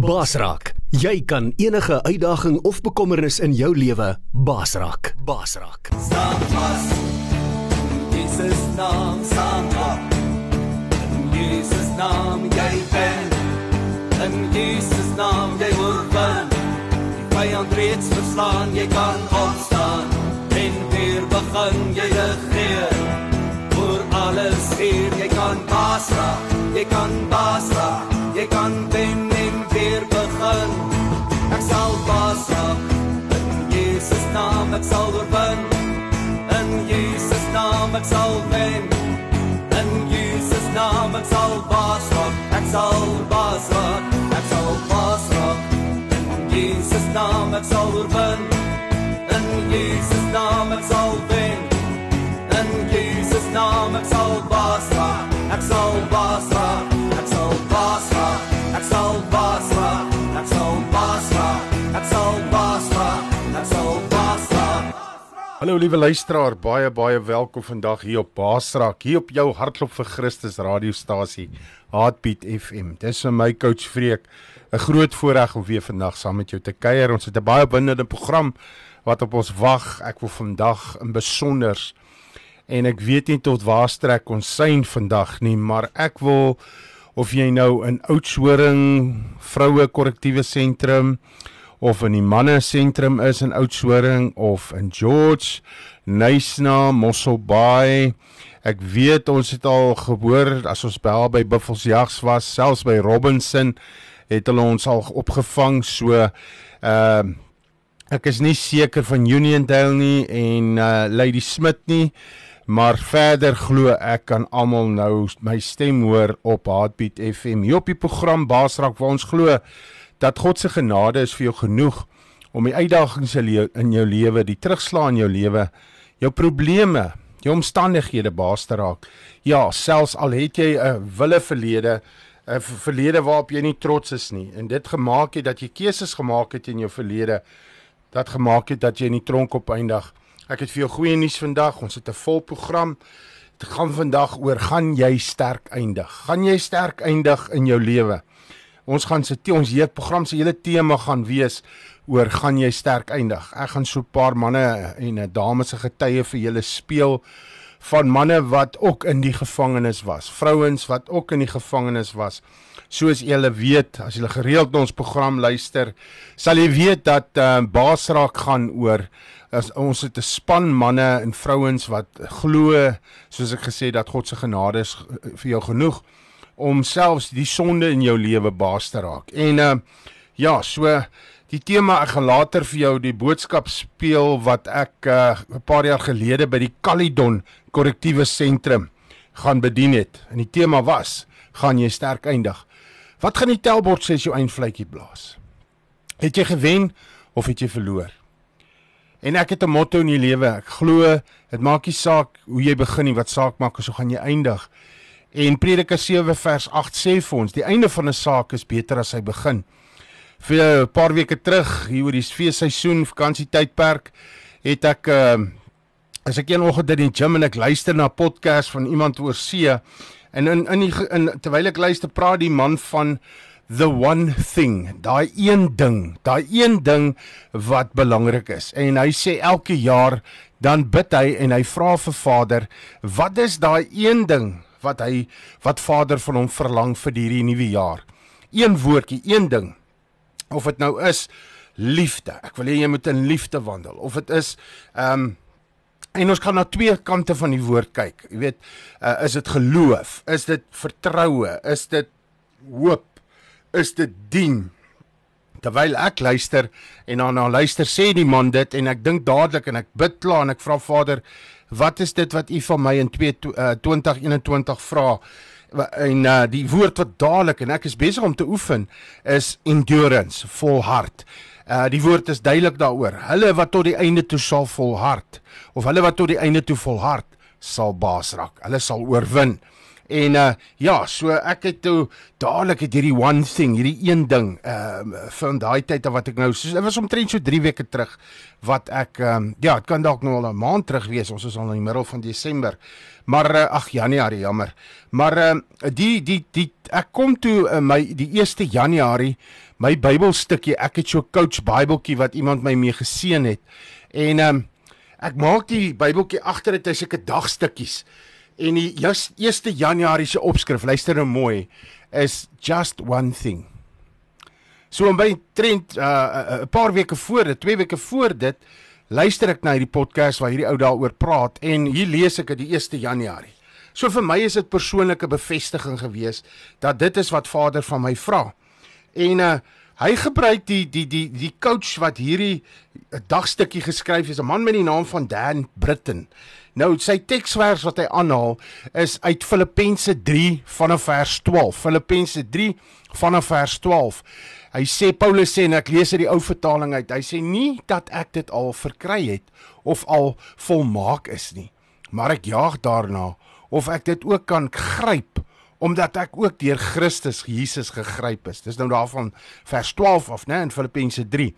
Basraak, jy kan enige uitdaging of bekommernis in jou lewe basraak. Basraak. Staan vas. Jesus naam staan op. In Jesus naam jy ben. In Jesus naam jy oorwin. Die vyand reeds verslaan, jy kan opstaan en weer begin jy regeer. Oor alles hier, jy kan baas ek sal oorwin. In Jesus naam ek sal wen. In Jesus naam ek sal baas raak. Ek sal baas raak. Ek sal baas raak. In Jesus naam ek sal oorwin. Hallo liewe luisteraar, baie baie welkom vandag hier op Baasraak, hier op jou Hartklop vir Christus radiostasie Heartbeat FM. Dis vir my coach Freek 'n groot voorreg om weer vandag saam met jou te kuier. Ons het 'n baie binnende program wat op ons wag. Ek wil vandag in besonders en ek weet nie tot waar strek ons sein vandag nie, maar ek wil of jy nou in Oudtshoorn vroue korrektiewe sentrum of in die manne sentrum is in Oudtshoorn of in George, Nysna, Mosselbaai. Ek weet ons het al gehoor as ons by by Buffelsjags was, selfs by Robinson het hulle ons al opgevang so ehm uh, ek is nie seker van Uniondale nie en uh, Lady Smith nie maar verder glo ek kan almal nou my stem hoor op Heartbeat FM hier op die program Baasrak waar ons glo dat God se genade is vir jou genoeg om die uitdagings in jou lewe, die terugslag in jou lewe, jou probleme, jou omstandighede baas te raak. Ja, selfs al het jy 'n wille verlede, 'n verlede waarop jy nie trots is nie en dit gemaak het dat jy keuses gemaak het in jou verlede dat gemaak het dat jy in die tronk opeindig. Ek het vir jou goeie nuus vandag. Ons het 'n vol program. Dit gaan vandag oor gaan jy sterk eindig? Gaan jy sterk eindig in jou lewe? Ons gaan se ons hele program se hele tema gaan wees oor gaan jy sterk eindig. Ek gaan so 'n paar manne en 'n dame se getuie vir julle speel van manne wat ook in die gevangenis was, vrouens wat ook in die gevangenis was. Soos julle weet, as julle gereeld ons program luister, sal jy weet dat uh, Baasraak gaan oor as ons het 'n span manne en vrouens wat glo, soos ek gesê dat God se genade is vir jou genoeg om selfs die sonde in jou lewe baas te raak. En uh ja, so die tema ek gaan later vir jou die boodskap speel wat ek uh 'n paar jaar gelede by die Calydon korrektiewe sentrum gaan bedien het. En die tema was: gaan jy sterk eindig? Wat gaan die telbord sê as jou eindvletjie blaas? Het jy gewen of het jy verloor? En ek het 'n motto in die lewe. Ek glo dit maak nie saak hoe jy begin nie, wat saak maak is hoe gaan jy eindig. En Prediker 7 vers 8 sê vir ons, die einde van 'n saak is beter as sy begin. Vir 'n paar weke terug, hier oor die feesseisoen, vakansietydperk, het ek uh as ek een oggend in die gym en ek luister na 'n podcast van iemand oor see en in in, die, in terwyl ek luister praat die man van the one thing, daai een ding, daai een ding wat belangrik is. En hy sê elke jaar dan bid hy en hy vra vir Vader, wat is daai een ding wat hy wat Vader van hom verlang vir hierdie nuwe jaar. Een woordjie, een ding. Of dit nou is liefde. Ek wil hê jy moet in liefde wandel. Of dit is ehm um, en ons kan na twee kante van die woord kyk. Jy weet, uh, is dit geloof? Is dit vertroue? Is dit hoop? Is dit dien? Terwyl ek luister en dan na luister sê die man dit en ek dink dadelik en ek bid klaar en ek vra Vader, wat is dit wat u van my in 2 uh, 2021 vra? En uh, die woord wat dadelik en ek is besig om te oefen is endurance, volhard. Uh die woord is duidelik daaroor. Hulle wat tot die einde toe sal volhard of hulle wat tot die einde toe volhard sal baas raak. Hulle sal oorwin. En uh ja, so ek het toe dadelik het hierdie one thing, hierdie een ding ehm uh, van daai tyd af wat ek nou soos dit was omtrent so 3 weke terug wat ek ehm um, ja, dit kan dalk nou al 'n maand terug wees. Ons is al in die middel van Desember. Maar uh, ag Januarie, jammer. Maar ehm uh, die die die ek kom toe uh, my die 1 Januarie my Bybelstukkie, ek het so 'n coach Bybeltjie wat iemand my mee geseën het. En ehm um, ek maak die Bybeltjie agter dit is seker dagstukkies. En die 1 Januarie se opskrif, luister nou mooi, is just one thing. So by trend 'n uh, paar weke voor dit, 2 weke voor dit, luister ek na hierdie podcast waar hierdie ou daaroor praat en hier lees ek dit die 1 Januarie. So vir my is dit persoonlike bevestiging gewees dat dit is wat Vader van my vra. En uh hy gebruik die die die die coach wat hierdie dagstukkie geskryf het, 'n man met die naam van Dan Britton. Nou sy teksvers wat hy aanhaal is uit Filippense 3 vanaf vers 12. Filippense 3 vanaf vers 12. Hy sê Paulus sê en ek lees uit die ou vertaling uit. Hy sê nie dat ek dit al verkry het of al volmaak is nie, maar ek jaag daarna of ek dit ook kan gryp omdat ek ook deur Christus Jesus gegryp is. Dis nou daarvan vers 12 af, né, in Filippense 3.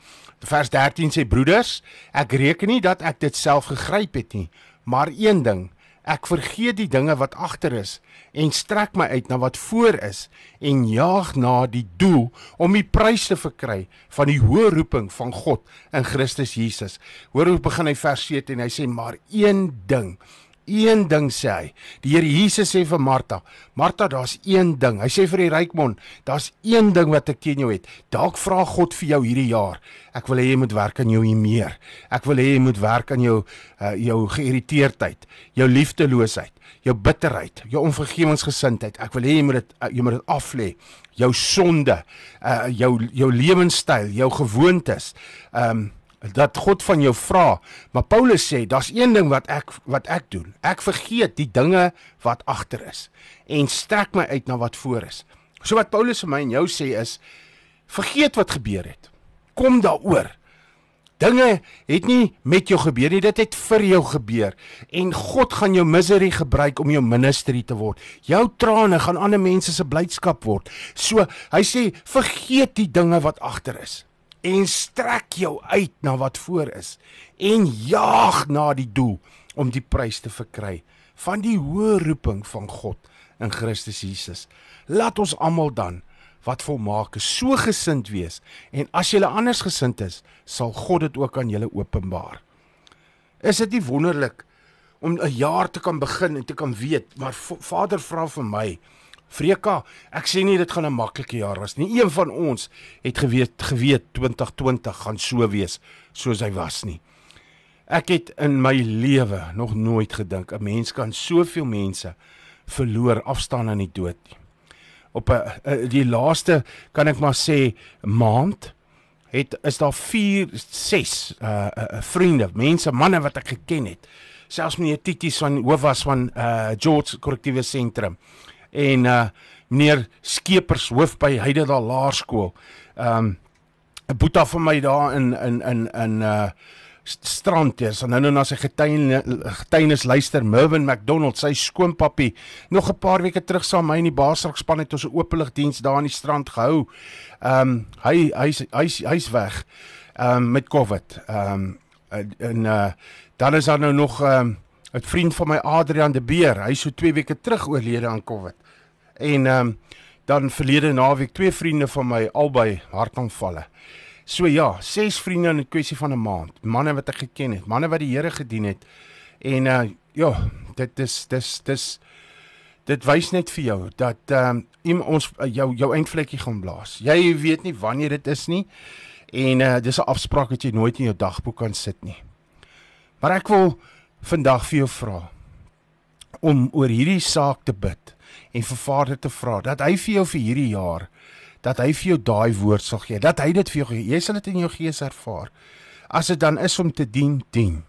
Vers 13 sê broeders, ek reken nie dat ek dit self gegryp het nie, maar een ding, ek vergeet die dinge wat agter is en strek my uit na wat voor is en jaag na die doel om die prys te verkry van die hoë roeping van God in Christus Jesus. Hoor hoe begin hy vers 17 en hy sê maar een ding Een ding sê hy. Die Here Jesus sê vir Martha, Martha, daar's een ding. Hy sê vir die rykmon, daar's een ding wat ek teen jou het. Dalk vra God vir jou hierdie jaar. Ek wil hê jy moet werk aan jou meer. Ek wil hê jy moet werk aan jou uh, jou geïrriteerdheid, jou liefdeloosheid, jou bitterheid, jou onvergewensgesindheid. Ek wil hê jy moet dit uh, jy moet dit aflê. Jou sonde, uh, jou jou lewenstyl, jou gewoontes. Ehm um, dat God van jou vra. Maar Paulus sê, daar's een ding wat ek wat ek doen. Ek vergeet die dinge wat agter is en strek my uit na wat voor is. So wat Paulus vir my en jou sê is vergeet wat gebeur het. Kom daaroor. Dinge het nie met jou gebeur nie, dit het vir jou gebeur. En God gaan jou misery gebruik om jou ministry te word. Jou trane gaan ander mense se blydskap word. So hy sê vergeet die dinge wat agter is en strek jou uit na wat voor is en jaag na die doel om die prys te verkry van die hoë roeping van God in Christus Jesus. Laat ons almal dan wat volmaak is so gesind wees en as jy anders gesind is, sal God dit ook aan julle openbaar. Is dit nie wonderlik om 'n jaar te kan begin en te kan weet, maar Vader vra vir my Freka, ek sê nie dit gaan 'n maklike jaar wees nie. Een van ons het geweet geweet 2020 gaan so wees soos hy was nie. Ek het in my lewe nog nooit gedink 'n mens kan soveel mense verloor afstaan aan die dood nie. Op 'n die laaste kan ek maar sê maand het is daar 4 6 uh, uh vriende, mense, manne wat ek geken het. Selfs meneer Titie van Hoofwas van uh George Korrektiewe Sentrum en uh meneer Skeepers hoof by Heidedal Laerskool. Um 'n boeta van my daar in in in in uh strand is en nou nou na sy getuienis luister Mervin McDonald sy skoonpappie nog 'n paar weke terug saam my in die Baasrak span het ons 'n openligdiens daar aan die strand gehou. Um hy hy's hy's hy's weg um met Covid. Um en uh dan is daar nou nog um 'n vriend van my Adrian de Beer, hy so 2 weke terug oorlede aan Covid. En ehm um, dan verlede naweek twee vriende van my albei hartaanvalle. So ja, ses vriende in 'n kwessie van 'n maand. Manne wat ek geken het, manne wat die Here gedien het. En uh ja, dit is dis dis dit wys net vir jou dat ehm um, ons jou jou eindvlekkie gaan blaas. Jy weet nie wanneer dit is nie. En uh dis 'n afspraak wat jy nooit in jou dagboek kan sit nie. Maar ek wil vandag vir jou vra om oor hierdie saak te bid en vir Vader te vra dat hy vir jou vir hierdie jaar dat hy vir jou daai woord sal gee dat hy dit vir jou gee. Jy sal dit in jou gees ervaar. As dit dan is om te dien dien.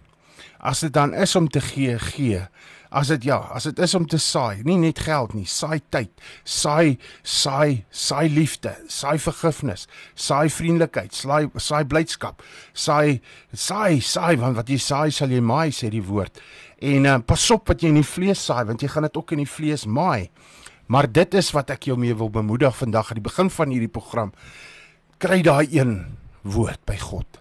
As dit dan is om te gee gee. As dit ja as dit is om te saai nie net geld nie saai tyd saai saai saai liefde saai vergifnis saai vriendelikheid saai saai blydskap saai saai saai want wat jy saai sal jy maai sê die woord en uh, pas op wat jy in die vlees saai want jy gaan dit ook in die vlees maai Maar dit is wat ek jou mee wil bemoedig vandag aan die begin van hierdie program. Kry daai een woord by God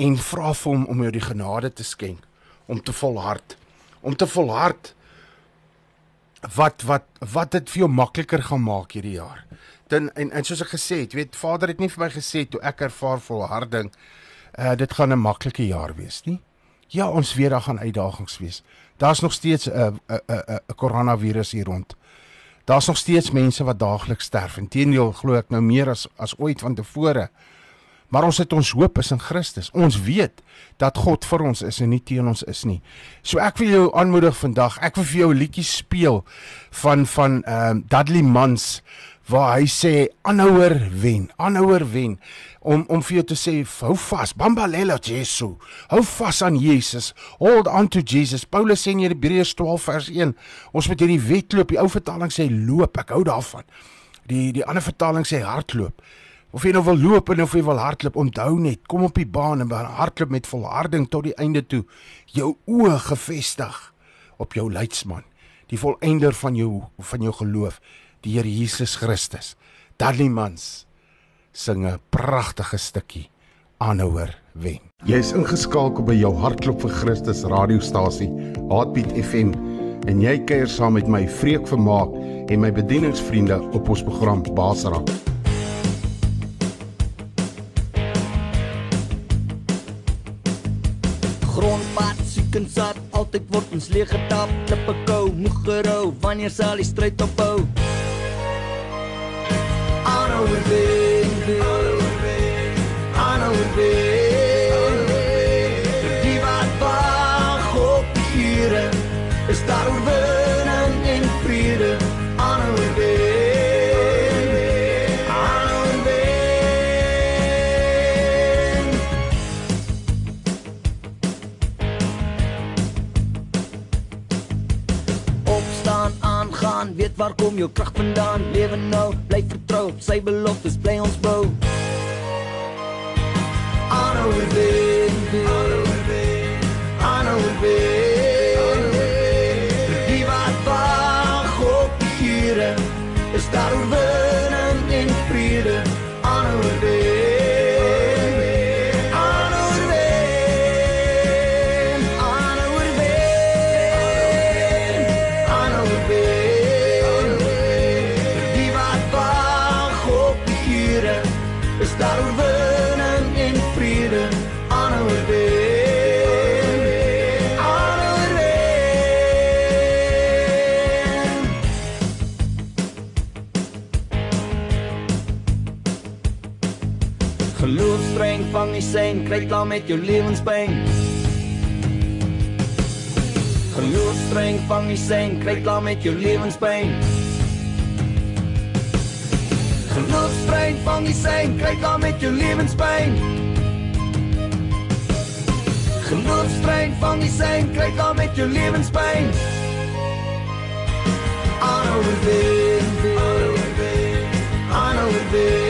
en vra vir hom om jou die genade te skenk om te volhard. Om te volhard wat wat wat dit vir jou makliker gaan maak hierdie jaar. Dan en en soos ek gesê het, weet Vader het nie vir my gesê toe ek ervaar volharding uh dit gaan 'n maklike jaar wees nie. Ja, ons weet daar gaan uitdagings wees. Daar's nog steeds 'n 'n 'n 'n koronavirus hier rond. Daar's nog steeds mense wat daagliks sterf. Inteendeel glo ek nou meer as as ooit van tevore. Maar ons het ons hoop is in Christus. Ons weet dat God vir ons is en nie teen ons is nie. So ek wil jou aanmoedig vandag. Ek wil vir jou 'n liedjie speel van van ehm um, Dudley Mans waar hy sê aanhouer wen, aanhouer wen om om vir jou te sê hou vas, bambalela Jesu. Hou vas aan Jesus. Hold on to Jesus. Paulus sê in Hebreërs 12 vers 1, ons moet hierdie wedloop, die ou vertaling sê loop, ek hou daarvan. Die die ander vertaling sê hardloop. Of jy nou wil loop en of jy wil hardloop, onthou net, kom op die baan en hardloop met volharding tot die einde toe. Jou oë gefestig op jou leidsman, die volëinder van jou van jou geloof, die Here Jesus Christus. Dudley Mans sing 'n pragtige stukkie aanhouer wen. Jy is ingeskakel by jou hartklop vir Christus radiostasie, Heartbeat FM en jy kuier saam met my Vreek Vermaak en my bedieningsvriende op ons program Basra. Grondpad siek en sat, altyd word ons leeg getap, klippe kou, moeg gerou, wanneer sal die stryd ophou? Aanhouer wen, aanhouer waar kom jou krag vandaan? Lewe nou, bly vertrou op sy beloftes, bly ons bou. Aanhou wen, die sein, kry klaar met jou lewenspyn. Geloof streng vang die sein, kry klaar met jou lewenspyn. Geloof streng vang die sein, kry klaar met jou lewenspyn. Geloof streng vang die sein, kry klaar met jou lewenspyn. Aanhou wen, aanhou wen, aanhou wen.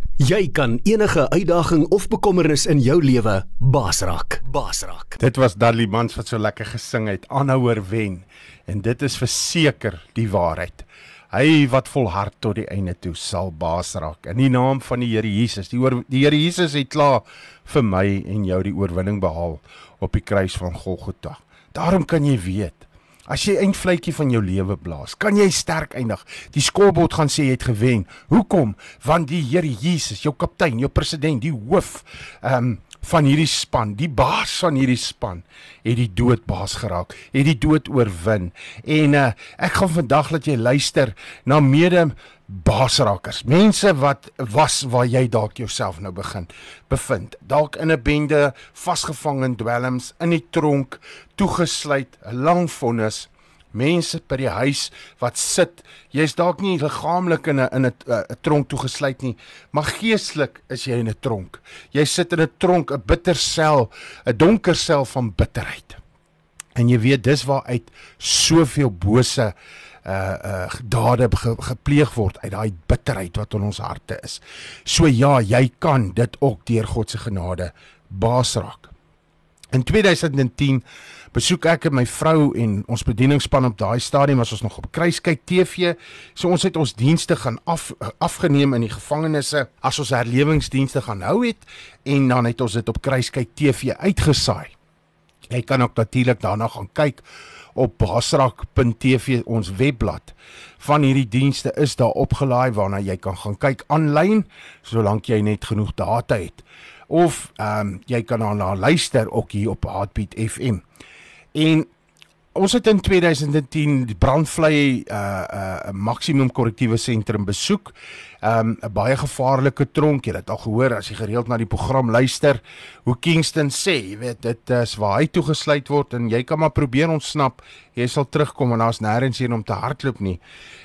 Jy kan enige uitdaging of bekommernis in jou lewe basraak. Basraak. Dit was Dudley Mans wat so lekker gesing het, aanhouer wen. En dit is verseker die waarheid. Hy wat volhard tot die einde toe sal baas raak. In die naam van die Here Jesus. Die oor, die Here Jesus het klaar vir my en jou die oorwinning behaal op die kruis van Golgotha. Daarom kan jy weet As jy eindvletjie van jou lewe blaas, kan jy sterk eindig. Die skoolbord gaan sê jy het gewen. Hoekom? Want die Here Jesus, jou kaptein, jou president, die hoof, ehm um, van hierdie span, die baas van hierdie span, het die dood baas geraak, het die dood oorwin. En uh, ek gaan vandag laat jy luister na mede baasrakers. Mense wat was waar jy dalk jouself nou begin bevind. Dalk in 'n bende, vasgevang in dwelms, in die tronk, toegesluit, 'n lang vonnis. Mense by die huis wat sit, jy's dalk nie liggaamlik in 'n in 'n 'n tronk toegesluit nie, maar geestelik is jy in 'n tronk. Jy sit in 'n tronk, 'n bitter sel, 'n donker sel van bitterheid. En jy weet dis waaruit soveel bose uh uh dade ge, gepleeg word uit daai bitterheid wat in ons harte is. So ja, jy kan dit ook deur God se genade baas raak. In 2010 besoek ek en my vrou en ons bedieningspan op daai stadium as ons nog op Kruiskyk TV. So ons het ons dienste gaan af afgeneem in die gevangenisse as ons herlewingsdienste gaan hou het en dan het ons dit op Kruiskyk TV uitgesaai. Jy kan ook natuurlik daarna gaan kyk op basrak.tv ons webblad van hierdie dienste is daar opgelaai waarna jy kan gaan kyk aanlyn solank jy net genoeg data het of ehm um, jy kan daarna luister ook hier op Heartbeat FM. En ons het in 2010 die brandvlei uh uh maksimum korrektiewe sentrum besoek um, 'n baie gevaarlike tronk. Jy het al gehoor as jy gereeld na die program luister, hoe Kingston sê, jy weet, dit is waar hy toegesluit word en jy kan maar probeer ontsnap. Jy sal terugkom en daar's nêrens heen om te hardloop nie.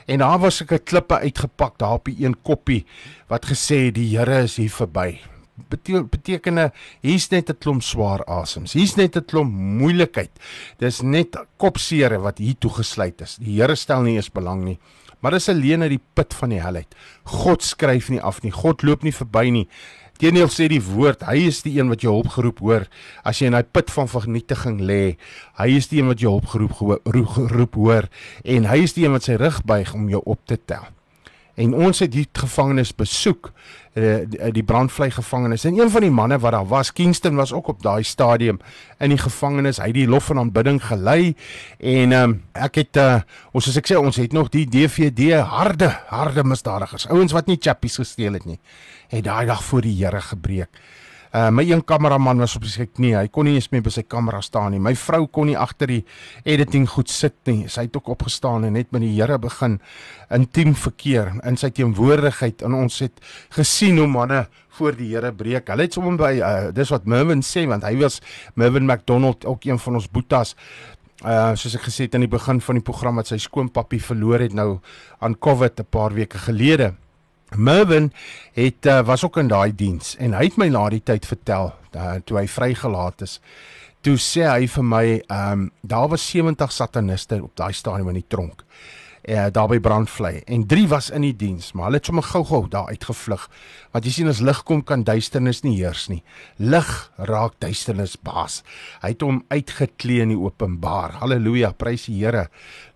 En daar was 'n klippe uitgepak daar op die een koppie wat gesê die Here is hier verby beteken hier's net 'n klomp swaar asems. Hier's net 'n klomp moeilikheid. Dis net kopseere wat hier toegesluit is. Die Here stel nie eens belang nie. Maar dis alleen uit die put van die hel uit. God skryf nie af nie. God loop nie verby nie. Teenoor sê die woord, hy is die een wat jou hulp geroep hoor as jy in daai put van vernietiging lê. Hy is die een wat jou hulp geroep geroep hoor en hy is die een wat sy rug buig om jou op te tel. En ons het die gevangenis besoek Eh, die, die brandvlei gevangenis. En een van die manne wat daar was Kingston was ook op daai stadium in die gevangenis. Hy het die lof van aanbidding gelei en um, ek het uh, ons as ek sê ons het nog die DVD harde harde misdadigers ouens wat nie chappies gesteel het nie het daai dag voor die Here gebreek Uh, my een kameraman was op sy knie. Hy kon nie eens meer by sy kamera staan nie. My vrou kon nie agter die editing goed sit nie. Sy het ook opgestaan en net met die Here begin intiem verkeer in sy teenwoordigheid. En ons het gesien hoe manne voor die Here breek. Hulle het sommer by uh, dis wat Mervin sê want hy was Mervin McDonald ook een van ons boetas. Uh soos ek gesê het aan die begin van die program wat sy skoonpappie verloor het nou aan COVID 'n paar weke gelede. Mervin het uh, was ook in daai diens en hy het my na die tyd vertel uh, toe hy vrygelaat is. Toe sê hy vir my, ehm um, daar was 70 sataniste op daai stadium in die tronk. Eh uh, daar by brandvlei en 3 was in die diens, maar hulle het sommer gou-gou daar uitgevlug. Want jy sien as lig kom kan duisternis nie heers nie. Lig raak duisternis baas. Hy het hom uitgeklee in die openbaar. Halleluja, prys die Here.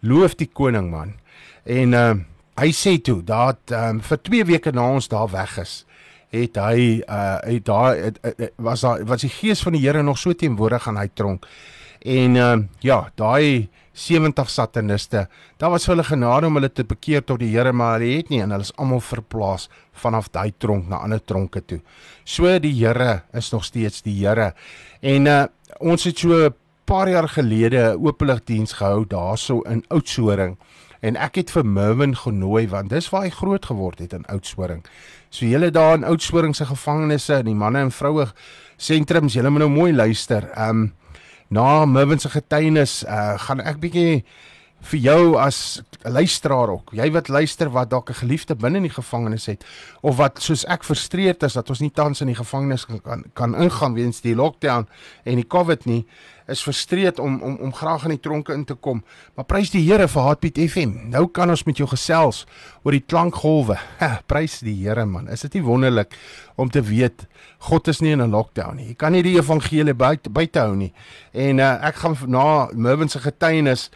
Loof die koning man. En ehm uh, hy sê toe dat um, vir 2 weke na ons daar weg is het hy uh het daar het, het, was daar was die gees van die Here nog so teenwoordig aan hy tronk. En um, ja daai 70 sataniste daar was hulle genade om hulle te bekeer tot die Here maar hulle het nie en hulle is almal verplaas vanaf daai tronk na ander tronke toe. So die Here is nog steeds die Here. En uh ons het so 'n paar jaar gelede 'n openligdiens gehou daarso in Oudtshoorn en ek het vir Mervin genooi want dis waar hy groot geword het in Oudtshoorn. So julle daar in Oudtshoorn se gevangenisse en die manne en vroue sentrums, julle moet nou mooi luister. Ehm um, na Mervin se getuienis uh, gaan ek bietjie vir jou as luisteraar ook. Jy wat luister wat dalk 'n geliefde binne in die gevangenis het of wat soos ek frustreerd is dat ons nie tans in die gevangenis kan kan ingaan weens die lockdown en die COVID nie is frustreerd om om om graag in die tronke in te kom. Maar prys die Here vir Heartbeat FM. Nou kan ons met jou gesels oor die klankgolwe. Ha, prys die Here man. Is dit nie wonderlik om te weet God is nie in 'n lockdown nie. Jy kan nie die evangelie buite buite hou nie. En uh, ek gaan na Mervin se getuienis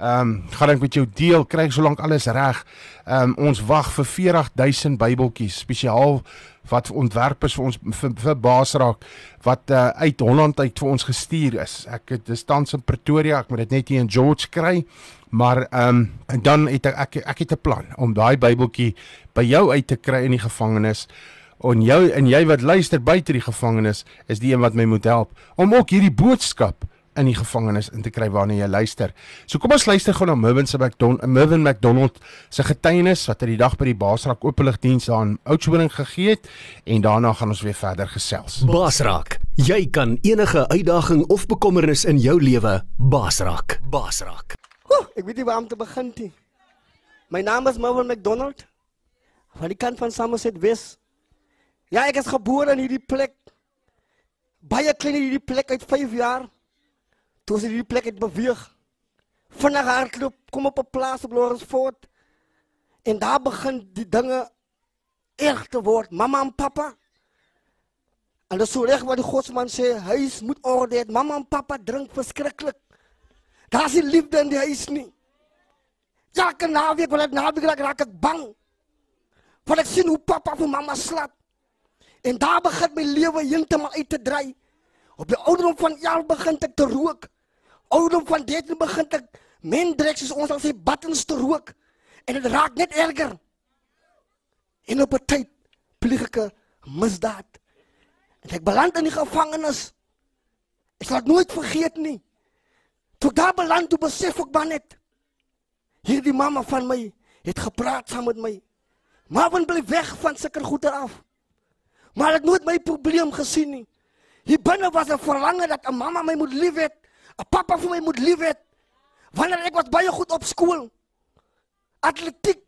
Ehm um, gaan ek met jou deel, kry ek solank alles reg. Ehm um, ons wag vir 40000 Bybeltjies spesiaal wat ontwerp is vir ons vir, vir Basraak wat uh, uit Holland uit vir ons gestuur is. Ek het dis tans in Pretoria, ek moet dit net hier in George kry. Maar ehm um, en dan het ek ek, ek het 'n plan om daai Bybeltjie by jou uit te kry in die gevangenis. En jou en jy wat luister buite die gevangenis is die een wat my moet help om ook hierdie boodskap in die gevangenis in te kry wanneer jy luister. So kom ons luister gou na Mervin se McDonald, Mervin McDonald se getuienis wat hy die dag by die Basraak openligdiens aan Oudtshoorn gegee het en daarna gaan ons weer verder gesels. Basraak, jy kan enige uitdaging of bekommernis in jou lewe basraak. Basraak. Oeh, ek weet nie waar om te begin nie. My naam is Mervin McDonald van die kant van Somerset West. Ja, ek is gebore in hierdie plek. Baie klein in hierdie plek uit 5 jaar. Toe ons hierdie plek het beweeg. Vinnig hardloop, kom op 'n plaas op Lawrenceford. En daar begin die dinge erg te word. Mamma en pappa. En dis so reg wat die godsman sê, huis moet orde hê. Mamma en pappa drink verskriklik. Daar's nie liefde in die huis nie. Ja, kan naweek, want naweek raak, raak ek bang. Want ek sien hoe pappa vir mamma slap. En daar begin my lewe heeltemal uit te dry. Op die ouderdom van 11 begin ek te rook. Ouderdom van 13 begin ek mendrex soos ons al sê buttons te rook. En dit raak net erger. En op 'n tyd pleeg ek 'n misdaad. En ek beland in die gevangenis. Ek sal nooit vergeet nie. Toe daar beland toe besef ek maar net hierdie mamma van my het gepraat saam met my. Maar wen bly weg van sulke goeie af. Maar ek het nooit my probleem gesien nie. Hier binne was 'n verlange dat 'n mamma my moet lief hê, 'n pappa vir my moet lief hê. Wanneer ek was baie goed op skool. Atletiek.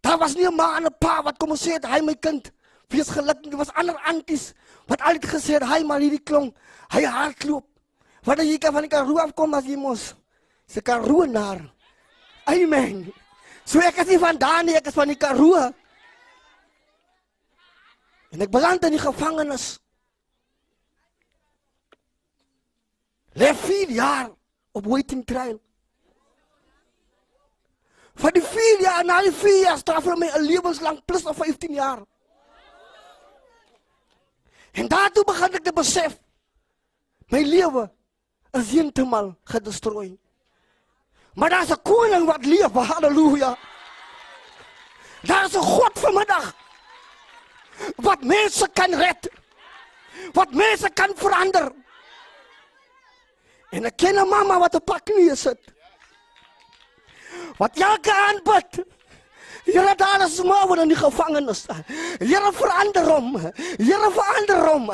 Daar was nie 'n ma en 'n pa wat kom sê hy my kind wees gelukkig. Dit was ander anties wat altyd gesê het hy maar hierdie klong, hy hardloop. Wat jy kan van die Karoo afkom as jy mos. Se Karoo naar. Amen. So ek is nie van daar nie, ek is van die Karoo. En ek beland in die gevangenis. Lê 4 jaar op waiting trial. Vir die 4 jaar na die 4 jaar straf vir my 'n lewenslang plus of 15 jaar. En daartoe begin ek te besef my lewe is heeltemal gedestrooi. Maar daar's 'n koning wat leef, haleluja. Daar's 'n God vanmiddag wat mense kan red. Wat mense kan verander. En ek ken 'n mamma wat op pak knieë sit. Wat elke aand bid. Here daar is maar in die gevangenis. Here verander hom. Here verander hom.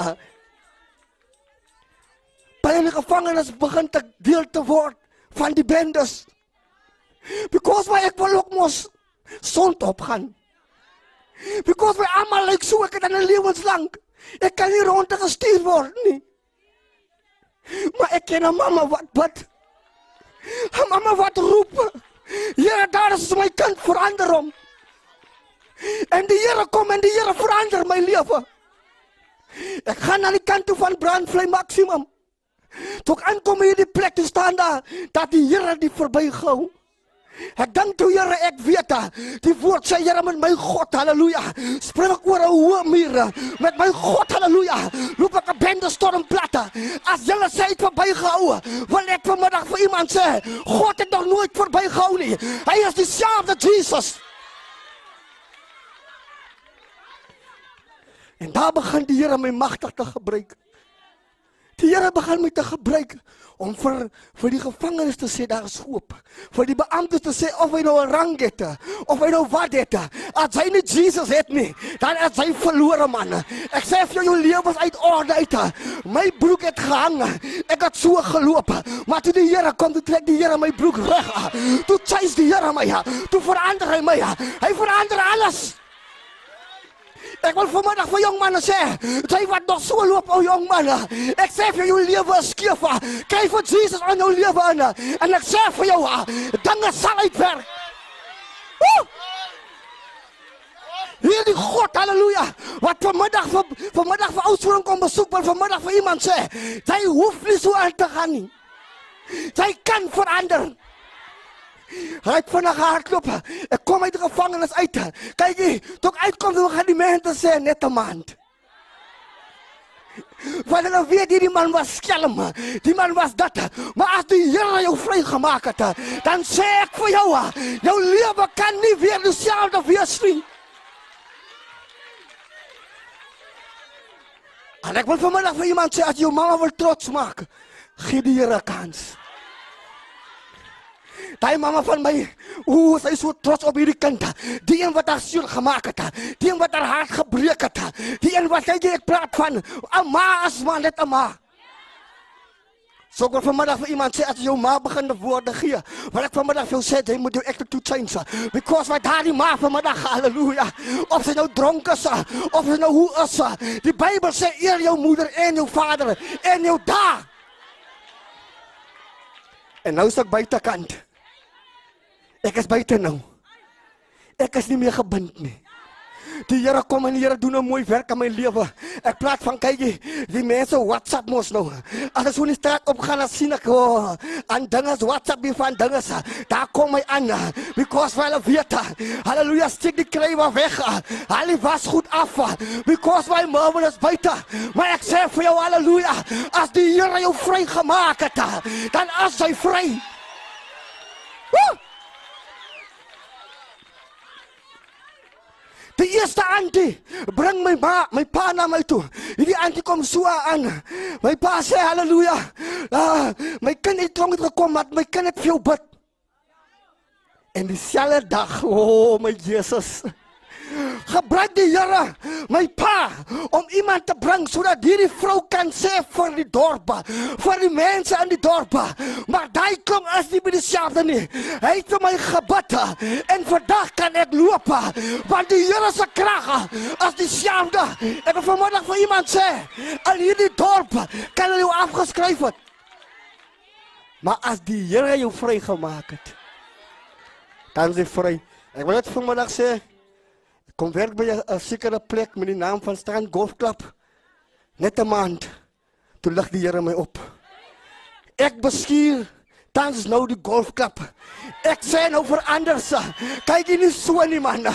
By die gevangenis begin ek deel te word van die bendes. Because my ek wil ook mos sond opgaan. Because my almal lyk so ek het 'n lewenslang. Ek kan nie rond te gestuur word nie. Maar ek ken 'n mamma wat bid. 'n Mamma wat roep. Here, daar is my kind verander hom. En die Here kom en die Here verander my lewe. Ek gaan na die kant toe van Brandvlei Maximum. Toe ek aankom hier die plek te staan daar dat die Here die verbygehou. Ek dink toe Here, ek weet dat die woord sê Here met my God, haleluja. Spring ek oor 'n hoë muur met my God, haleluja. Loop ek 'n bende stormplatte. As julle sê het verbygehou, wil ek vanmiddag vir iemand sê, God het nog nooit verbygehou nie. Hy is dieselfde Jesus. En daar begin die Here my magtig te gebruik. Die Here begin my te gebruik om vir vir die gevangenes te sê daar is hoop. Vir die beamptes te sê of hy nou 'n rang het of hy nou wat het. As hy nie Jesus het nie, dan is hy verlore man. Ek sê vir jou jou lewe is uit orde uit. My broek het gehang. Ek het so geloop, maar toe die Here kom, toe trek die Here my broek reg. Toe chase die Here my. Toe verander hy my. Hy verander alles. Ek wil vanmiddag vir jong manne sê, jy wat nog so loop o jong manne. Ek sê vir jou lewe is skeef. Kyk vir Jesus aan jou lewe aan. En ek sê vir jou, dinge sal uitwerk. Woe! Hierdie God, haleluja. Wat vanmiddag vir vanmiddag vir oudsoorn kom besoek, wil vanmiddag vir iemand sê, jy hoef nie so aan te gaan nie. Jy kan verander. Hy het vinnig hardloop. Ek kom uit die gevangenis uit. Kyk jy, toe ek uitkom, toe gaan die mense sê net 'n maand. Want hulle weet hierdie man was skelm. Die man was dat. Maar as die Here jou vrygemaak het, dan sê ek vir jou, jou lewe kan nie weer dieselfde wees nie. En ek wil vanmiddag vir iemand sê as jou mamma wil trots maak, gee die Here kans. Daai mamma van my, ooh, sy is so trots op hierdie kind. Die een wat haar siel gemaak het. Die een wat haar hart gebreek het. Die een wat hy ek praat van, ma as man net 'n ma. So kom vanmiddag vir iemand sê as jou ma begin te woorde gee. Wat ek vanmiddag wil sê, jy moet jou attitude change. Because wat daai ma vanmiddag, haleluja. Of sy nou dronk is of sy nou hoe is. Die Bybel sê eer jou moeder en jou vader en jou da. En nou is ek buitekant. Ek is buite nou. Ek is nie meer gebind nie. Die Here kom en die Here doen 'n mooi werk in my lewe. Ek praat van kyk jy, die mense WhatsApp mos nou. As so net straat op gaan sien ek oh, aan dinge WhatsApp wie van dinge. Daar kom my aan because hulle weet. Halleluja, steek die krywe weg. Hulle was goed af because my mom is buite. Maar ek sê vir jou halleluja, as die Here jou vry gemaak het, dan is hy vry. Woo! Die eerste antie bring my ma, my pa na my toe. Hierdie antie kom so aan. My pa sê haleluja. Ah, my kind het tronk gekom, maar my kind het veel bid. En dieselfde dag, o oh, my Jesus gebruik die Here my pa om iemand te bring sodat hierdie vrou kan sê vir die dorp, vir die mense in die dorp. Maar daai kom as nie by dieselfde nie. Hy het my gebid en vandag kan ek loop want die Here se krag as dieselfde. Ek wil vanmiddag vir iemand sê, al hierdie dorp kan hulle afgeskryf het. Maar as die Here jou vrygemaak het, dan is jy vry. Ek wil net vanmiddag sê kom werk by 'n sekere plek met die naam van Strand Golf Club. Net 'n maand toe lig die Here my op. Ek bestuur tans nou die golfklub. Ek sê nou vir anders. Kyk jy nie so nie man.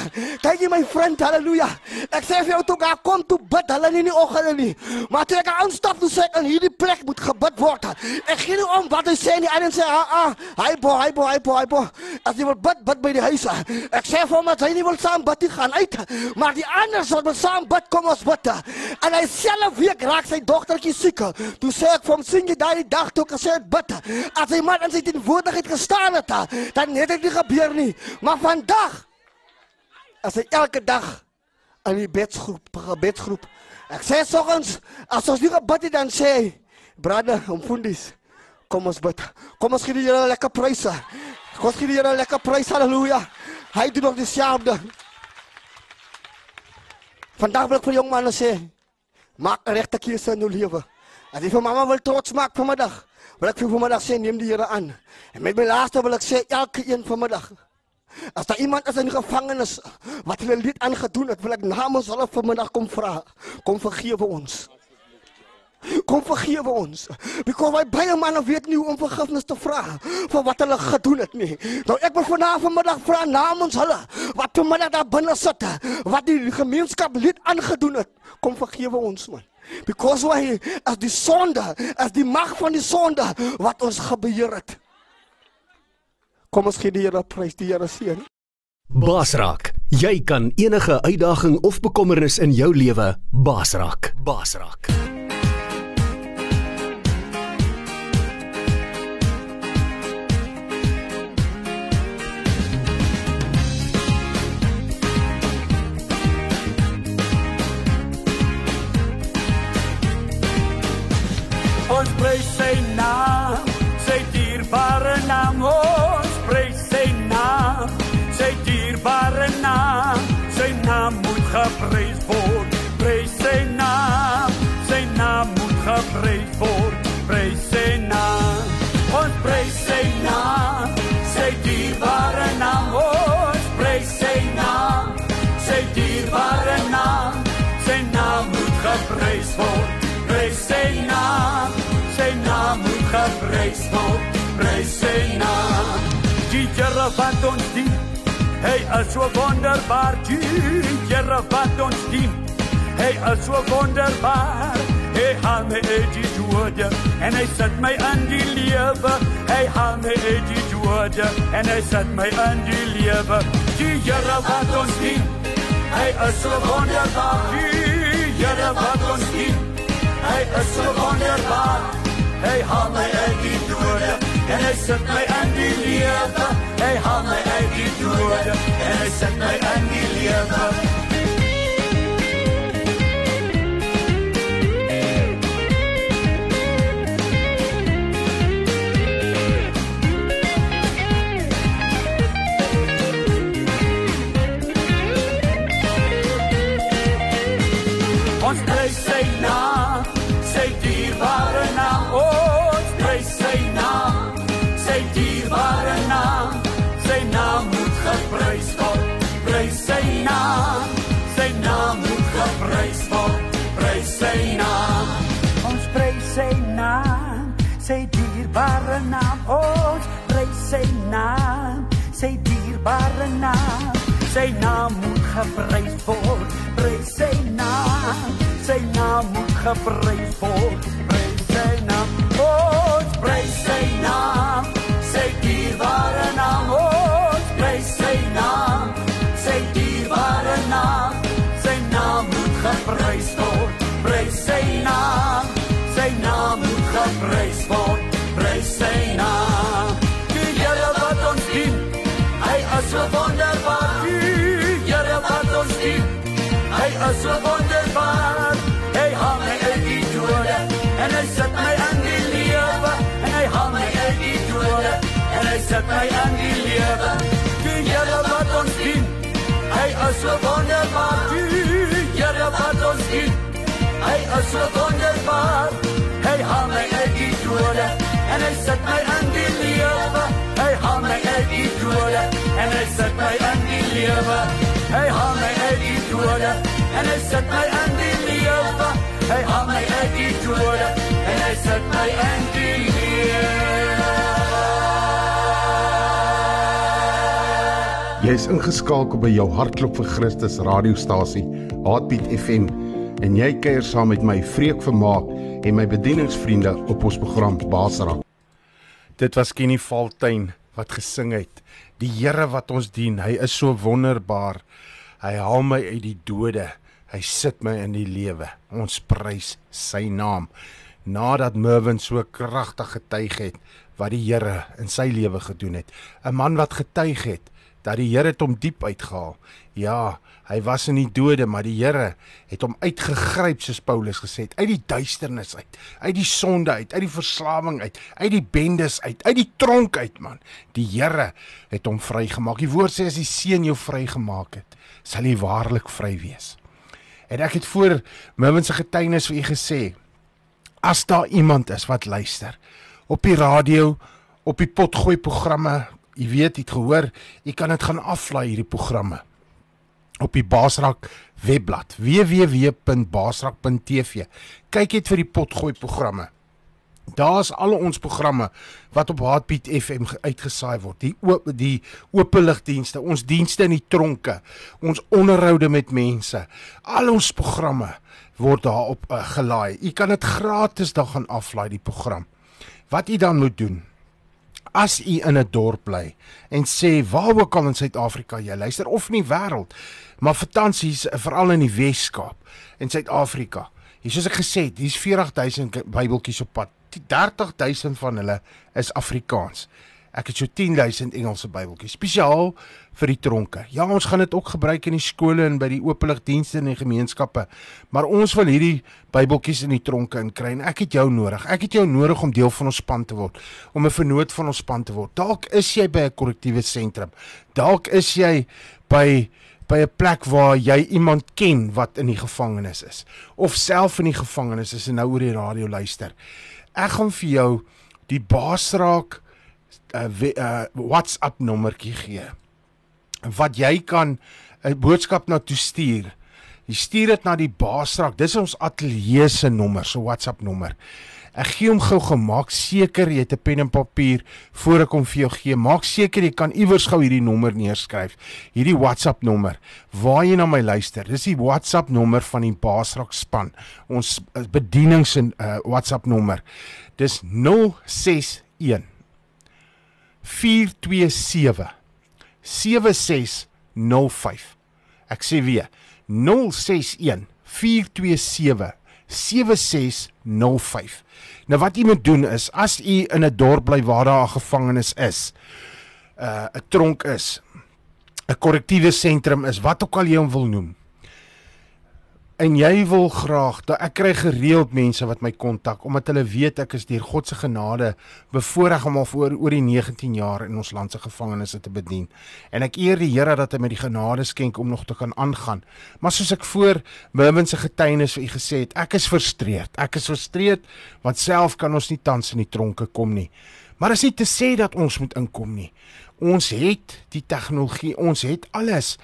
Kyk jy my vriend, haleluja. Ek sê vir jou toe gaan kom toe bid hulle nie in die oggende nie. Maar toe ek aanstap toe sê in hierdie plek moet gebid word. Ek gee nie om wat hy sê nie. En sê ah ah, hy bo, hy bo, hy bo, hy bo. As jy wil bid, bid by die huis. Ek sê vir hom dat hy nie wil saam bid nie gaan uit. Maar die ander sal wil saam bid kom ons bid. En hy self week raak sy dogtertjie siek. Toe sê ek vir hom sien jy daai dag toe ek gesê het bid. As hy maar in sy teenwoordigheid gestaan het, dan het dit nie gebeur nie. Maar vandag as hy elke dag in die bedsgroep, gebedsgroep. Ek sê soggens, as ons nie gebid het dan sê hy, "Brother, om fundies, kom ons bid. Kom ons gee Here lekker pryse. Kom ons gee Here lekker pryse. Halleluja. Hy doen nog dieselfde. Vandag wil ek vir jong manne sê, maak 'n regte keuse in jou lewe. As jy vir mamma wil trots maak vanmiddag, wil ek vir vanmiddag sê neem die Here aan. En met my laaste wil ek sê elke een vanmiddag As daar iemand is in die gevangenis wat hulle lied aangedoen het, wil ek namens hulle vanmiddag kom vra, kom vergewe ons. Kom vergewe ons. Because my baie manne weet nie hoe om vergifnis te vra vir wat hulle gedoen het nie. Nou ek wil vanavond vanmiddag vra namens hulle wat vanmiddag daar binne sit, wat die gemeenskap lied aangedoen het, kom vergewe ons man. Because why as die sonde, as die mag van die sonde wat ons gebeheer het. Kom ons gee die Here prys, die Here seën. Basrak, jy kan enige uitdaging of bekommernis in jou lewe basrak. Basrak. Sy naam, sy dierbare naam. Ons prys sy naam, sy dierbare naam. Sy naam moet geprys geprys word. Prys sy naam. Die Here wat ons dien. Hy is so wonderbaar, die Here wat ons dien. Hy is so wonderbaar. Hy haal my uit die dood en hy sit my in die lewe. Hy haal my uit die dood en hy sit my in die lewe. Die Here wat ons dien. Hy is so wonderbaar. Die Here wat ons dien. Hy is so wonderbaar. Hy haal my uit die dood en hy sit my in die lewe. Geprys word. Prys sy naam, sy naam moet geprys is so wonderbaar. Hy haal my uit die dode en hy sit my in die lewe. En hy haal my uit die dode en hy sit my in die lewe. Die Here wat ons dien, hy is so wonderbaar. Die Here wat ons dien, hy is so wonderbaar. Hy haal my uit die dode en hy sit my in die lewe. Hy haal my uit die dode en hy sit my in die lewe. Hy haal my uit die dode en hy sit my in die lewe. Hy haal my uit die dode en hy sit my in die lewe. Jy is ingeskakel by jou hartklop vir Christus radiostasie, Heartbeat FM, en jy kuier saam met my Vreek Vermaak en my bedieningsvriende op ons program Basra. Dit was Kenny Valtuin wat gesing het. Die Here wat ons dien, hy is so wonderbaar. Hy haal my uit die dode. Hy sit my in die lewe. Ons prys sy naam. Nadat Mervin so kragtig getuig het wat die Here in sy lewe gedoen het. 'n Man wat getuig het dat die Here hom diep uitgehaal. Ja, hy was in die dode, maar die Here het hom uitgegryp soos Paulus gesê het, uit die duisternis uit, uit die sonde uit, uit die verslawing uit, uit die bendes uit, uit die tronk uit, man. Die Here het hom vrygemaak. Die woord sê as die Seun jou vrygemaak het, sal jy waarlik vry wees. En ek het voor Mervin se getuienis vir u gesê, as daar iemand is wat luister op die radio, op die potgooi programme, jy weet, jy het gehoor, jy kan dit gaan aflaai hierdie programme op die Basrak webblad www.basrak.tv. Kyk net vir die potgooi programme. Daar's al ons programme wat op Heartbeat FM uitgesaai word. Die oop die openligdienste, ons dienste in die tronke, ons onderhoude met mense. Al ons programme word daarop uh, gelaai. U kan dit gratis daar gaan aflaai die program. Wat u dan moet doen? As u in 'n dorp bly en sê waar ook al in Suid-Afrika jy luister of in die wêreld, maar vakansies veral in die Wes-Kaap en Suid-Afrika. Hier soos ek gesê het, hier's 40000 Bybeltjies op pad. 30000 van hulle is Afrikaans. Ek het so 10000 Engelse Bybeltjies spesiaal vir die tronke. Ja, ons gaan dit ook gebruik in die skole en by die openligdienste en die gemeenskappe. Maar ons wil hierdie Bybeltjies in die tronke inkry en ek het jou nodig. Ek het jou nodig om deel van ons span te word, om 'n vernoot van ons span te word. Dalk is jy by 'n korrektiewe sentrum. Dalk is jy by by 'n plek waar jy iemand ken wat in die gevangenis is of self in die gevangenis is en nou oor die radio luister. Ek gaan vir jou die Basraak 'n uh, uh, WhatsApp nommertjie gee. Wat jy kan 'n boodskap na toe stuur. Jy stuur dit na die Basraak. Dis ons ateljee se nommer, so WhatsApp nommer. Ek gee hom gou gemaak seker jy het 'n pen en papier voor ek hom vir jou gee. Maak seker jy kan iewers gou hierdie nommer neerskryf. Hierdie WhatsApp nommer waar jy na my luister. Dis die WhatsApp nommer van die Basrak span. Ons uh, bedienings en uh, WhatsApp nommer. Dis 061 427 7605. Ek sê weer 061 427 7605. Nou wat jy moet doen is as u in 'n dorp bly waar daar 'n gevangenis is, uh 'n tronk is, 'n korrektiewe sentrum is, wat ook al jy hom wil noem. En jy wil graag dat ek kry gereeld mense wat my kontak omdat hulle weet ek is deur God se genade bevoorreg om al voor oor die 19 jaar in ons land se gevangenisse te bedien. En ek eer die Here dat hy my die genade skenk om nog te kan aangaan. Maar soos ek voor Merwin se getuienis vir u gesê het, ek is frustreerd. Ek is frustreerd want self kan ons nie tans in die tronke kom nie. Maar is nie te sê dat ons moet inkom nie. Ons het die tegnologie, ons het alles.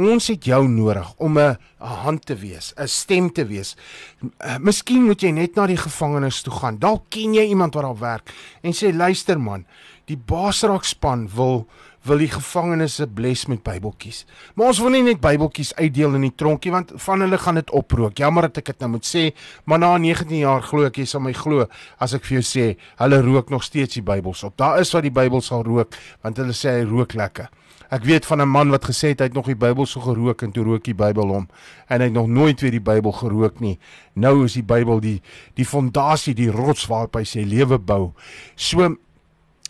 Ons het jou nodig om 'n hand te wees, 'n stem te wees. Uh, miskien moet jy net na die gevangenis toe gaan. Dalk ken jy iemand wat daar werk en sê luister man, die Basraak span wil wil die gevangenes bless met Bybeltjies. Maar ons wil nie net Bybeltjies uitdeel in die tronkie want van hulle gaan dit oprook. Jammer dat ek dit nou moet sê, maar na 19 jaar glo ek jy sal my glo as ek vir jou sê hulle rook nog steeds die Bybels op. Daar is wat die Bybel sal rook want hulle sê hy rook lekker. Ek weet van 'n man wat gesê het hy het nog die Bybel so gerook en toe rook die Bybel hom en hy het nog nooit weer die Bybel gerook nie. Nou is die Bybel die die fondasie, die rots waarop hy sy lewe bou. So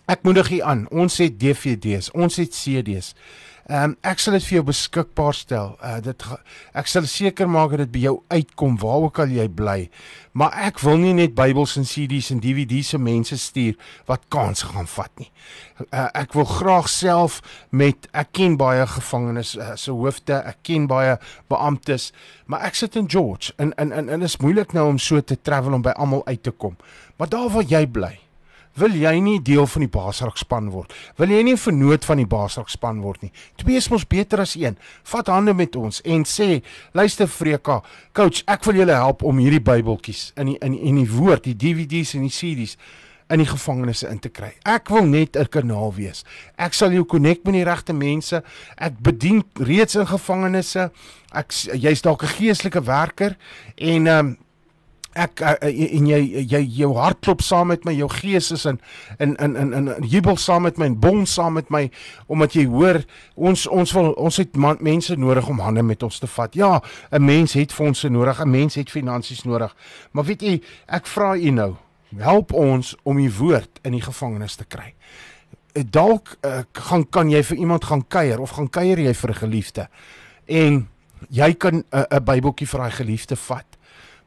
ek moedig u aan. Ons het DVD's, ons het CD's. Ehm um, ek sal dit vir jou beskikbaar stel. Uh dit ek sal seker maak dat dit by jou uitkom waar ook al jy bly. Maar ek wil nie net Bybels en CD's en DVD's se mense stuur wat kans gaan vat nie. Uh ek wil graag self met ek ken baie gevangenes uh, se hoofde, ek ken baie beamptes, maar ek sit in George en en en, en is moeilik nou om so te travel om by almal uit te kom. Maar daar waar jy bly, Wil jy nie deel van die Basrak span word? Wil jy nie 'n vernoot van die Basrak span word nie? Twee is mos beter as een. Vat hande met ons en sê, luister Freka, coach, ek wil julle help om hierdie Bybeltjies in die in die, in die woord, die DVD's en die CD's in die gevangenisse in te kry. Ek wil net 'n kanaal wees. Ek sal jou konnek met die regte mense. Ek bedien reeds in gevangenisse. Ek jy's dalk 'n geestelike werker en ehm um, ek uh, en jy jy jou hart klop saam met my jou gees is in in in in, in jubel saam met my en bom saam met my omdat jy hoor ons ons wil ons het man, mense nodig om hande met ons te vat. Ja 'n mens het fondse nodig 'n mens het finansies nodig. Maar weet jy ek vra u nou help ons om u woord in die gevangenis te kry. Dalk uh, gaan kan jy vir iemand gaan kuier of gaan kuier jy vir 'n geliefde? En jy kan 'n uh, 'n Bybeltjie vir daai geliefde vat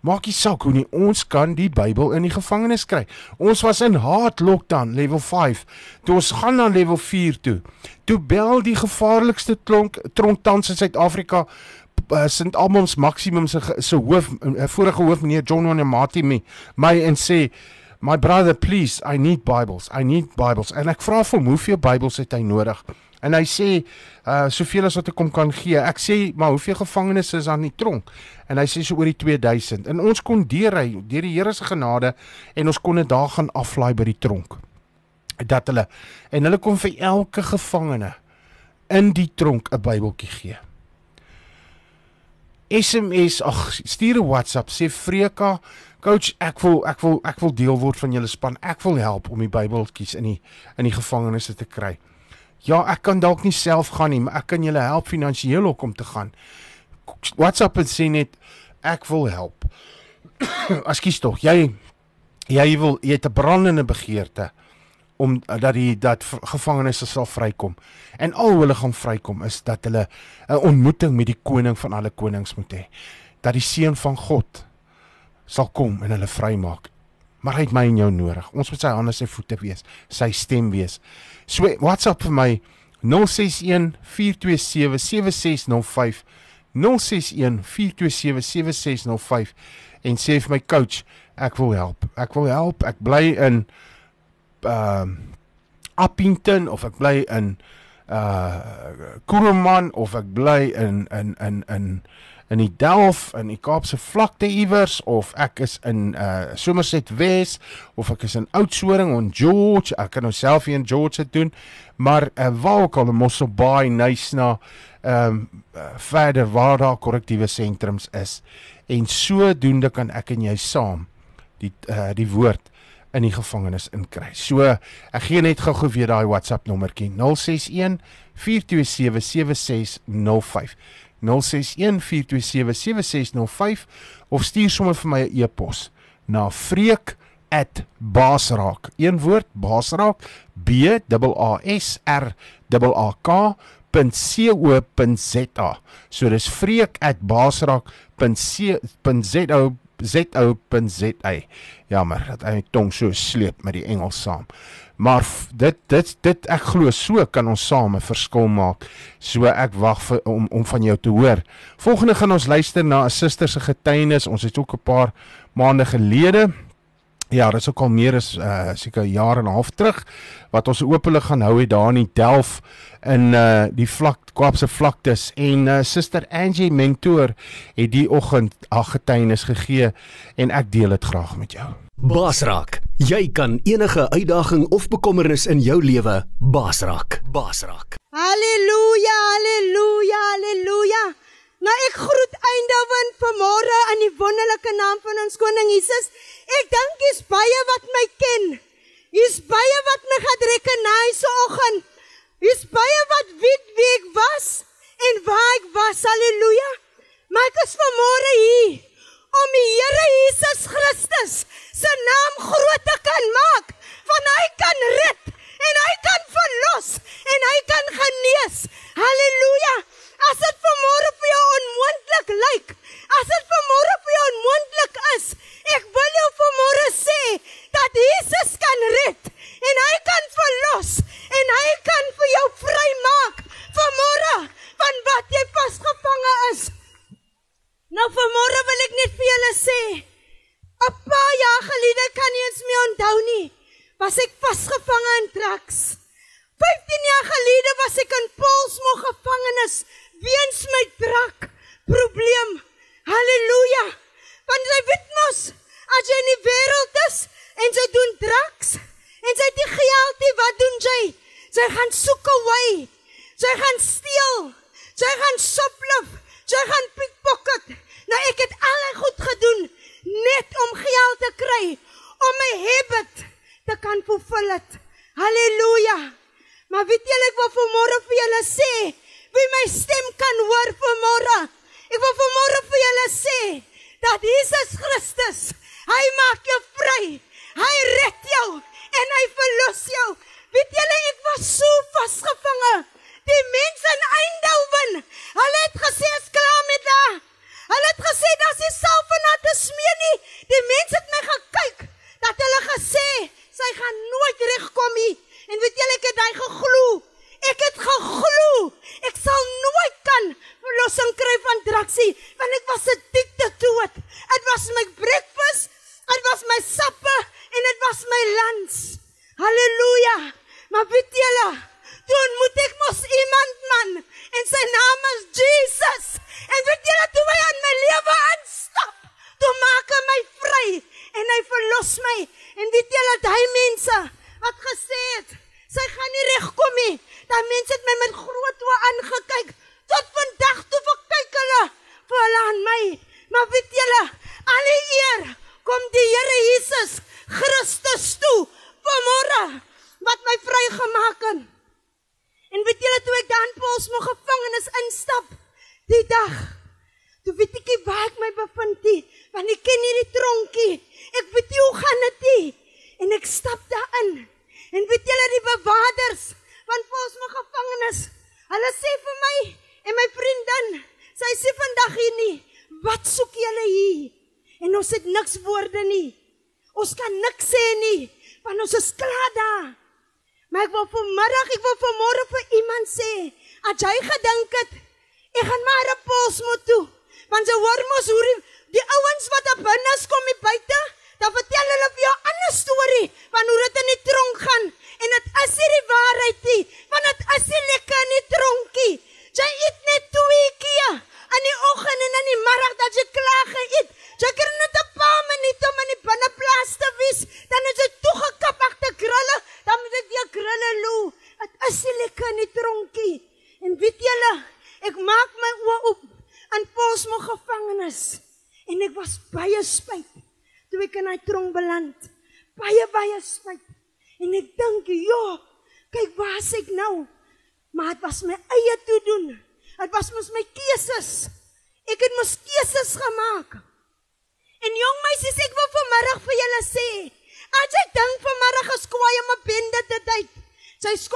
Maak nie saak hoe nie, ons kan die Bybel in die gevangenis kry. Ons was in hard lockdown level 5. Toe ons gaan na level 4 toe. Toe bel die gevaarlikste tronk tronk tans in Suid-Afrika uh, Sint Albans maksimum se se hoof uh, vorige hoof meneer John Wanamati my, my en sê My brother, please, I need Bibles. I need Bibles. En ek vra vir hom hoeveel Bybels het hy nodig? En hy sê uh soveel as wat ek hom kan gee. Ek sê maar hoeveel gevangenes is aan die tronk? En hy sê so oor die 2000. En ons kon deur hy deur die Here se genade en ons kon dit daar gaan aflaai by die tronk. Dat hulle en hulle kon vir elke gevangene in die tronk 'n Bybeltjie gee. SMS, ag, stuur 'n WhatsApp sê Freka, coach, ek wil ek wil ek wil deel word van julle span. Ek wil help om die Bybeltjies in die in die gevangenisse te kry. Ja, ek kan dalk nie self gaan nie, maar ek kan julle help finansiëel om te gaan. WhatsApp en sê net ek wil help. Ekskuus tog, jy jy wil jy het 'n brandende begeerte om dat die dat gevangenes sal vrykom. En al hulle gaan vrykom is dat hulle 'n ontmoeting met die koning van alle konings moet hê. Dat die seun van God sal kom en hulle vrymaak. Maar hy het my en jou nodig. Ons moet sy hande en sy voete wees, sy stem wees. So WhatsApp vir my 061 427 7605 061 427 7605 en sê vir my coach ek wil help. Ek wil help. Ek bly in ehm uh, Appington of ek bly in uh Kuruman of ek bly in in in in in die Delf in die Kaapse vlakte iewers of ek is in uh Somerset Wes of ek is in Oudtshoorn en George, ek kan nou self hier in George doen, maar uh, waar ook al in Mossel Bay, Nysna, ehm um, uh, verder waar daar korrektiewe sentrums is. En sodoende kan ek en jy saam die uh, die woord in die gevangenis inkry. So ek gee net gou-gou weer daai WhatsApp nommertjie 061 427 7605. 061 427 7605 of stuur sommer vir my 'n e-pos na freek@basraak. Een woord, basraak, B A S R A K .co.za. So dis freek@basraak.co.za zo.za. Jammer dat hy tong so sleep met die Engels saam. Maar dit dit dit ek glo so kan ons saam 'n verskil maak. So ek wag vir om om van jou te hoor. Volgende gaan ons luister na 'n suster se getuienis. Ons het ook 'n paar maande gelede Ja, dit is ook al meer as uh seker jare en 'n half terug wat ons openlik gaan hou het daar in die Delf in uh die vlak Kaapse vlaktes en uh Suster Angie Mentor het die oggend haar getuienis gegee en ek deel dit graag met jou. Basraak, jy kan enige uitdaging of bekommernis in jou lewe basraak. Basraak. Halleluja, halleluja, halleluja. Nou ek groet Eindhoven vanmôre in die wonderlike naam van ons koning Jesus. Ek dink dis baie wat my ken. Dis baie wat my gaan recognize vanoggend. Dis baie wat weet wie ek was en waar ek was. Halleluja. Maar ek is vanmôre hier om die Here Jesus Christus se naam groot te kan maak. Want hy kan red en hy kan verlos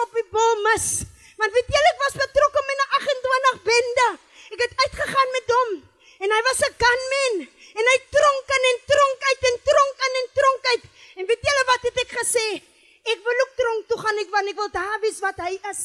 skop die bal mis. Want weet julle ek was betrokke met 'n 28 bende. Ek het uitgegaan met hom en hy was 'n gunman en hy tronk in en tronk uit en tronk in en tronk uit. En weet julle wat het ek gesê? Ek wil ook tronk toe gaan ek want ek wil daar wees wat hy is.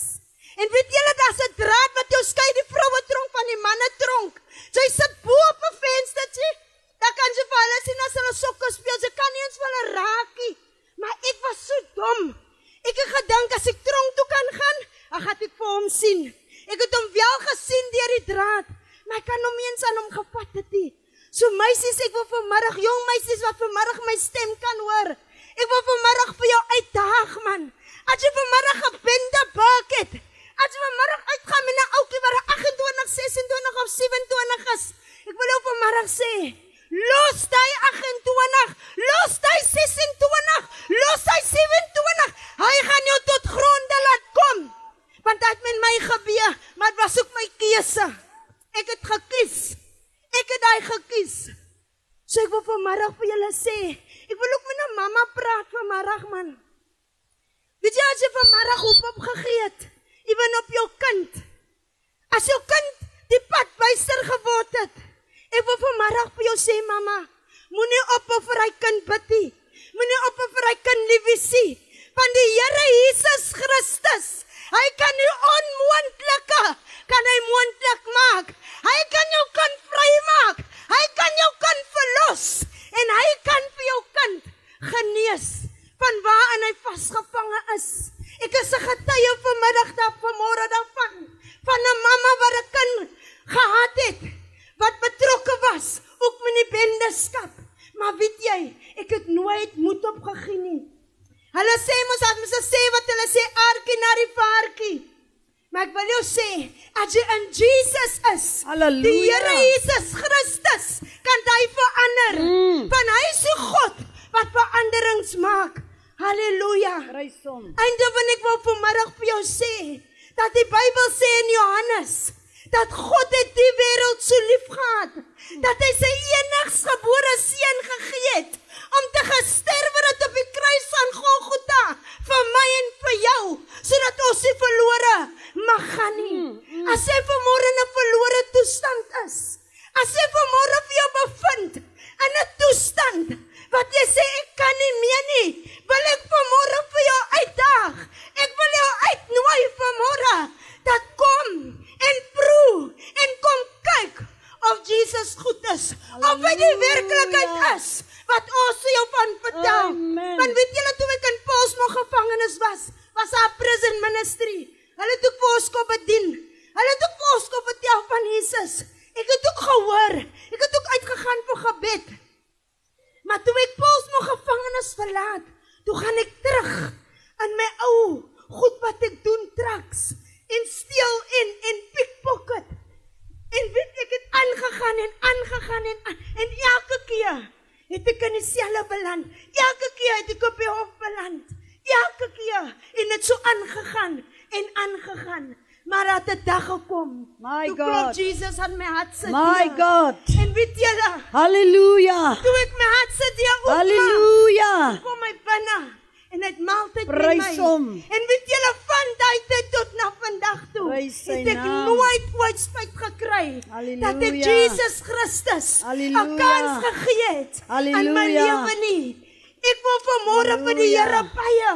En weet julle daar's 'n draad wat jou skei die vroue tronk van die manne tronk. Sy sit bo op 'n venstertjie. Daar kan jy vir hulle sien as hulle sokke speel. Jy kan nie eens vir hulle raak nie. Maar ek was so dom. Ek het gedink as ek tronk toe kan gaan, dan gaan ek vir hom sien. Ek het hom wel gesien deur die draad, maar ek kan hom eens aan hom gevat het nie. So meisies, ek wil vanmiddag jong meisies wat vanmiddag my stem kan hoor. Ek wil vanmiddag vir jou uitdaag man. As jy vanmiddag 'n bende bak het, as jy vanmiddag uitgaan met 'n ouetjie wat 28, 26 of 27 is, ek wil jou vanmiddag sê, los hy 28, los hy 26, los hy 27. Hy gaan jou tot gronde laat kom. Want dit het met my gebeur, maar dit was ook my keuse. Ek het gekies. Ek het daai gekies. So ek wil vanmiddag vir julle sê, ek wil ook met 'n mamma praat vanmiddag man. Weet jy as jy vanmiddag hoop opgegee het, ewen op jou kind. As jou kind die pad byster geword het. Ek wil vanmiddag vir jou sê mamma, moenie ophou vir hy kind bid nie. Moenie ophou vir hy kind liefie want die Here Jesus Christus, hy kan die onmoontlike kan hy moontlik maak. Hy kan jou kind vrymaak. Hy kan jou kind verlos en hy kan vir jou kind genees van waarin hy vasgevange is. Ek is 'n getuie vanmiddag daar vanmôre daarvan van 'n mamma wat 'n kind gehad het wat betrokke was ook met die bendeskap. Maar weet jy, ek het nooit moed opgegee nie. Hulle sê mos dat mens sê wat hulle sê aartjie na die vaartjie. Maar ek wil jou sê, as jy in Jesus is, Halleluja. die Here Jesus Christus kan hy verander. Mm. Van hy is die God wat veranderings maak. Halleluja. Prys hom. Einde van ek wil vanmiddag vir jou sê dat die Bybel sê in Johannes dat God het die wêreld so lief gehad dat hy sy enigsgebore seun gegee het om te gesterwe het op die kruis van Golgotha vir my en vir jou sodat ons nie verlore mag gaan nie. As jy vanmôre in 'n verlore toestand is, as jy vanmôre vir jou bevind in 'n toestand wat jy sê ek kan nie meer nie, wil ek vanmôre vir jou uitdaag. Ek wil jou uitnooi vanmôre dat kom en proe en kom kyk of Jesus goed is. Of hy die werklikheid is wat ons jou van vertel. Amen. Want weet julle toe ek in Paulsmo gevangenis was, was daar 'n prison ministry. Hulle het ook vir ons kom bedien. Hulle het ook vir ons kom vertel van Jesus. Ek het ook gehoor. Ek het ook uitgegaan vir gebed. Maar toe ek Paulsmo gevangenis verlaat, toe gaan ek terug in my ou goed wat ek doen traks en steel en en pickpocket. En weet ek het aangegaan en aangegaan en en elke keer het ek in dieselfde beland. Elke keer het ek op die hof beland. Elke keer en dit so aangegaan en aangegaan. Maar dat 'n dag gekom. My toe God. klop Jesus aan my hart sit. My God. En weet julle, Halleluja. toe ek my hart sit hier oop. Halleluja. Kom my binne en dit maaltyd met Prys my. hom. En weet julle Prys sy het ek naam. nooit ooit spyt gekry Halleluja. dat ek Jesus Christus 'n Halleluja. kans gegee het in my Halleluja. lewe nie. Ek wil vanmôre vir die Halleluja. Here baie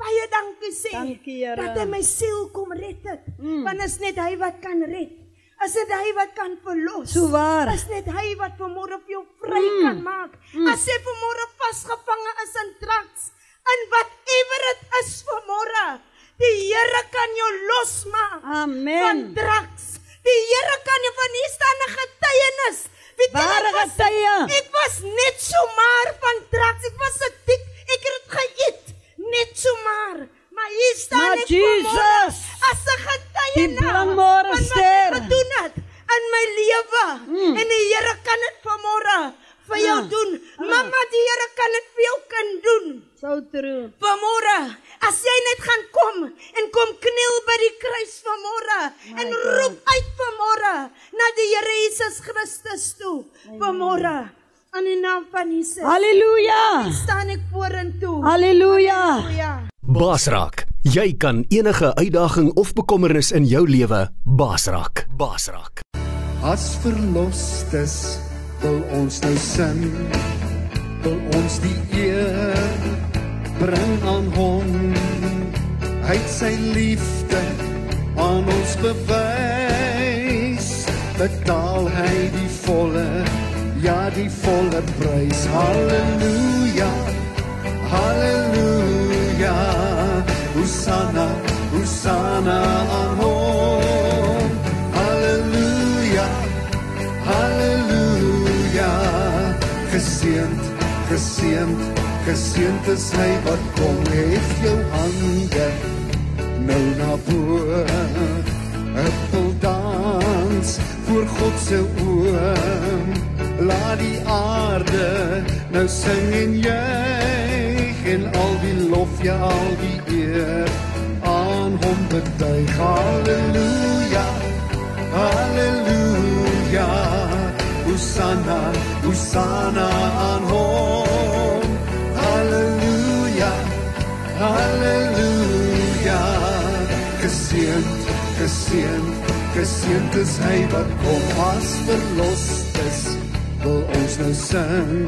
baie dankie sê Dankie, Here. dat hy my siel kom red het. Mm. Want is net hy wat kan red. Is dit hy wat kan verlos? So waar. Is net hy wat vanmôre vir jou vry Mm. kan maak. As jy vanmôre vasgevange is in drugs, in whatever dit is vanmôre, Die Here kan jou losmaak. Amen. Van draks. Die Here kan jou van hierstaande getuienis. Weet Ware getuie. Ek was net so maar van draks. Ek was so dik. Ek het dit geëet. Net so maar. Maar hier staan maar ek Jesus. As 'n getuie. Die blommorester. Wat ek gedoen het in my lewe. Mm. En die Here kan dit vanmôre vir jou ja. doen. Mamma, die Here kan dit vir jou kind doen. So true. Vanmôre, as jy net gaan kom en kom kniel by die kruis vanmôre en roep God. uit vanmôre na die Here Jesus Christus toe. Vanmôre in die naam van Jesus. Halleluja. staan ek vorentoe. Halleluja. Halleluja. Basrak, jy kan enige uitdaging of bekommernis in jou lewe basrak. Basrak. As verlosters wil ons nou sing wil ons die eer bring aan hom. Hy het sy liefde aan ons bewys. Betaal hy die volle ja die volle prys. Haleluja haleluja hosanna hosanna aan hom Geseend, geseend, geseend is hy wat kom. Hef jou hande nou na bo. Ek wil dans voor God se oë. Laat die aarde nou sing en juig en al die lof ja al die eer aan hom betuig. Halleluja. Halleluja. Hosanna, Hosanna aan hom. Halleluja. Halleluja. Geseend, geseend, geseend is hy wat kom as verlostes. Wil ons nou sing,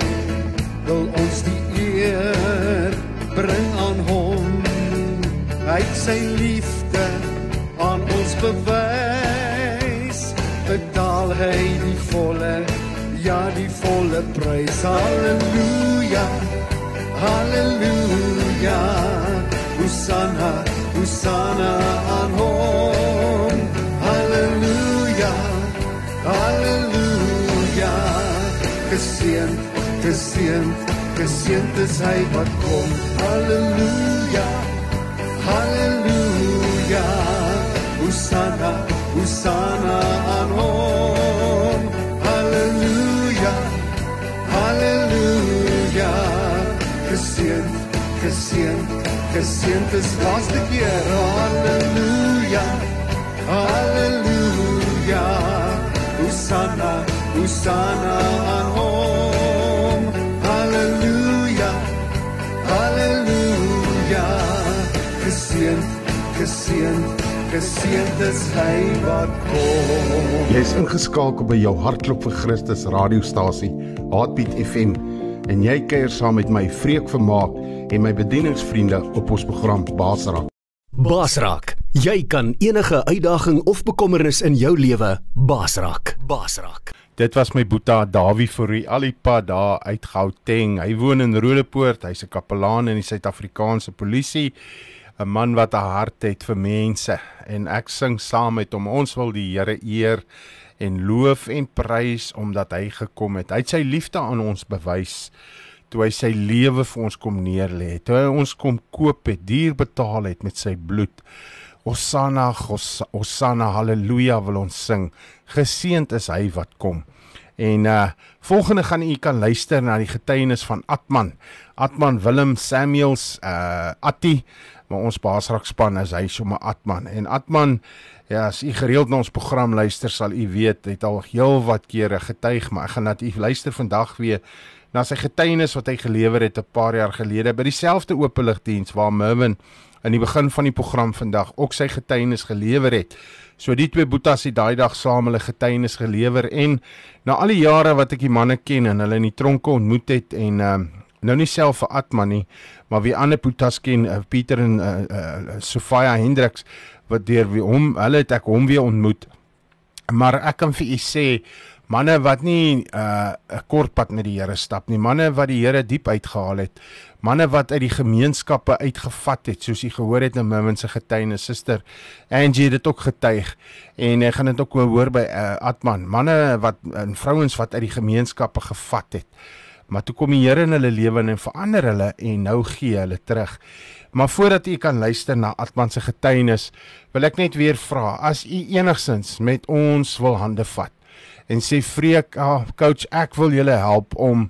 wil ons die eer bring aan hom. Hy sy liefde aan ons bewys betaal hy die volle ja die volle prys. Haleluja haleluja hosanna hosanna aan hom. Haleluja haleluja geseend geseend geseend is hy wat kom. Haleluja haleluja hosanna hosanna geseend geseend is laaste keer haleluja haleluja hosanna hosanna aan hom haleluja geseend geseend geseend is hy wat kom. Jy's ingeskakel by jou hartklop vir Christus radiostasie Heartbeat FM en jy kuier saam met my Vreek Vermaak en my bedieningsvriende op ons program Basraak. Baasraak. Jy kan enige uitdaging of bekommernis in jou lewe baasraak. Baasraak. Dit was my boeta Dawie Fourie Alipad daar uit Gauteng. Hy woon in Rodepoort. Hy's 'n kapelaan in die Suid-Afrikaanse polisie. 'n Man wat 'n hart het vir mense en ek sing saam met hom. Ons wil die Here eer en loof en prys omdat hy gekom het. Hy het sy liefde aan ons bewys toe hy sy lewe vir ons kom neerlê het. Toe hy ons kom koop het, duur betaal het met sy bloed. Hosanna, Hos- Hosanna, haleluja wil ons sing. Geseend is hy wat kom. En uh volgende gaan u kan luister na die getuienis van Atman. Atman Willem Samuels uh Atti, maar ons baasrak span is hy sommer Atman. En Atman Ja, as u gereeld na ons program luister, sal u weet, het al heel wat kere getuig, maar ek gaan dat u luister vandag weer na sy getuienis wat hy gelewer het 'n paar jaar gelede by dieselfde openligdiens waar Mervin in die begin van die program vandag ook sy getuienis gelewer het. So die twee boetas het daai dag saam hulle getuienis gelewer en na al die jare wat ek die manne ken en hulle in die tronke ontmoet het en um, nou nie self vir Atman nie, maar wie ander boetas ken, uh, Pieter en uh, uh, Sofia Hendriks wat deur hom hulle het ek hom weer ontmoet. Maar ek kan vir u sê manne wat nie uh, 'n kort pad met die Here stap nie, manne wat die Here diep uitgehaal het, manne wat uit die gemeenskappe uitgevat het, soos jy gehoor het in Mimmin se getuienis, suster Angie het dit ook getuig en ek gaan dit ook hoor by uh, Atman, manne wat en vrouens wat uit die gemeenskappe gevat het. Maar toe kom die Here in hulle lewe en verander hulle en nou gee hulle terug. Maar voordat u kan luister na Atman se getuienis, wil ek net weer vra, as u enigsins met ons wil hande vat en sê vreek, ah, coach, ek wil julle help om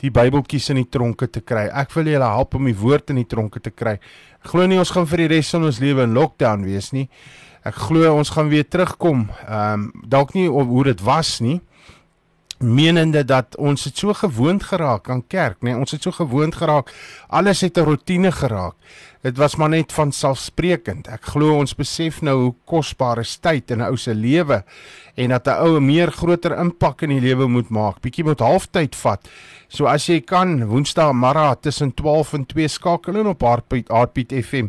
die Bybeltjies in die tronke te kry. Ek wil julle help om die woord in die tronke te kry. Ek glo nie ons gaan vir die res van ons lewe in lockdown wees nie. Ek glo ons gaan weer terugkom. Ehm um, dalk nie op hoe dit was nie. Menende dat ons het so gewoond geraak aan kerk, nê? Nee, ons het so gewoond geraak. Alles het 'n rotine geraak. Dit was maar net van selfsprekend. Ek glo ons besef nou hoe kosbaar is tyd in 'n ou se lewe en dat 'n ou 'n meer groter impak in die lewe moet maak. Bietjie moet halftyd vat. So as jy kan Woensdae Mara tussen 12 en 2 skakel in op Hartbeat Hartbeat FM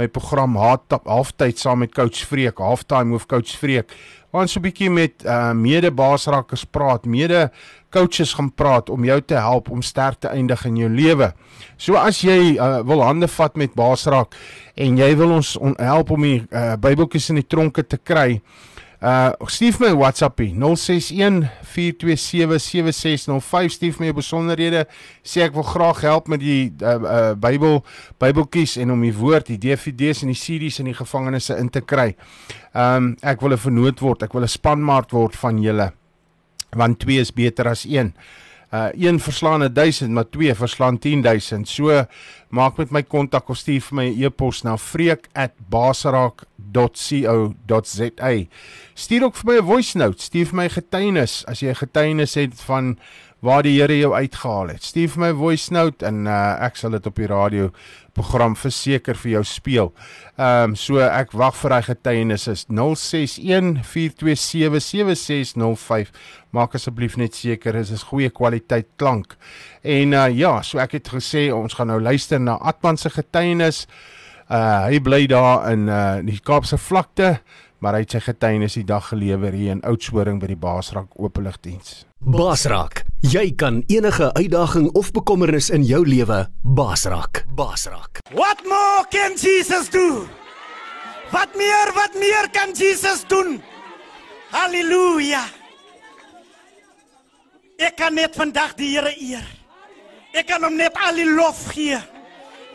my program halftyd saam met coach Freek, halftime hoof coach Freek. Ons so 'n bietjie met uh, mede baasrakkers praat, mede coaches gaan praat om jou te help om sterk te eindig in jou lewe. So as jy uh, wil hande vat met baasrak en jy wil ons on, help om die uh, Bybeltjies in die tronke te kry, Uh stuur my WhatsApp hier 061 427 7605 stuur my besonderhede. Sê ek wil graag help met die uh, uh Bybel Bybeltjies en om die woord die DVD's en die CD's in die gevangenisse in te kry. Um ek wil 'n vernoot word, ek wil 'n spanmaat word van julle want 2 is beter as 1 uh een verslaan 1000 maar twee verslaan 10000 so maak met my kontak of stuur vir my e-pos na freek@basaraak.co.za stuur ook vir my 'n voice note stuur vir my getuienis as jy 'n getuienis het van waar die Here jou uitgehaal het stuur vir my voice note en uh ek sal dit op die radio program verseker vir jou speel. Ehm um, so ek wag vir daai getuienis is 0614277605. Maak asseblief net seker dis is goeie kwaliteit klank. En uh ja, so ek het gesê ons gaan nou luister na Atman se getuienis. Uh hy bly daar in uh die Kaapse vlakte, maar hy het sy getuienis die dag gelewer hier in Oudtshoorn by die Baasrak Openligdiens. Baasrak, jy kan enige uitdaging of bekommernis in jou lewe baasrak. Baasrak. What more can Jesus do? Wat meer, wat meer kan Jesus doen? Halleluja. Ek kan net vandag die Here eer. Ek kan hom net al die lof gee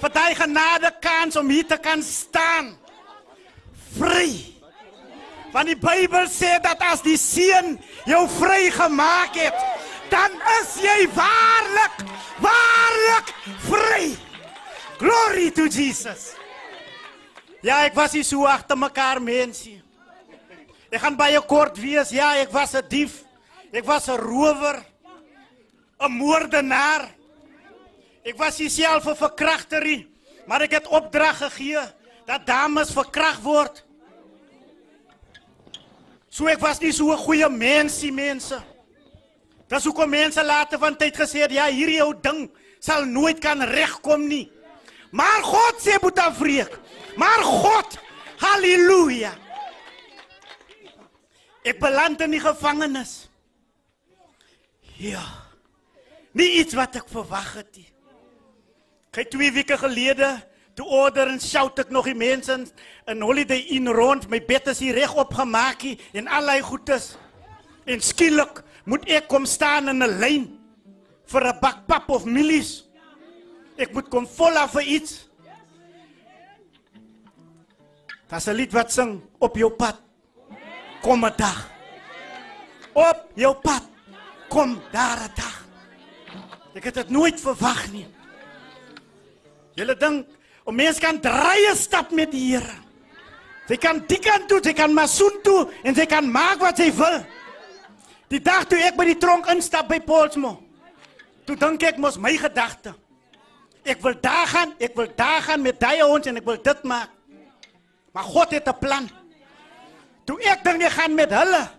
vir daai genade kans om hier te kan staan. Vry. Want die Bybel sê dat as die Seun jou vrygemaak het, dan is jy waarlik, waarlik vry. Glory to Jesus. Ja, ek was hier so agter mekaar mense. Ek gaan baie kort wees. Ja, ek was 'n dief. Ek was 'n rower. 'n Moordenaar. Ek was self 'n verkragterie, maar ek het opdrag gegee dat dames verkragt word. So ek was nie so 'n goeie mensie mense. Dis hoekom mense later van tyd gesê het ja, hierdie ou ding sal nooit kan regkom nie. Maar God sê Boeta vreek. Maar God, haleluja. Ek beland in die gevangenis. Ja. Nie iets wat ek verwag het nie. Kyk twee weke gelede toe order en shout ek nog die mense in, in Holiday Inn rond, my bed is hier reg opgemaak en allei goedes. En skielik moet ek kom staan in 'n lyn vir 'n bak pap of mielies. Ek moet kom volla vir iets. Dis 'n lied wat sing op jou pad. Kom 'n dag. Op jou pad kom daar 'n dag. Ek het dit nooit verwag nie. Julle dink om mens kan draai 'n stap met die Here. Jy kan die kant toe, jy kan masoen toe en jy kan maak wat jy wil. Die dag toe ek by die tronk instap by Paulsmo. Toe dink ek mos my gedagte. Ek wil daar gaan, ek wil daar gaan met daai ouens en ek wil dit maak. Maar God het 'n plan. Toe ek dink ek gaan met hulle.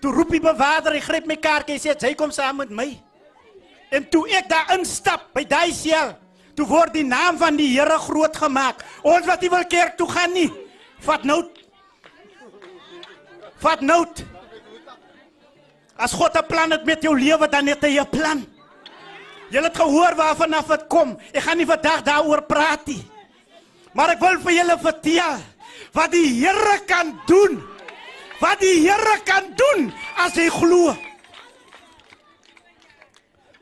Toe roep die bewaarder, hy gryp my kaartjie en sê hy kom saam met my. En toe ek daar instap by daai sel, toe word die naam van die Here groot gemaak. Ons wat nie wil kerk toe gaan nie. Vat nout. Vat nout. As God 'n plan het met jou lewe, dan het hy 'n plan. Jy het gehoor waarvan af dit kom. Ek gaan nie vandag daaroor praat nie. Maar ek wil vir julle vertel wat die Here kan doen. Wat die Here kan doen as jy glo.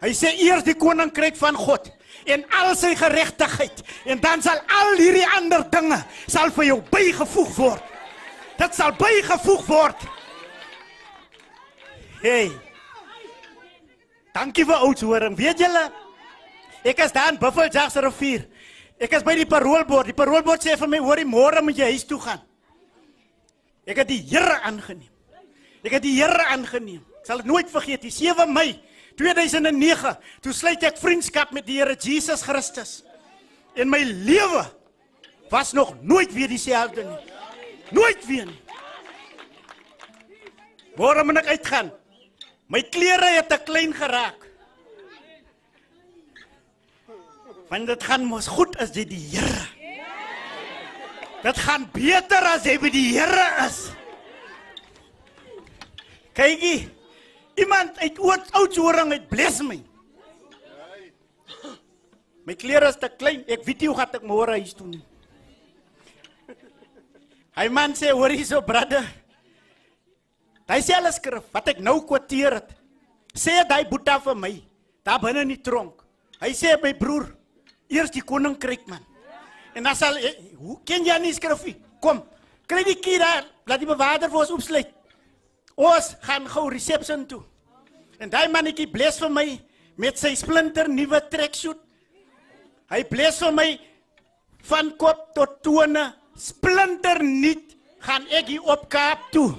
Hy sê eers die koninkryk van God en al sy geregtigheid en dan sal al hierdie ander dinge sal vir jou bygevoeg word. Dit sal bygevoeg word. Hey. Dankie vir oudshoring. Weet julle? Ek is daar in Buffeljags rivier. Ek is by die paroolbord. Die paroolbord sê vir my, "Hoorie, môre moet jy huis toe gaan." Ek het die Here aangeneem. Ek het die Here aangeneem. Ek sal dit nooit vergeet, die 7 Mei 2009, toe sluit ek vriendskap met die Here Jesus Christus. En my lewe was nog nooit weer dieselfde nie. Nooit weer nie. Waarom moet ek uitgaan? My klere het te klein geraak. Want dit gaan mos goed as jy die Here. Dit gaan beter as jy by die Here is. Kykie, iemand uit oud oudsoring het bless my. My klere is te klein. Ek weet nie hoe gaan ek môre huis toe nie. Hy man sê, "Hoor hierso, brother." Sê alles skrif wat ek nou kwoteer het. Sê daai boeta vir my, daar binne in die tronk. Hy sê my broer, eers die koninkryk man. En dan sal hoe ken jy nie skrifie? Kom, kry die key daar, laat die bewaarder vir ons oopsluit. Ons gaan gou reception toe. En daai mannetjie bless vir my met sy splinter nuwe tracksuit. Hy bless vir my van kop tot tone splinter nuut gaan ek hier op Kaap toe.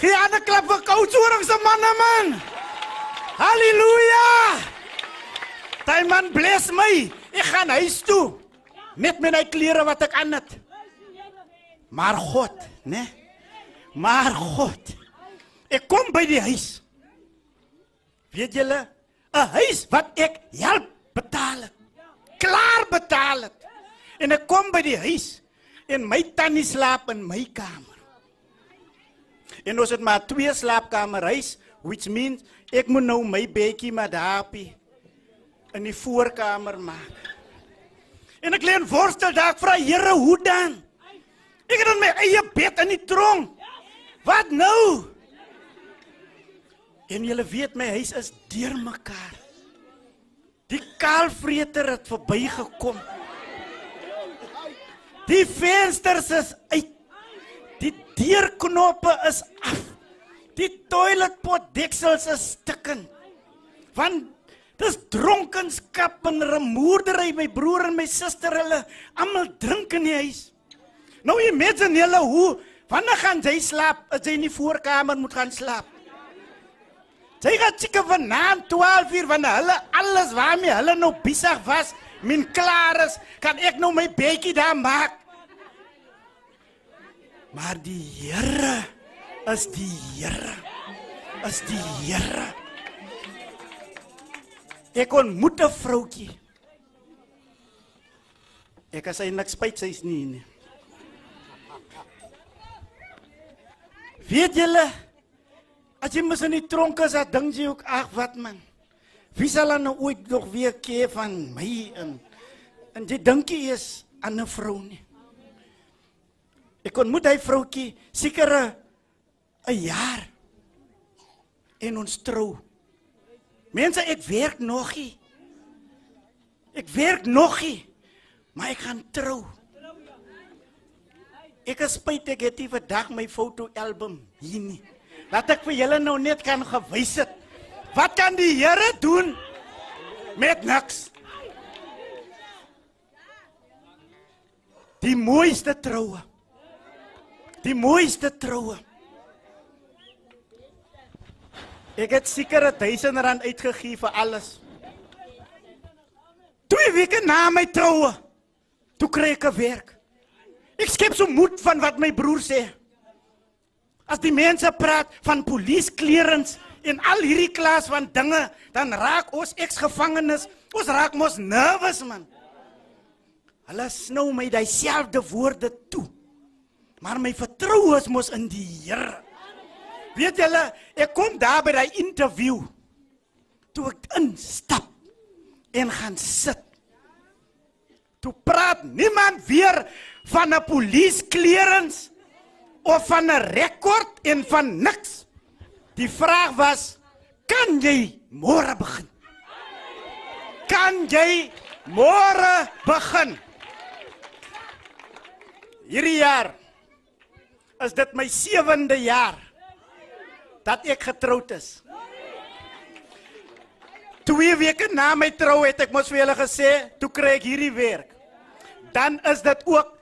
Gee aan 'n klap vir Koudsoring se manne man. Halleluja! Daai man bless my. Ek gaan huis toe. Net met my klere wat ek aan het. Maar God, né? Maar God. Ek kom by die huis. Weet julle, 'n huis wat ek help betaal het. Klaar betaal het. En ek kom by die huis en my tannie slaap in my kamer. En ons het maar twee slaapkamerhuis, which means ek moet nou my bedjie maar daarpie in die voorkamer maak. En ek lê en worstel daar vra Here hoe dan? Ek het in my eie bed in die tronk. Wat nou? En julle weet my huis is deurmekaar. Die kaalvreter het verbygekom. Die vensters is uit. Die deurknoppe is af. Die toiletpot deksels is stikkend. Want dis dronkenskap en remoerdery my broer en my suster hulle almal drink in die huis. Nou imagine julle hoe wanneer gaan jy slaap as jy in die voorkamer moet gaan slaap? Jy gaan seker vanaand 12 uur wanneer hulle alles waarmee hulle nou besig was, min klaar is, kan ek nou my bedjie daar maak. Maar die Here is die Here. Is die Here. Ek ontmoet 'n vroutjie. Ek as hy niks spyt sy's nie nie. Weet julle as jy mos in die tronk is, dan dink jy ook ag wat man. Wie sal dan nou ooit nog weer keer van my in? En jy dink jy is aan 'n vrou nie. Ek ontmoet hy vroutjie seker 'n jaar. En ons trou. Mense, ek werk nog nie. Ek werk nog nie. Maar ek gaan trou. Ek is spyt ek het nie vandag my fotoalbum hier nie. Laat ek vir julle nou net kan gewys het. Wat kan die Here doen met niks? Die mooiste troue. Die mooiste troue. Ek het seker 1000 rand uitgegee vir alles. Twee weke na my troue, toe kry ek 'n werk. Ek skep so moed van wat my broer sê. As die mense praat van polisieklerings en al hierdie klas van dinge, dan raak ons eksgevangenes, ons raak mos nervous man. Hulle snou my dieselfde woorde toe. Maar my vertroue is mos in die Here. Weet julle, ek kom daar by daai interview. Toe ek instap en gaan sit. Toe praat niemand weer van 'n polisieklerings of van 'n rekord en van niks. Die vraag was, kan jy môre begin? Kan jy môre begin? Hierdie jaar is dit my 7de jaar dat ek getroud is. Twee weke na my trou het ek mos vir julle gesê, toe kry ek hierdie werk. Dan is dit ook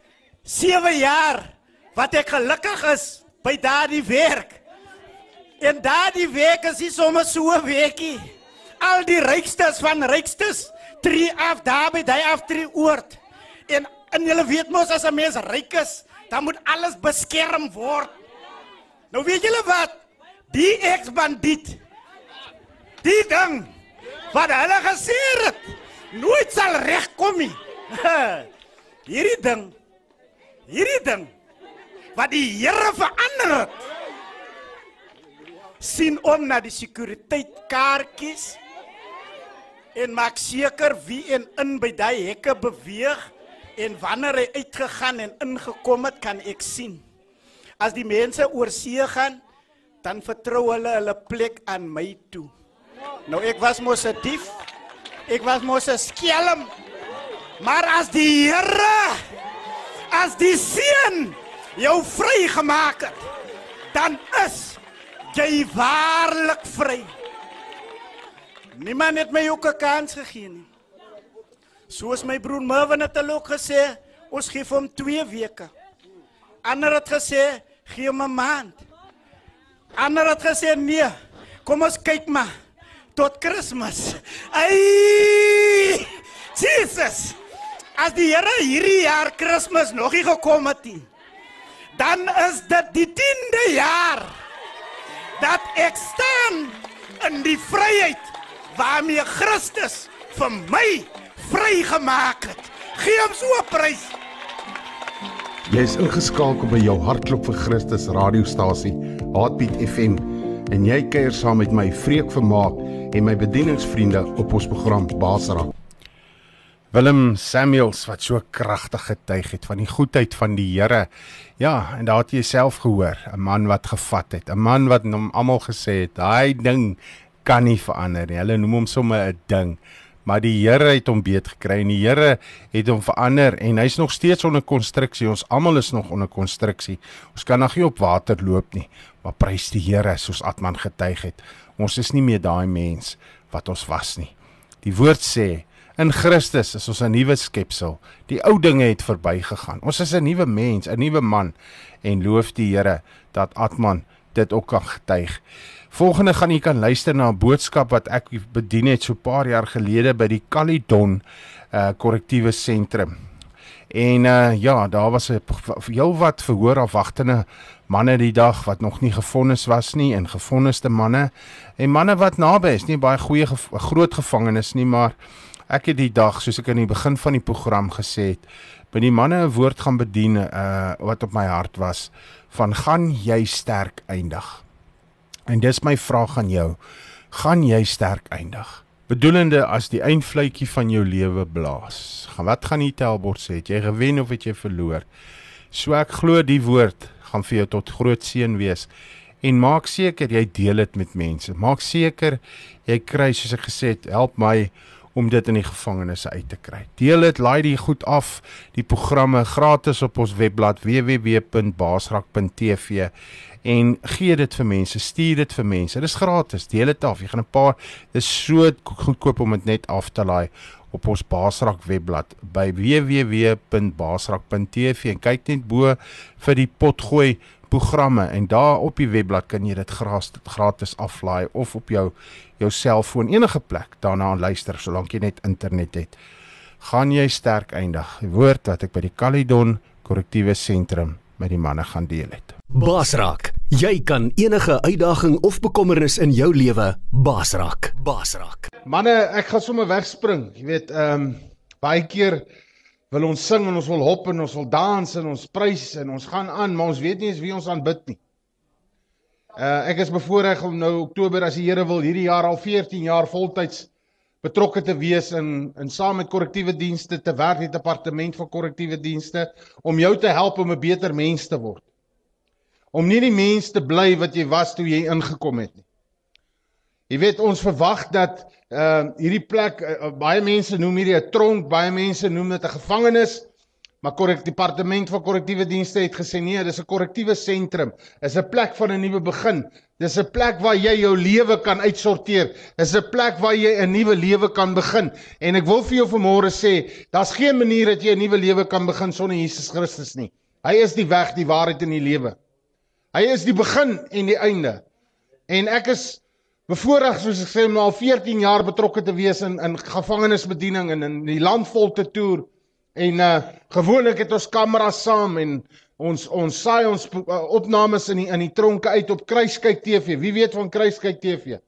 7 jaar wat ek gelukkig is by daardie werk. En daardie werk is nie sommer so 'n werkie. Al die rykstes van rykstes tree af daar by daai aftree oord. En en julle weet mos as 'n mens ryk is, dan moet alles beskerm word. Nou weet julle wat? Die ex-bandiet. Die ding wat hulle gesê het, nooit sal regkom nie. Hierdie ding. Hierdie ding wat die Here verander het. sien om na die sekuriteitkaartjies en maak seker wie en in by daai hekke beweeg en wanneer hy uitgegaan en ingekom het kan ek sien. As die mense oor see gaan, dan vertrou hulle hulle plek aan my toe. Nou ek was mos 'n dief. Ek was mos 'n skelm. Maar as die Here as die seun jou vrygemaak het, dan is jy waarlik vry. Niemand het my ook 'n kans gegee nie. Soos my broer Mervin het al ook gesê, ons gee vir hom 2 weke. Ander het gesê, gee hom 'n maand. Ander het gesê nee. Kom ons kyk maar tot Kersfees. Ai! Jesus! As die Here hierdie jaar Kersfees nog nie gekom het nie, dan is dit die 10de jaar dat ek staan in die vryheid waarmee Christus vir my vrygemaak het. Gee hom so 'n prys. Jy is ingeskakel by jou hartklop vir Christus radiostasie, Heartbeat FM, en jy kuier saam met my Vreek Vermaak en my bedieningsvriende op ons program Basra. Willem Samuels wat so kragtig getuig het van die goedheid van die Here. Ja, en daar het jy self gehoor, 'n man wat gevat het, 'n man wat hom almal gesê het, daai ding kan nie verander nie. Hulle noem hom sommer 'n ding maar die Here het hom beet gekry en die Here het hom verander en hy's nog steeds onder konstruksie. Ons almal is nog onder konstruksie. Ons kan nog nie op water loop nie, maar prys die Here soos Atman getuig het. Ons is nie meer daai mens wat ons was nie. Die woord sê in Christus is ons 'n nuwe skepsel. Die ou dinge het verbygegaan. Ons is 'n nuwe mens, 'n nuwe man en loof die Here dat Atman dit ook kan getuig. Volgende gaan u kan luister na 'n boodskap wat ek bedien het so 'n paar jaar gelede by die Calydon uh korrektiewe sentrum. En uh ja, daar was 'n heel wat verhoor afwagtende manne die dag wat nog nie gefonnis was nie en gefonniste manne en manne wat naby is, nie baie goeie gev groot gevangenes nie, maar ek het die dag soos ek in die begin van die program gesê het, by die manne 'n woord gaan bedien uh wat op my hart was van gaan jy sterk eindig. En dis my vraag aan jou. Gaan jy sterk eindig? Bedoelende as die eindfluitjie van jou lewe blaas. Gaan wat gaan die tellbord sê? Het jy gewen of het jy verloor? So ek glo die woord gaan vir jou tot groot seën wees. En maak seker jy deel dit met mense. Maak seker jy kry soos ek gesê het, help my om dit in die gevangenisse uit te kry. Deel dit, laai dit goed af, die programme gratis op ons webblad www.basrak.tv en gee dit vir mense, stuur dit vir mense. Dit is gratis. Deel dit af. Jy gaan 'n paar dis so goedkoop om dit net af te laai op ons Basrak webblad by www.basrak.tv en kyk net bo vir die potgooi programme en daar op die webblad kan jy dit gratis aflaai of op jou jou selfoon enige plek daarna aan luister solank jy net internet het. Gaan jy sterk eindig. Die woord wat ek by die Calydon korrektiewe sentrum met die manne gaan deel het. Basrak, jy kan enige uitdaging of bekommernis in jou lewe basrak. Basrak. Manne, ek gaan sommer wegspring. Jy weet, ehm um, baie keer wil ons sing en ons wil hop en ons wil dans en ons prys en ons gaan aan, maar ons weet nie eens wie ons aanbid nie. Uh ek is bevoorreg om nou Oktober as die Here wil hierdie jaar al 14 jaar voltyds betrokke te wees in in saam met korrektiewe dienste te werk die departement van korrektiewe dienste om jou te help om 'n beter mens te word. Om nie die mens te bly wat jy was toe jy ingekom het nie. Jy weet ons verwag dat uh hierdie plek uh, baie mense noem hierdie 'n tronk, baie mense noem dit 'n gevangenis. Maar korrek departement van korrektiewe dienste het gesê nee, dis 'n korrektiewe sentrum. Dis 'n plek van 'n nuwe begin. Dis 'n plek waar jy jou lewe kan uitsorteer. Dis 'n plek waar jy 'n nuwe lewe kan begin. En ek wil vir jou vanmôre sê, daar's geen manier dat jy 'n nuwe lewe kan begin sonder Jesus Christus nie. Hy is die weg, die waarheid en die lewe. Hy is die begin en die einde. En ek is bevoorreg soos ek sê om nou al 14 jaar betrokke te wees in in gevangenisbediening en in die land vol te toer. En uh gewoonlik het ons kameras saam en ons ons saai ons uh, opnames in die in die tronke uit op Kruiskyk TV. Wie weet van Kruiskyk TV?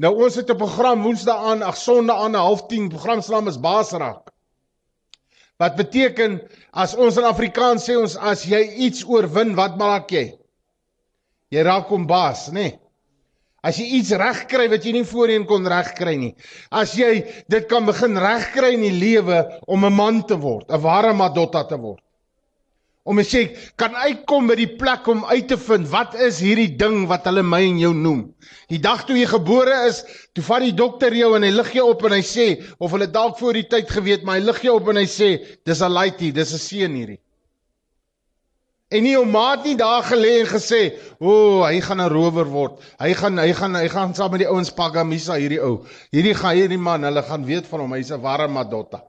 Nou ons het 'n program Woensdae aan, ag Sondag aan 09:30. Program se naam is Baasraak. Wat beteken as ons in Afrikaans sê ons as jy iets oorwin, wat maak jy? Jy raak hom baas, nê? Nee. As jy iets regkry wat jy nie voorheen kon regkry nie. As jy dit kan begin regkry in die lewe om 'n man te word, 'n ware madotta te word om te sê kan uitkom by die plek om uit te vind wat is hierdie ding wat hulle my en jou noem. Die dag toe jy gebore is, toe vat die dokter jou en hy lig jou op en hy sê of hulle dalk voor die tyd geweet, maar hy lig jou op en hy sê dis 'n laity, dis 'n seun hierdie. En nie jou maat nie daar gelê en gesê, "O, oh, hy gaan 'n rower word. Hy gaan hy gaan hy gaan saam met die ouens pagamisa hierdie ou. Hierdie gaan hierdie man, hulle gaan weet van hom, hy's 'n ware madotta."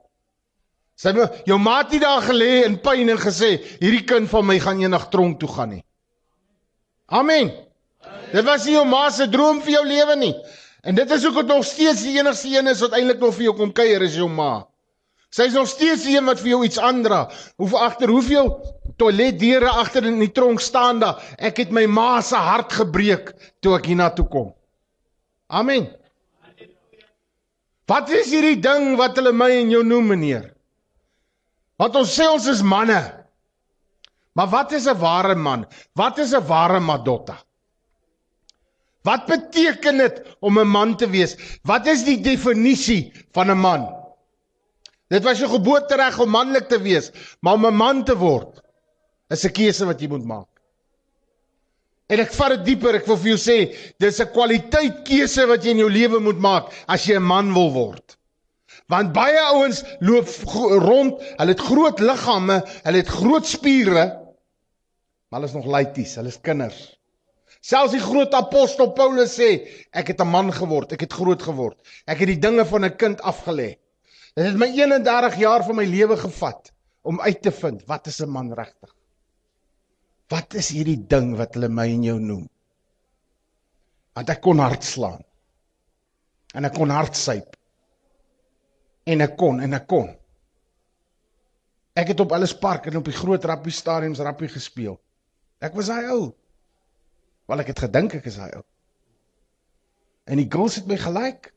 Sy het jou maat nie daar gelê in pyn en gesê hierdie kind van my gaan eendag tronk toe gaan nie. Amen. Dit was nie jou ma se droom vir jou lewe nie. En dit is hoekom nog steeds die enigste een is wat eintlik nog vir jou kom kuier is jou ma. Sy is nog steeds die een wat vir jou iets aandra. Hoe agter hoeveel toiletdeure agter in die tronk staan daar. Ek het my ma se hart gebreek toe ek hiernatoe kom. Amen. Wat is hierdie ding wat hulle my en jou noem meneer? Want ons sê ons is manne. Maar wat is 'n ware man? Wat is 'n ware madotta? Wat beteken dit om 'n man te wees? Wat is die definisie van 'n man? Dit was jou geboortereg om manlik te wees, maar om 'n man te word is 'n keuse wat jy moet maak. En ek vat dit dieper, ek wil vir jou sê, dis 'n kwaliteit keuse wat jy in jou lewe moet maak as jy 'n man wil word. Want baie ouens loop rond, hulle het groot liggame, hulle het groot spiere, maar hulle is nog laities, hulle is kinders. Selfs die groot apostel Paulus sê, ek het 'n man geword, ek het groot geword. Ek het die dinge van 'n kind afgelê. Dit het my 31 jaar van my lewe gevat om uit te vind wat is 'n man regtig? Wat is hierdie ding wat hulle my en jou noem? Want ek kon hard slaan. En ek kon hard syp en ek kon en ek kon. Ek het op alles park en op die groot rappie stadiums rappie gespeel. Ek was daai ou. Wel ek het gedink ek is daai ou. En die girls het my gelyk.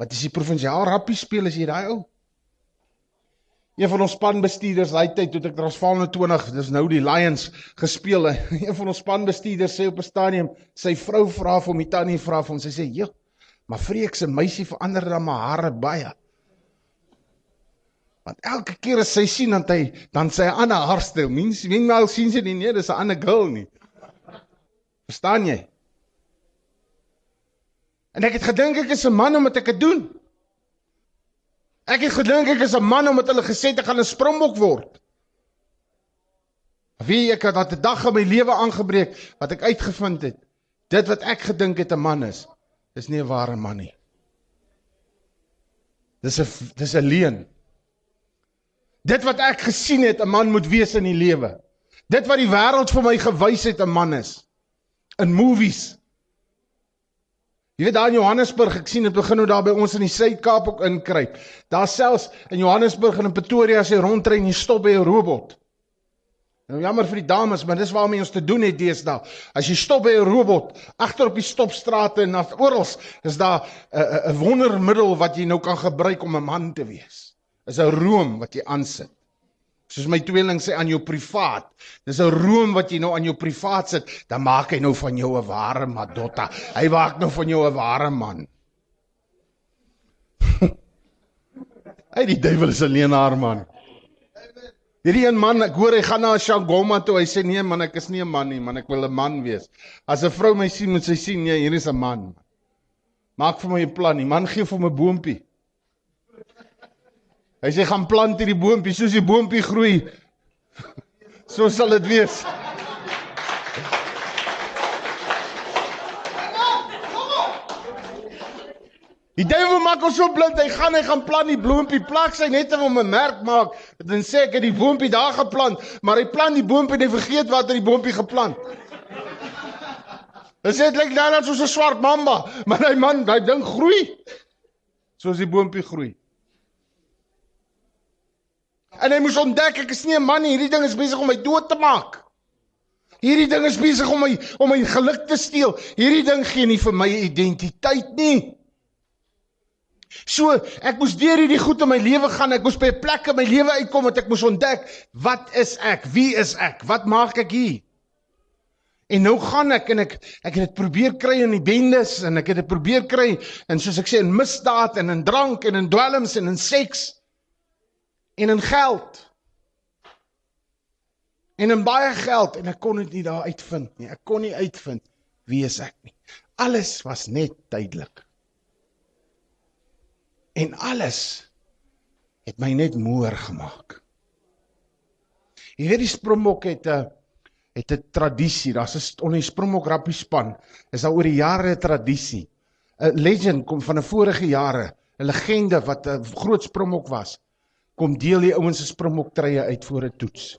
Wat is die provinsiaal rappie speel as jy daai ou? Een van ons spanbestuurders daai tyd toe ek Transvaal 20, dis nou die Lions gespeel. Een van ons spanbestuurders sê op 'n stadium, sy vrou vra vir hom, die tannie vra vir hom, sy sê: "Jo, maar Freek se meisie verander dan maar hare baie." Want elke keer as sy sien dan hy dan sy 'n ander haarstyl. Mens wen nou sien sy nie nee, dis 'n ander girl nie. Verstaan jy? En ek het gedink ek is 'n man omdat ek dit doen. Ek het gedink ek is 'n man omdat hulle gesê het ek gaan 'n springbok word. Wie ek het dat 'n dag in my lewe aangebreek wat ek uitgevind het. Dit wat ek gedink het 'n man is, is nie 'n ware man nie. Dis 'n dis 'n leuen. Dit wat ek gesien het 'n man moet wees in die lewe. Dit wat die wêreld vir my gewys het 'n man is in movies. Jy weet daar in Johannesburg, ek sien dit begin nou daar by ons in die Suid-Kaap ook inkruip. Daar selfs in Johannesburg en in Pretoria as jy rondry en jy stop by 'n robot. Nou jammer vir die dames, maar dis waarmee ons te doen het deesdae. As jy stop by 'n robot agter op die stopstrate en oral is daar 'n 'n wondermiddel wat jy nou kan gebruik om 'n man te wees is 'n room wat jy aansit. Soos my tweeling sê aan jou privaat. Dis 'n room wat jy nou aan jou privaat sit, dan maak hy nou van jou 'n ware madotta. Hy maak nou van jou 'n ware man. Hy die duiwel is 'n leenaar man. Hierdie een man, ek hoor hy gaan na Shangoma toe. Hy sê nee man, ek is nie 'n man nie, man, ek wil 'n man wees. As 'n vrou my sien, moet sy sien, nee, hier is 'n man. Maak vir my 'n plan. Die man gee vir my 'n boontjie. Hy sê gaan plant hierdie boontjie soos die boontjie groei. So sal dit wees. Die duiwel maak ons so blind, hy gaan hy gaan plant die bloempie, plak sy net om 'n merk maak. Dan sê ek het die boompie daar geplant, maar hy plant die boompie en hy vergeet wat hy die boompie geplant. Dit sê dit lyk nou net soos 'n swart mamba, maar hy man, daai ding groei soos die boompie groei. En hy moes ontdek ek is nie 'n man nie, hierdie ding is besig om my dood te maak. Hierdie ding is besig om my om my geluk te steel. Hierdie ding gee nie vir my identiteit nie. So, ek moes deur hierdie goed in my lewe gaan. Ek moes by 'n plek in my lewe uitkom wat ek moes ontdek, wat is ek? Wie is ek? Wat maak ek hier? En nou gaan ek en ek ek het dit probeer kry in die bendes en ek het dit probeer kry en soos ek sê in misdaad en in drank en in dwelms en in seks en in geld. En in baie geld en ek kon dit nie daar uitvind nie. Ek kon nie uitvind wie is ek nie. Alles was net tydelik. En alles het my net moer gemaak. Jy weet die Springbok het 'n het 'n tradisie. Daar's 'n onder die Springbok rugby span is daar oor die jare 'n tradisie. 'n Legend kom van 'n vorige jare, 'n legende wat 'n groot Springbok was kom deel die ouens se Springbok treie uit voor 'n toets.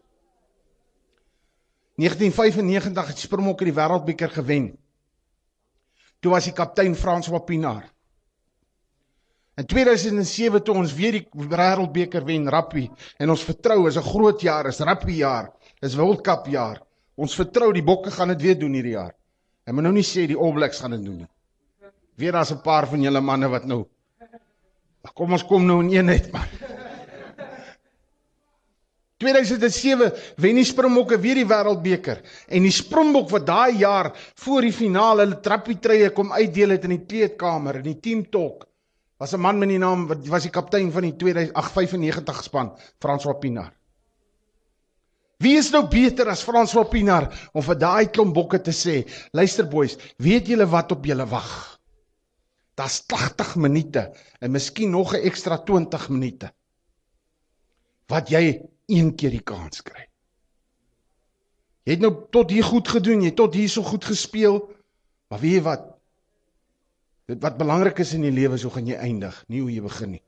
1995 het Springbok die Wêreldbeker gewen. Toe was die kaptein Frans Wapinaar. In 2007 toe ons weer die Wêreldbeker wen rugby en ons vertrou is 'n groot jaar, is rugby jaar, is World Cup jaar. Ons vertrou die Bokke gaan dit weer doen hierdie jaar. Ek moet nou nie sê die All Blacks gaan dit doen nie. Weer daar's 'n paar van julle manne wat nou Kom ons kom nou in eenheid man. 2007 wen die Springbokke weer die Wêreldbeker en die Springbok wat daai jaar voor die finale hulle trappietrye kom uitdeel het in die kleedkamer in die team talk was 'n man met die naam wat was die kaptein van die 2095 span Frans Wapinaar. Wie is nou beter as Frans Wapinaar om vir daai klomp bokke te sê, luister boys, weet julle wat op julle wag? Daar's 80 minute en miskien nog 'n ekstra 20 minute. Wat jy een keer die kans kry. Jy het nou tot hier goed gedoen, jy het tot hier so goed gespeel. Maar weet jy wat? Dit wat belangrik is in die lewe, so gaan jy eindig, nie hoe jy begin nie.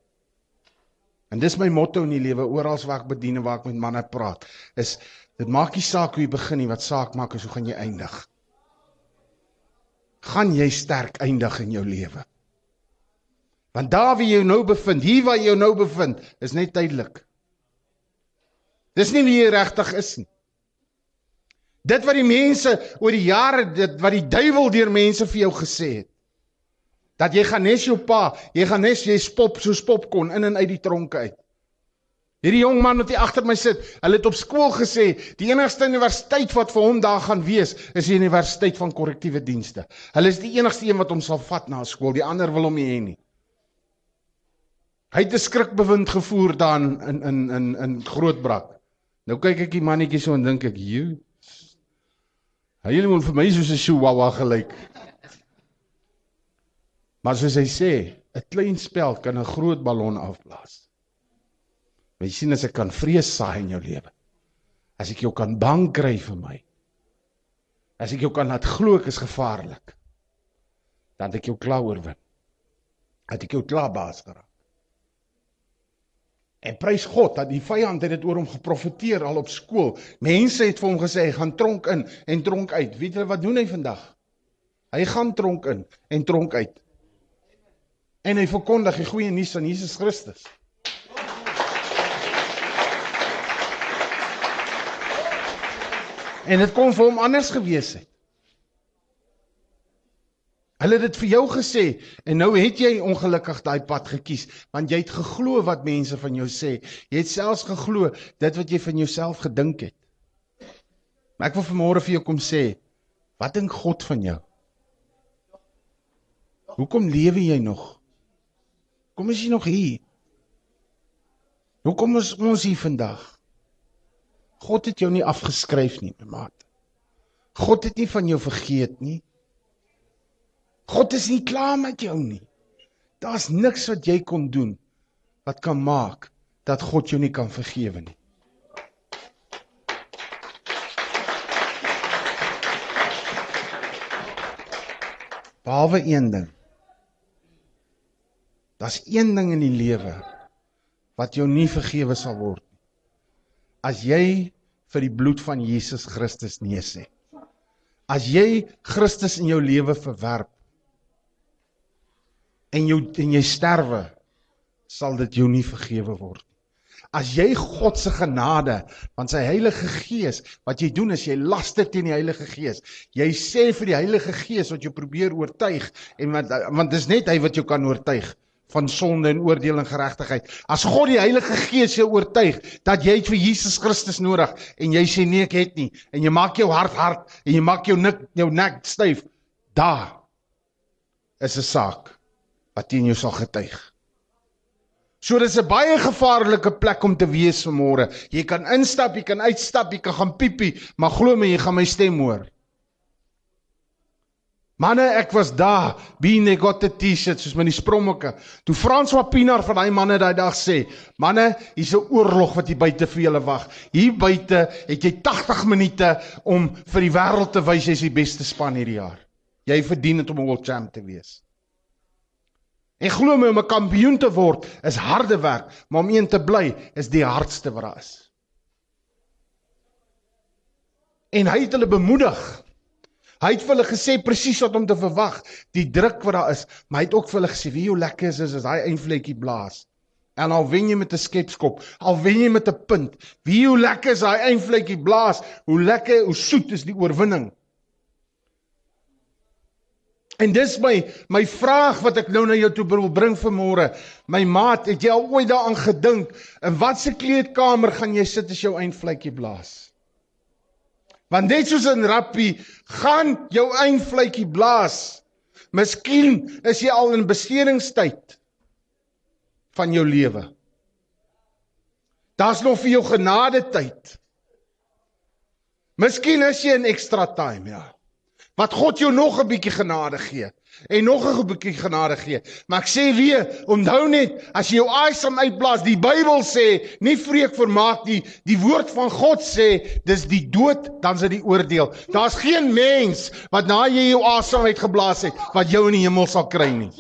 En dis my motto in die lewe, oral waar ek bedien en waar ek met manne praat, is dit maak nie saak hoe jy begin nie, wat saak maak is hoe gaan jy eindig. Gaan jy sterk eindig in jou lewe? Want daar waar jy nou bevind, hier waar jy nou bevind, is net tydelik. Dis nie wie jy regtig is nie. Dit wat die mense oor die jare dit wat die duiwel deur mense vir jou gesê het. Dat jy gaan nes jou pa, jy gaan nes jy spop soos popkon in en uit die tronke uit. Hierdie jong man wat hier agter my sit, hulle het op skool gesê die enigste universiteit wat vir hom daar gaan wees, is die universiteit van korrektiewe dienste. Hulle is die enigste een wat hom sal vat na skool, die ander wil hom nie hê nie. Hy het 'n skrikbewind gevoer daar in in in in, in Grootbrak. Nou kyk ek die mannetjie so en dink ek, "Jo. Hy het vir my soos 'n chihuahua gelyk." Maar soos hy sê, 'n klein speld kan 'n groot ballon afblaas. Jy sien as ek kan vrees saai in jou lewe. As ek jou kan bang kry vir my. As ek jou kan laat glo ek is gevaarlik. Dan het ek jou klaar oorwin. Het ek jou klaar baas geraak. En prys God dat die vyand het dit oor hom geprofeteer al op skool. Mense het vir hom gesê hy gaan tronk in en tronk uit. Weet julle wat doen hy vandag? Hy gaan tronk in en tronk uit. En hy verkondig die goeie nuus van Jesus Christus. En dit kon vir hom anders gewees het. Hulle het dit vir jou gesê en nou het jy ongelukkig daai pad gekies want jy het geglo wat mense van jou sê. Jy het selfs geglo dit wat jy van jouself gedink het. Maar ek wil vanmôre vir jou kom sê, wat dink God van jou? Hoekom lewe jy nog? Kom is jy nog hier? Hoekom is ons hier vandag? God het jou nie afgeskryf nie, my maat. God het nie van jou vergeet nie. God is nie klaar met jou nie. Daar's niks wat jy kon doen wat kan maak dat God jou nie kan vergewe nie. Behalwe een ding. Daar's een ding in die lewe wat jou nie vergewe sal word nie. As jy vir die bloed van Jesus Christus nee sê. As jy Christus in jou lewe verwerp en jou en jy sterwe, sal dit jou nie vergewe word. As jy God se genade, want sy Heilige Gees, wat jy doen is jy laster teen die Heilige Gees. Jy sê vir die Heilige Gees wat jou probeer oortuig en want want dis net hy wat jou kan oortuig van sonde en oordeel en geregtigheid. As God die Heilige Gees jou oortuig dat jy vir Jesus Christus nodig en jy sê nee ek het nie en jy maak jou hart hard en jy maak jou nek jou nek styf, daar is 'n saak wat teen jou sal getuig. So dis 'n baie gevaarlike plek om te wees vanmôre. Jy kan instap, jy kan uitstap, jy kan gaan piepie, maar glo my, jy gaan my stem hoor. Manne, ek was daar, being they got the T-shirt soos met die sprommokke. Toe Frans Wapinaar van daai manne daai dag sê, "Manne, hier's 'n oorlog wat hier buite vir julle wag. Hier buite het jy 80 minute om vir die wêreld te wys jy's die beste span hierdie jaar. Jy verdien dit om 'n world champ te wees." En glo my om 'n kampioen te word is harde werk, maar om een te bly is die hardste wat daar is. En hy het hulle bemoedig. Hy het vir hulle gesê presies wat om te verwag, die druk wat daar is, maar hy het ook vir hulle gesê wie hoe lekker is is as daai eindvletjie blaas. En al wen jy met 'n skepskop, al wen jy met 'n punt, wie hoe lekker is daai eindvletjie blaas, hoe lekker, hoe soet is die oorwinning. En dis my my vraag wat ek nou na jou toe wil bring vanmôre. My maat, het jy al ooit daaraan gedink in watter kleedkamer gaan jy sit as jou eindvletjie blaas? Want net soos in rappie gaan jou eindvletjie blaas. Miskien is jy al in bestedingstyd van jou lewe. Daar's nog vir jou genade tyd. Miskien is jy in extra time, ja. Wat God jou nog 'n bietjie genade gee en nog 'n bietjie genade gee. Maar ek sê weer, onthou net, as jy jou asem uitblaas, die Bybel sê, nie vreek vermaak nie, die woord van God sê, dis die dood, dan is dit die oordeel. Daar's geen mens wat na jy jou asem uitgeblaas het, wat jou in die hemel sal kry nie.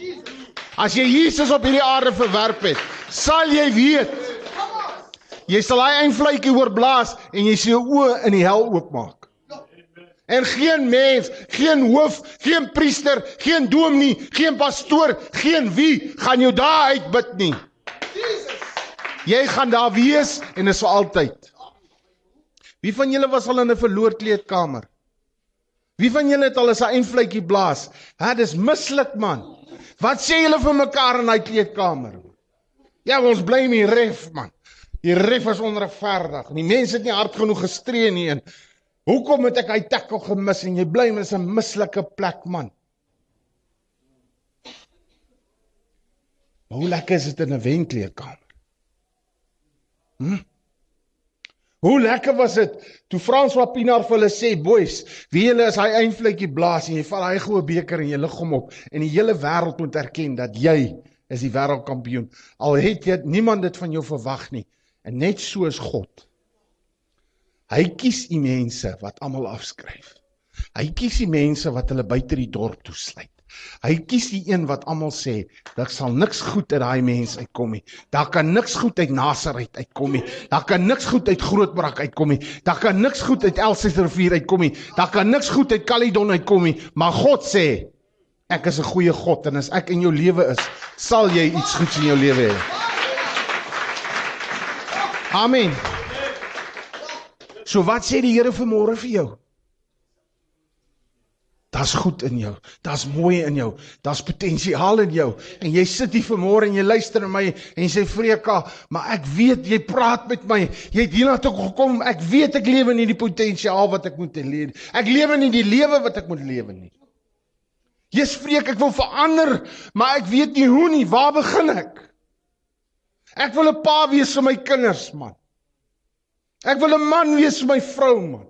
As jy Jesus op hierdie aarde verwerp het, sal jy weet jy sal daai eindvletjie oorblaas en jy sal jou oë in die hel oopmaak. En geen mens, geen hoof, geen priester, geen dominee, geen pastoor, geen wie gaan jou daar uitbid nie. Jesus. Jy gaan daar wees en is vir altyd. Wie van julle was al in 'n verloor kleedkamer? Wie van julle het al 'n eindvletjie blaas? Hè, dis mislik man. Wat sê julle vir mekaar in daai kleedkamer? Ja, ons bly met die ref man. Die ref is onregverdig. Die mense het nie hard genoeg gestree nie en Hoekom het ek hy tackle gemis en jy bly met 'n mislike plek man? Hoe lekker is dit in 'n wenkleedkamer? Hm? Hoe lekker was dit toe Frans Wapinaar vir hulle sê, "Boys, wie julle is hy eindvletjie blaas en jy val hy goue beker en jy lig hom op en die hele wêreld moet erken dat jy is die wêreldkampioen." Al het jy niemand dit van jou verwag nie. En net so is God. Hy kies die mense wat almal afskryf. Hy kies die mense wat hulle buite die dorp toesluit. Hy kies die een wat almal sê, daar sal niks goed uit daai mens uitkom nie. Daar kan niks goed uit Nasaret uitkom nie. Daar kan niks goed uit Grootbrak uitkom nie. Daar kan niks goed uit Elsiesrivier uitkom nie. Daar kan niks goed uit Caledon uitkom nie. Maar God sê, ek is 'n goeie God en as ek in jou lewe is, sal jy iets goeds in jou lewe hê. Amen. So wat sê die Here vanmôre vir jou? Daar's goed in jou. Daar's mooi in jou. Daar's potensiaal in jou. En jy sit hier vanmôre en jy luister na my en jy sê Freka, maar ek weet jy praat met my. Jy het hiernatoe gekom. Ek weet ek lewe nie die potensiaal wat ek moet hê. Ek lewe nie die lewe wat ek moet lewe nie. Jesus spreek ek wil verander, maar ek weet nie hoe nie. Waar begin ek? Ek wil 'n pa wees vir my kinders, man. Ek wil 'n man wees vir my vrou man.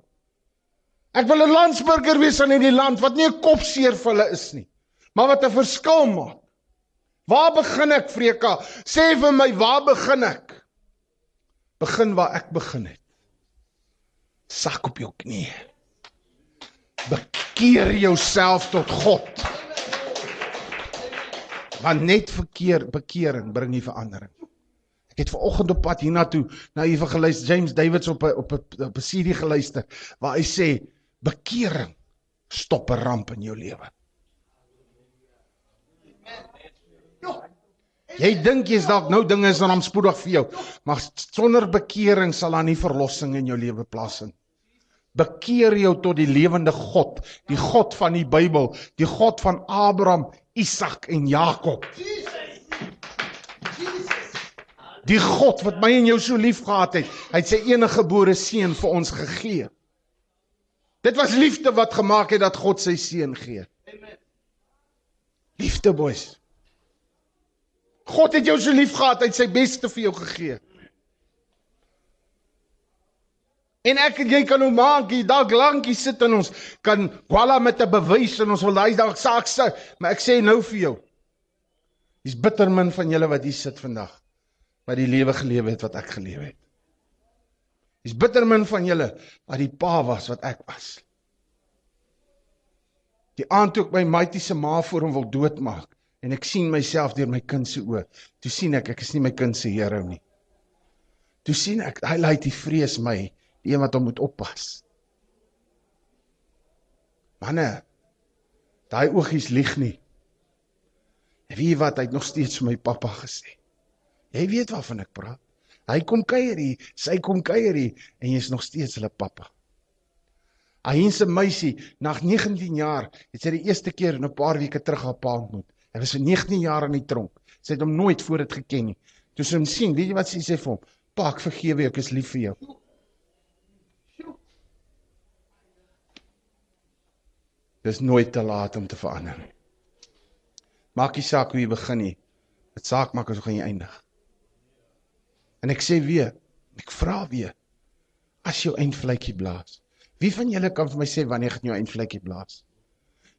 Ek wil 'n landsburger wees in hierdie land wat nie 'n kopseer vir hulle is nie, maar wat 'n verskil maak. Waar begin ek, Freka? Sê vir my, waar begin ek? Begin waar ek begin het. Sak op jou knie. Bekeer jouself tot God. Want net verkeer bekering bring nie verandering. Ek het vanoggend op pad hiernatoe na evangelis James Davids op 'n op 'n op 'n CD geluister waar hy sê bekering stop 'n ramp in jou lewe. Jy dink jy's dalk nou dinge is dan spoedig vir jou, maar sonder bekering sal daar nie verlossing in jou lewe plaasvind. Bekeer jou tot die lewende God, die God van die Bybel, die God van Abraham, Isak en Jakob. Die God wat my en jou so liefgehad het, hy het sy enige gebore seun vir ons gegee. Dit was liefde wat gemaak het dat God sy seun gee. Amen. Liefde boys. God het jou so liefgehad, hy het sy beste vir jou gegee. En ek en jy kan nou maak, jy dalk lankie sit in ons kan kwala met 'n bewys en ons wil daai dalk saak sê, maar ek sê nou vir jou. Dis bitter min van julle wat hier sit vandag wat die lewe gelewe het wat ek gelewe het. Dis bitter min van julle wat die pa was wat ek was. Die aand toe ek my maitie se ma voor hom wil doodmaak en ek sien myself deur my kind se oë, toe sien ek ek is nie my kind se Here nie. Toe sien ek hy lei die vrees my die een wat hom moet oppas. Manne, daai oogies lieg nie. En wie wat hy het nog steeds vir my pappa gesê. Jy weet waarvan ek praat. Hy kom kuier hier, sy kom kuier hier en jy's nog steeds hulle pappa. Hy se meisie, na 19 jaar, het sy die eerste keer in 'n paar weke terug haar pa ontmoet. Hy was vir 19 jaar in die tronk. Sy het hom nooit voor dit geken nie. Toe sy hom sien, weet jy wat sy sê vir hom? Pa, ek vergewe jou, ek is lief vir jou. Dis nooit te laat om te verander nie. Maak nie saak hoe jy begin nie. Dit saak maak as hoe gaan jy eindig. En ek sê weer, ek vra weer, as jou eindvletjie blaas. Wie van julle kan vir my sê wanneer gaan jou eindvletjie blaas?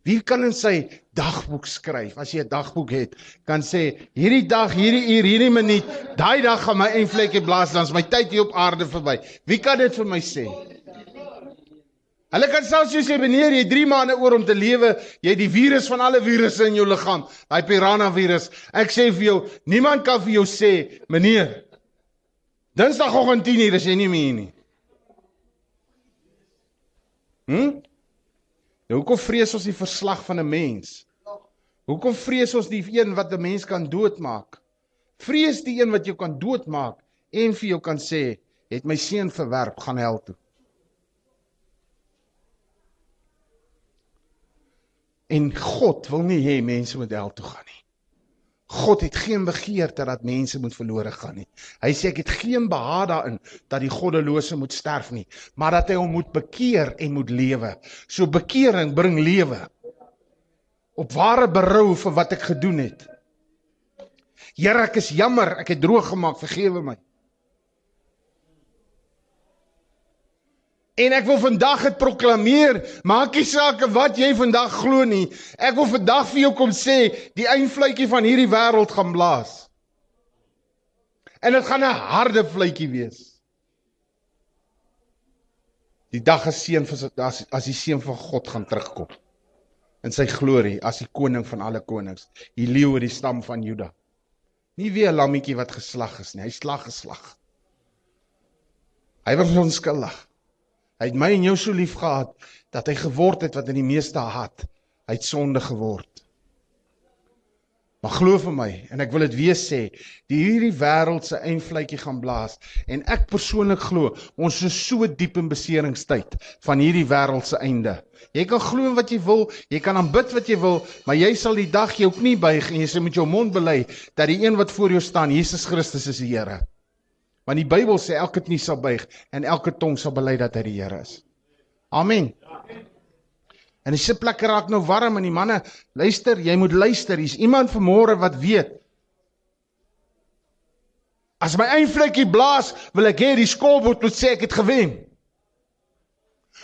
Wie kan in sy dagboek skryf as jy 'n dagboek het, kan sê hierdie dag, hierdie uur, hierdie minuut, daai dag gaan my eindvletjie blaas, dan is my tyd hier op aarde verby. Wie kan dit vir my sê? Hulle kan selfs sê wanneer jy 3 maande oor om te lewe, jy het die virus van alle virusse in jou liggaam, daai piranha virus. Ek sê vir jou, niemand kan vir jou sê, meneer, Dinsdagoggend 10:00 is jy nie meer nie. Hm? Nou, hoekom vrees ons die verslag van 'n mens? Hoekom vrees ons die een wat 'n mens kan doodmaak? Vrees die een wat jou kan doodmaak en vir jou kan sê, "Het my seun verwerp, gaan hel toe." En God wil nie hê mense moet hel toe gaan nie. God het geen begeerte dat mense moet verlore gaan nie. Hy sê ek het geen behaag daarin dat die goddelose moet sterf nie, maar dat hy hom moet bekeer en moet lewe. So bekering bring lewe. Op ware berou vir wat ek gedoen het. Here, ek is jammer, ek het droog gemaak, vergewe my. En ek wil vandag dit proklameer, maak nie saak wat jy vandag glo nie. Ek wil vandag vir jou kom sê, die eindvletjie van hierdie wêreld gaan blaas. En dit gaan 'n harde vletjie wees. Die dag is seën vir as as die seun van God gaan terugkom in sy glorie as die koning van alle konings, die leeu uit die stam van Juda. Nie weer 'n lammetjie wat geslag is nie, hy slag geslag. Hy was onskuldig. Hy het my en jou so lief gehad dat hy geword het wat in die meeste haat. Hy het sonde geword. Maar glo vir my en ek wil dit weer sê, die hierdie wêreld se eindvletjie gaan blaas en ek persoonlik glo ons is so diep in beseringstyd van hierdie wêreld se einde. Jy kan glo wat jy wil, jy kan aanbid wat jy wil, maar jy sal die dag jou knie buig en jy sê met jou mond bely dat die een wat voor jou staan, Jesus Christus is die Here. Want die Bybel sê elke knie sal buig en elke tong sal bely dat hy die Here is. Amen. En die sitplekke raak nou warm en die manne, luister, jy moet luister. Hier's iemand vanmôre wat weet. As my eindvlekkie blaas, wil ek hê die skoolbord moet sê ek het gewen.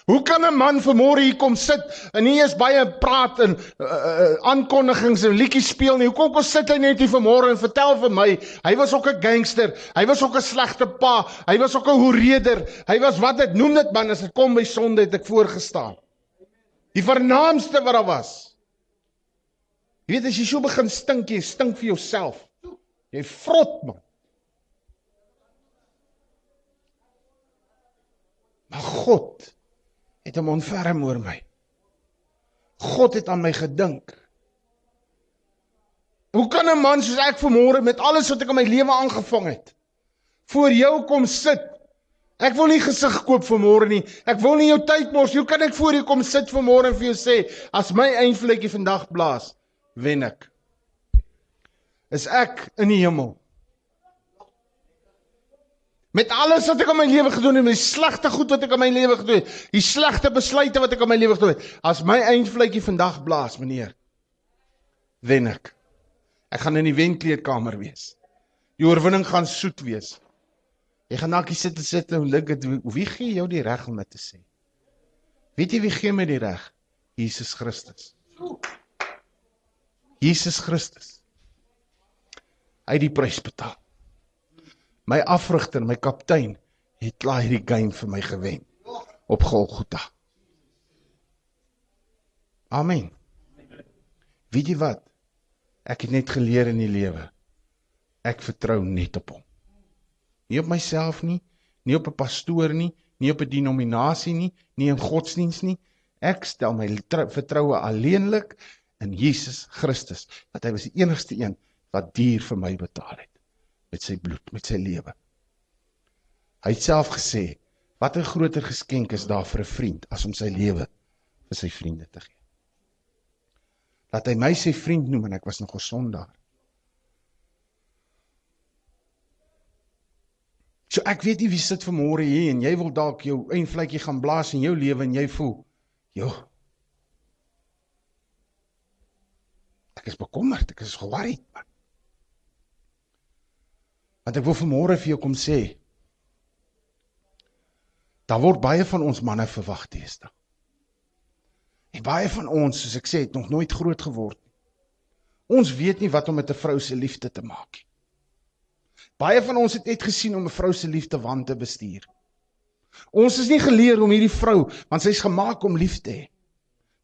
Hoe kan 'n man vanmôre hier kom sit en nie eens baie praat en uh, uh, aankondigings en liedjies speel nie? Hoekom kom sit hy net hier vanmôre en vertel vir my hy was ook 'n gangster, hy was ook 'n slegte pa, hy was ook 'n hoereder, hy was wat dit noem dit man as dit kom by sonde het ek voorgestaan. Die vernaamste wat daar was. Jy weet as jy so begin stink, jy stink vir jouself. Jy vrot man. Maar God het hom ontferm oor my. God het aan my gedink. Hoe kan 'n man soos ek vanmôre met alles wat ek in my lewe aangevang het voor jou kom sit? Ek wil nie gesig koop vanmôre nie. Ek wil nie jou tyd mors. Hoe kan ek voor jou kom sit vanmôre en vir jou sê as my eindvletjie vandag blaas, wen ek? Is ek in die hemel? Met alles wat ek in my lewe gedoen het, met die slegte goed wat ek in my lewe gedoen het, die slegte besluite wat ek in my lewe gedoen het, as my eindvletjie vandag blaas, meneer, wen ek. Ek gaan in die wenkleedkamer wees. Die oorwinning gaan soet wees. Jy gaan dalk sit en sit en dink dit wie gee jou die reg om dit te sê? Weet jy wie gee my die reg? Jesus Christus. Jesus Christus. Hy het die prys betaal. My afrigter, my kaptein het klaar hierdie game vir my gewen op Golgotha. Amen. Weet jy wat? Ek het net geleer in die lewe. Ek vertrou net op hom. Nie op myself nie, nie op 'n pastoor nie, nie op 'n denominasie nie, nie in godsdiens nie. Ek stel my vertroue alleenlik in Jesus Christus, want hy was die enigste een wat duur vir my betaal het met sy bloed, met sy lewe. Hy het self gesê, wat 'n groter geskenk is daar vir 'n vriend as om sy lewe vir sy vriende te gee. Laat hy my sy vriend noem en ek was nog 'n sondaar. So ek weet nie wie sit vanmôre hier en jy wil dalk jou een vletjie gaan blaas in jou lewe en jy voel, "Jo. Ek is bekommerd, ek is worried." Man. Want ek wil vanmôre vir jou kom sê, daar word baie van ons manne verwag teesta. En baie van ons, soos ek sê, het nog nooit groot geword nie. Ons weet nie wat om met 'n vrou se liefde te maak nie. Baie van ons het net gesien om 'n vrou se liefde wan te bestuur. Ons is nie geleer om hierdie vrou, want sy's gemaak om lief te hê.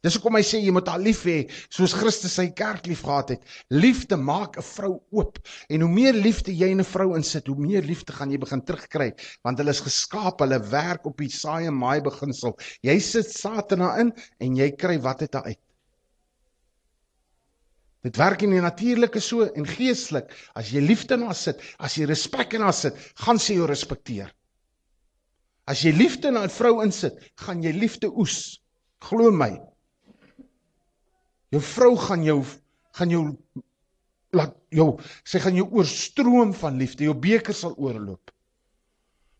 Dis hoekom hy sê jy moet haar lief hê soos Christus sy kerk liefgehad het. Liefde maak 'n vrou oop. En hoe meer liefde jy in 'n vrou insit, hoe meer liefde gaan jy begin terugkry, want hulle is geskaap, hulle werk op die saai en maai beginsel. Jy sit Satan in en jy kry wat dit uit. Dit werk in die natuurlike so en geestelik. As jy liefde in haar sit, as jy respek in haar sit, gaan sy jou respekteer. As jy liefde in 'n vrou insit, gaan jy liefde oes. Glo my. Jou vrou gaan jou gaan jou laat jou sy gaan jou oorstroom van liefde. Jou beker sal oorloop.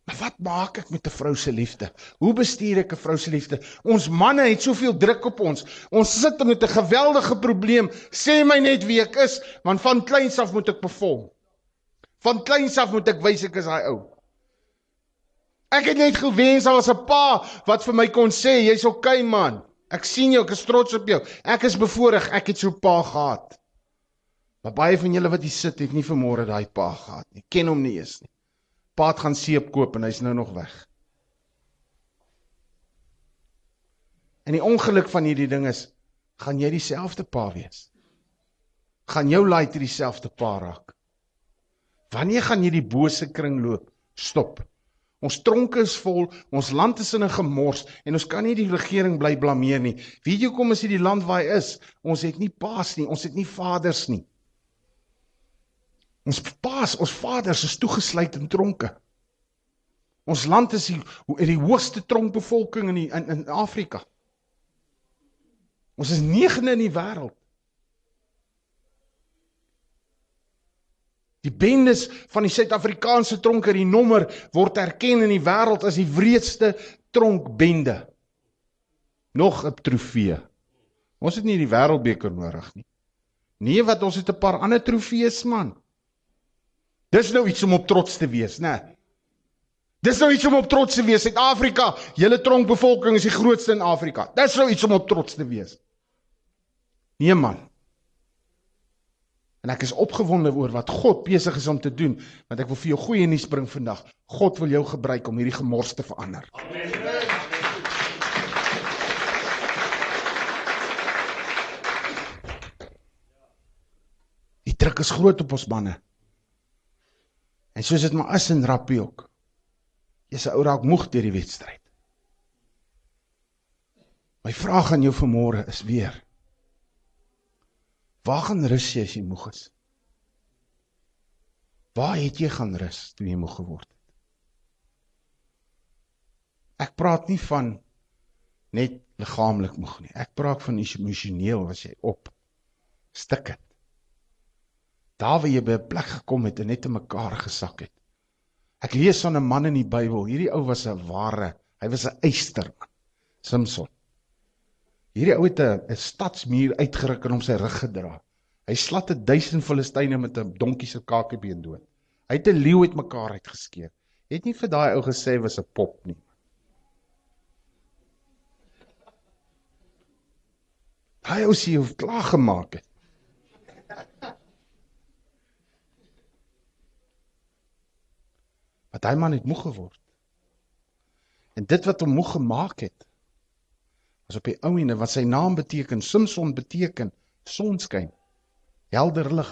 Maar wat maak ek met 'n vrou se liefde? Hoe bestuur ek 'n vrou se liefde? Ons manne het soveel druk op ons. Ons sit met 'n geweldige probleem. Sê my net wie ek is, want van kleins af moet ek perform. Van kleins af moet ek wys ek is daai ou. Ek het net gewens daar was 'n pa wat vir my kon sê jy's okay man. Ek sien jou, ek is trots op jou. Ek is bevoorreg, ek het so 'n pa gehad. Maar baie van julle wat hier sit, het nie vermoere daai pa gehad nie. Ken hom nie eens nie. Pa het gaan seep koop en hy's nou nog weg. En die ongeluk van hierdie ding is, gaan jy dieselfde pa wees? Gaan jou laaitie dieselfde pa raak? Wanneer gaan jy die bose kring loop? Stop. Ons tronke is vol, ons land is in 'n gemors en ons kan nie die regering bly blameer nie. Weet jy hoekom is dit die land waar hy is? Ons het nie paas nie, ons het nie vaders nie. Ons paas, ons vaders is toegesluit in tronke. Ons land is die die hoogste tronkbevolking in die, in in Afrika. Ons is 9de in die wêreld. Die bendes van die Suid-Afrikaanse tronke, die nommer word erken in die wêreld as die wreedste tronkbende. Nog 'n trofee. Ons het nie die wêreldbeker nodig nie. Nee, wat ons het 'n paar ander trofees man. Dis nou iets om op trots te wees, né? Dis nou iets om op trots te wees. Suid-Afrika, julle tronkbevolking is die grootste in Afrika. Dis nou iets om op trots te wees. Nee man. En ek is opgewonde oor wat God besig is om te doen, want ek wil vir jou goeie nuus bring vandag. God wil jou gebruik om hierdie gemors te verander. Amen. Die druk is groot op ons manne. En soos dit maar is in rappie ook. Jy's 'n ou raak moeg deur die wedstryd. My vraag aan jou vanmôre is weer: Waar gaan rus jy as jy moeg is? Waar het jy gaan rus toe jy moeg geword het? Ek praat nie van net liggaamlik moeg nie. Ek praat van emosioneel was jy op stik het. Daar waar jy by 'n plek gekom het en net in mekaar gesak het. Ek lees van 'n man in die Bybel. Hierdie ou was 'n ware, hy was 'n eysterman. Samson. Hierdie ou het 'n stadsmuur uitgeruk en hom sy rug gedra. Hy slat 'n duisend Filistyne met 'n donkie se kakebeen dood. Hy het 'n leeu uitmekaar uitgeskeer. Het nie vir daai ou gesê was 'n pop nie. Hy ou sê hoe klaar gemaak het. Want hy man het moeg geword. En dit wat hom moeg gemaak het, was op die ou ene wat sy naam beteken, Simson beteken sonskyn, helder lig.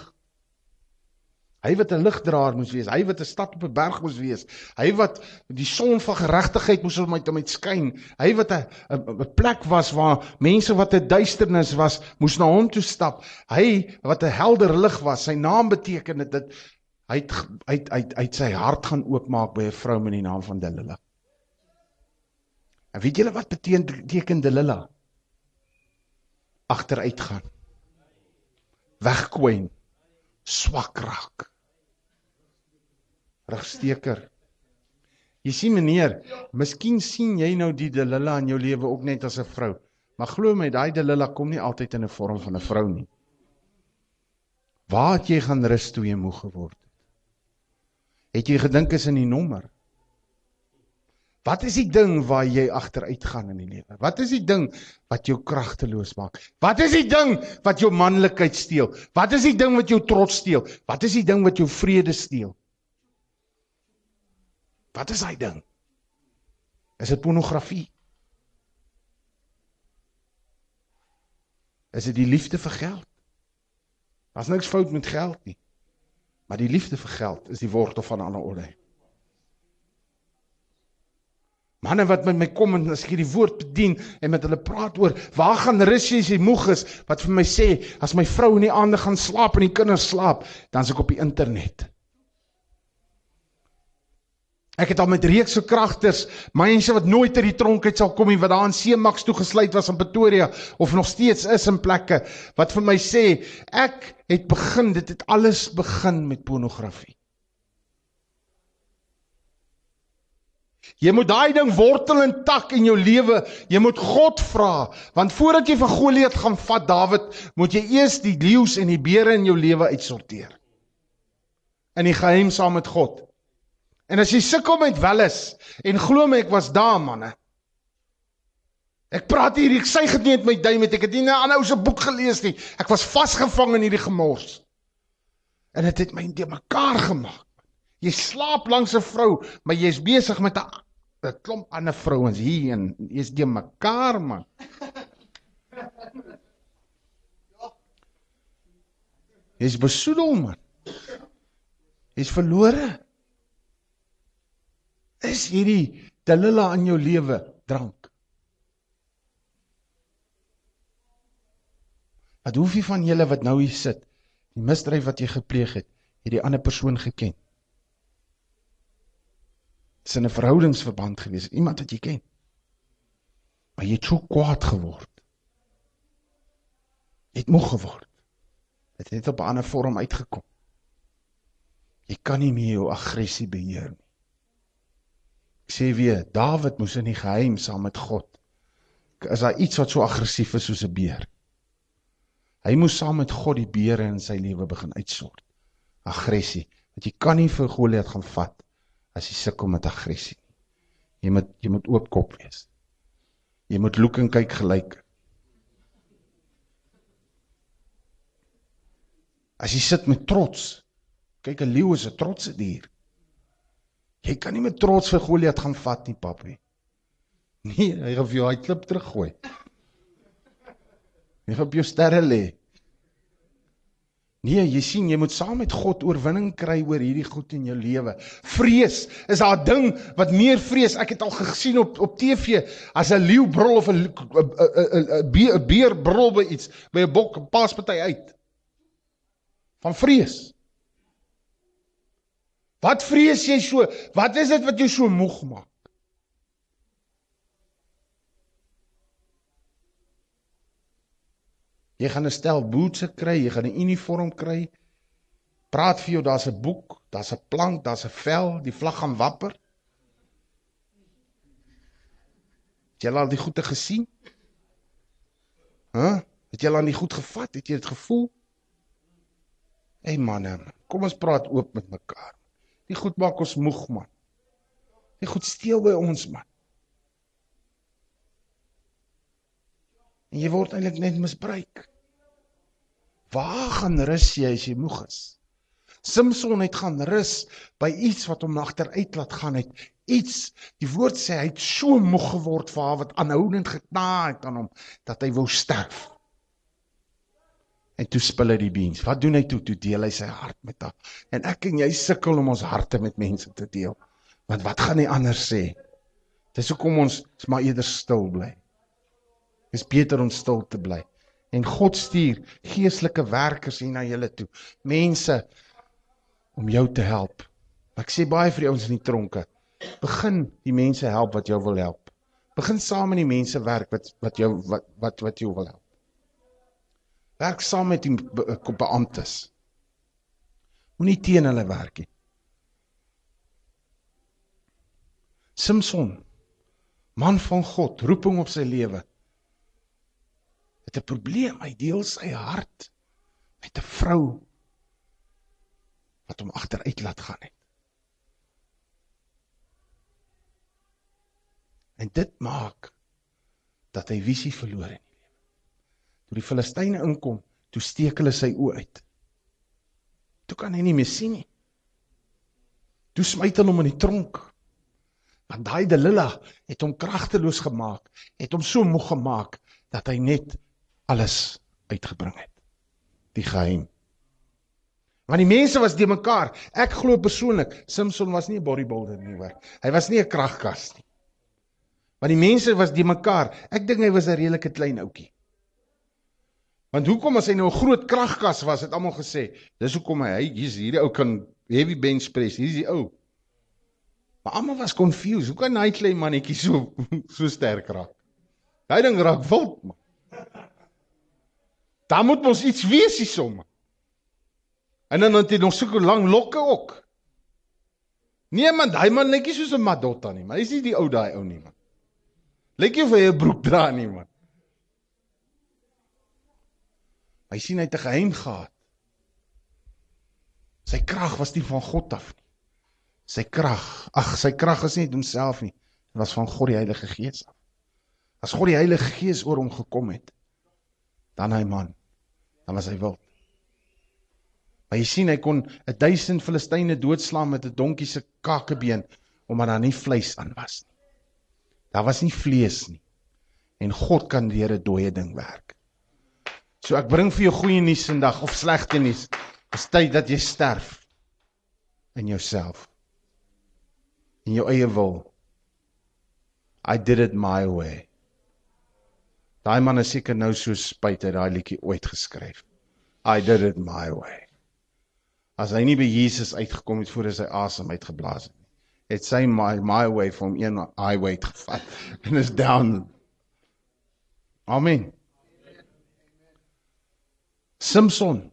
Hy wat 'n ligdraer moes wees, hy wat 'n stad op 'n berg moes wees, hy wat die son van geregtigheid moes om uit om uit skyn, hy wat 'n 'n plek was waar mense wat 'n duisternis was, moes na hom toe stap. Hy wat 'n helder lig was, sy naam beteken dit hy het uit uit uit sy hart gaan oopmaak by 'n vrou met die naam van Delilah. En weet julle wat beteken Delilah? Agteruit gaan. Wegkwyn. Swak raak. Regsteker. Jy sien meneer, miskien sien jy nou die Delilah in jou lewe ook net as 'n vrou. Maar glo my, daai Delilah kom nie altyd in 'n vorm van 'n vrou nie. Waar het jy gaan rus toe jy moeg geword het? Het jy gedink is in die nommer? Wat is die ding waar jy agteruit gaan in die lewe? Wat is die ding wat jou kragteloos maak? Wat is die ding wat jou manlikheid steel? Wat is die ding wat jou trots steel? Wat is die ding wat jou vrede steel? Wat is daai ding? Is dit pornografie? Is dit die liefde vir geld? Daar's niks fout met geld nie. Maar die liefde vir geld is die wortel van alle orde. Manne wat met my kom en as ek die woord bedien en met hulle praat oor waar gaan rus jy as jy moeg is, wat vir my sê as my vrou in die aande gaan slaap en die kinders slaap, dan's ek op die internet. Ek het al met reekse kragters, mense wat nooit uit die tronk uit sal kom nie, wat daar in Seemax toegesluit was in Pretoria of nog steeds is in plekke wat vir my sê ek het begin, dit het alles begin met pornografie. Jy moet daai ding wortel en tak in jou lewe. Jy moet God vra, want voordat jy vir Goliat gaan vat Dawid, moet jy eers die leeu's en die beere in jou lewe uitsorteer. In die geheim saam met God. En as jy sukkel met welis en glo my ek was daar manne. Ek praat hier, ek sê dit nie met my duim met ek het nie 'n ander ou se boek gelees nie. Ek was vasgevang in hierdie gemors. En dit het, het my te mekaar gemaak. Jy slaap langs 'n vrou, maar jy's besig met 'n 'n klomp ander vrouens hier en jy's die mekaar man. Jy's besoedel man. Jy's verlore. Is hierdie Delilah in jou lewe drank? Wat hoef jy van julle wat nou hier sit, die misdryf wat jy gepleeg het, het die ander persoon geken? Dis 'n verhoudingsverband gewees, iemand wat jy ken. Maar jy het so kwaad geword. Jy het moeg geword. Dit het net op 'n ander vorm uitgekom. Jy kan nie meer jou aggressie beheer nie. Ek sê weer, Dawid moes in die geheim saam met God. Is daar iets wat so aggressief is soos 'n beer? Hy moes saam met God die beere in sy lewe begin uitsort. Aggressie, want jy kan nie vir Goliat gaan vat as jy sukkel met aggressie. Jy moet jy moet oop kop wees. Jy moet loek en kyk gelyk. As jy sit met trots, kyk 'n leeu is 'n trotse dier. Jy kan nie met trots vir Goliat gaan vat nie, papie. Nee, hy gaan vir jou hy klip teruggooi. Hy gaan op jou sterre lê. Nee, jy sien, jy moet saam met God oorwinning kry oor hierdie goed in jou lewe. Vrees is daar 'n ding wat meer vrees. Ek het al gesien op op TV as 'n leeu brul of 'n 'n 'n beer, beer brul by iets, by 'n bok pas party uit. Van vrees. Wat vrees jy so? Wat is dit wat jou so moeg maak? Jy gaan 'n stel bootse kry, jy gaan 'n uniform kry. Praat vir jou, daar's 'n boek, daar's 'n plank, daar's 'n vel, die vlag gaan wapper. Het jy al die goeie gesien? Hæ? Huh? Het jy al aan die goed gevat? Het jy dit gevoel? Hey manne, kom ons praat oop met mekaar. Die goed maak ons moeg man. Die goed steel by ons man. En jy word eintlik net misbruik. Waar gaan rus jy as jy moeg is? Samson het gaan rus by iets wat hom agteruit laat gaan het. Iets, die woord sê hy het so moeg geword vir haar wat aanhoudend gekna het aan hom dat hy wou sterf. En toe spil hy die beens. Wat doen hy toe? Toe deel hy sy hart met haar. En ek en jy sukkel om ons harte met mense te deel. Want wat gaan hy anders sê? Dis hoekom ons maar eerder stil bly. Dis beter om stil te bly. En God stuur geestelike werkers hier na julle toe. Mense om jou te help. Ek sê baie vir die ouens in die tronke. Begin die mense help wat jou wil help. Begin saam met die mense werk wat wat jou wat wat wat jou wil help. Werk saam met die beamptes. Moenie teen hulle werk nie. Samson, man van God, roeping op sy lewe het 'n probleem. Hy deel sy hart met 'n vrou wat hom agteruit laat gaan het. En dit maak dat hy visie verloor in die lewe. Toe die Filistyne inkom, toe steek hulle sy oë uit. Toe kan hy nie meer sien nie. Toe smyt hulle hom in die tronk. Want daai Delila het hom kragteloos gemaak, het hom so moeg gemaak dat hy net alles uitgebring het. Die geheim. Want die mense was die mekaar. Ek glo persoonlik Samson was nie 'n bodybuilder nie hoor. Hy was nie 'n kragkas nie. Want die mense was die mekaar. Ek dink hy was 'n redelike klein ouetjie. Want hoekom as hy nou 'n groot kragkas was, het almal gesê, dis hoekom hy hier's hierdie ou kan heavy bench press. Hier's die ou. Maar almal was confused. Hoe kan hy klein mannetjie so so sterk raak? Hy ding raak wild man. Daar moet mos iets wees hier somme. En dan het hy nog so lank lokke ook. Nee man, daai man netjie soos 'n Madotta nie, maar hy's nie die ou daai ou nie man. Lyk jy of hy 'n broek dra nie man. Hy sien hy het 'n geheim gehad. Sy krag was nie van God af nie. Sy krag, ag, sy krag is nie homself nie. Dit was van God die Heilige Gees af. As God die Heilige Gees oor hom gekom het, dan hy man, dan was hy wild. Maar jy sien hy kon 'n duisend Filistyne doodslaan met 'n donkie se kakebeen omdat daar nie vleis aan was nie. Daar was nie vlees nie. En God kan deur 'n dooie ding werk. So ek bring vir jou goeie nuus vandag of slegte nuus. Dit is tyd dat jy sterf in jouself. In jou eie wil. I did it my way. Daai man is seker nou so spyt uit daai liedjie ooit geskryf. I did it my way. As hy nie by Jesus uitgekom het voor hy sy asem uitgeblaas het nie. Het sy my my way van een highway gevat en is down. Amen. Samson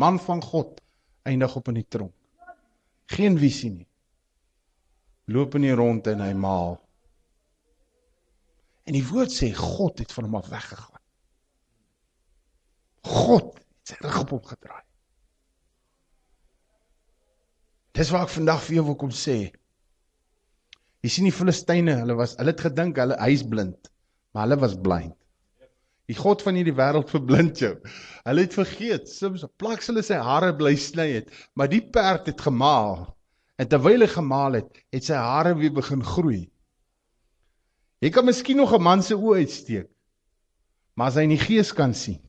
man van God eindig op in die tronk. Geen visie nie. Loop in die rond en hy maal. En die woord sê God het van hom af weggegaan. God het sy rug op hom gedraai. Dis wat ek vandag vir jou wil kom sê. Jy sien die Filistyne, hulle was hulle het gedink hulle hy's blind, maar hulle was blind. Die God van hierdie wêreld verblind jou. Hulle het vergeet, soms plaks hulle sy hare bly sny het, maar die perd het gemaal. En terwyl hy gemaal het, het sy hare weer begin groei. Jy kan miskien nog 'n man se oë uitsteek. Maar as hy in die gees kan sien.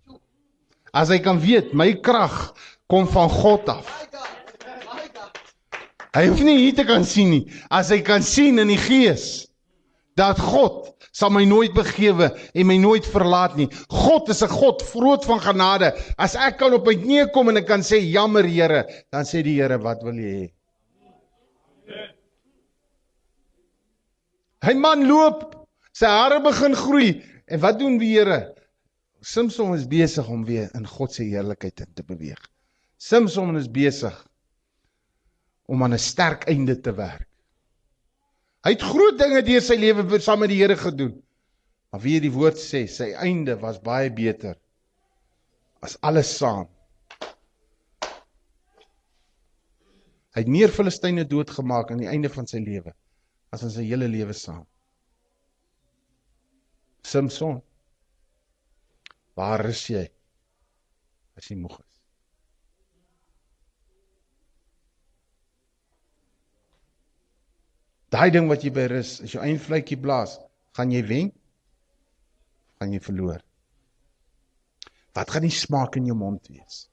As hy kan weet my krag kom van God af. Hy hoef nie hier te kan sien nie. As hy kan sien in die gees dat God sal my nooit begewe en my nooit verlaat nie. God is 'n God groot van genade. As ek kan op my knieë kom en ek kan sê jammer Here, dan sê die Here, wat wil jy hê? Hy man loop, sy hare begin groei en wat doen die Here? Samson is besig om weer in God se heerlikheid in te beweeg. Samson is besig om aan 'n sterk einde te werk. Hy het groot dinge deur sy lewe saam met die Here gedoen. Maar wie die woord sê, sy einde was baie beter as alles saam. Hy het meer Filistyne doodgemaak aan die einde van sy lewe as in sy hele lewe saam. Samson Waar is jy? As jy moeg is. Daai ding wat jy by rus, as jou eindvletjie blaas, gaan jy wen? Gaan jy verloor? Wat gaan die smaak in jou mond wees?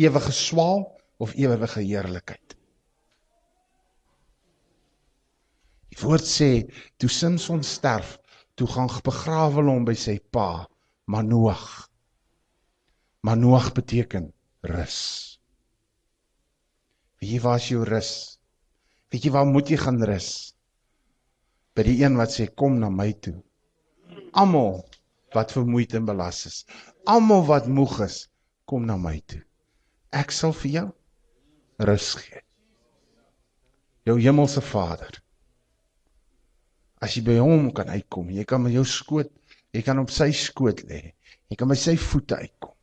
Ewige swaal of ewige heerlikheid? Die woord sê toe Samson sterf, toe gaan begrawe hom by sy pa Manoag. Manoag beteken rus. Wie was jou rus? Weet jy waar moet jy gaan rus? By die een wat sê kom na my toe. Almal wat vermoeid en belas is, almal wat moeg is, kom na my toe. Ek sal vir jou rus gee. Jou hemelse Vader. As jy by hom kan uitkom, jy kan met jou skoot, jy kan op sy skoot lê. Jy kan by sy voete uitkom.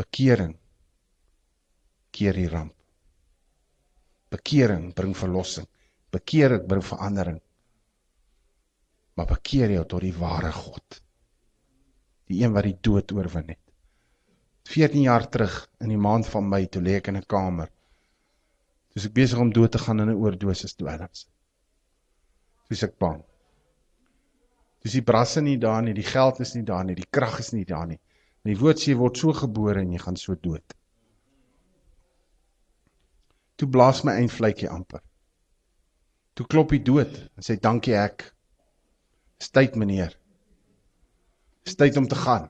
Bekering keer die ramp. Bekering bring verlossing. Bekering bring verandering. Maar bekeer jou tot die ware God. Die een wat die dood oorwin het. 14 jaar terug in die maand van Mei toe lê ek in 'n kamer. Toe ek besig om dood te gaan in 'n oordosis dwelms. Dis ek bang. Dis die brasse nie daar nie, die geld is nie daar nie, die krag is nie daar nie. En die woord sê jy word so gebore en jy gaan so dood. Toe blaas my eindvletjie amper. Toe klop hy dood en sê dankie ek. Dis tyd meneer. Dis tyd om te gaan.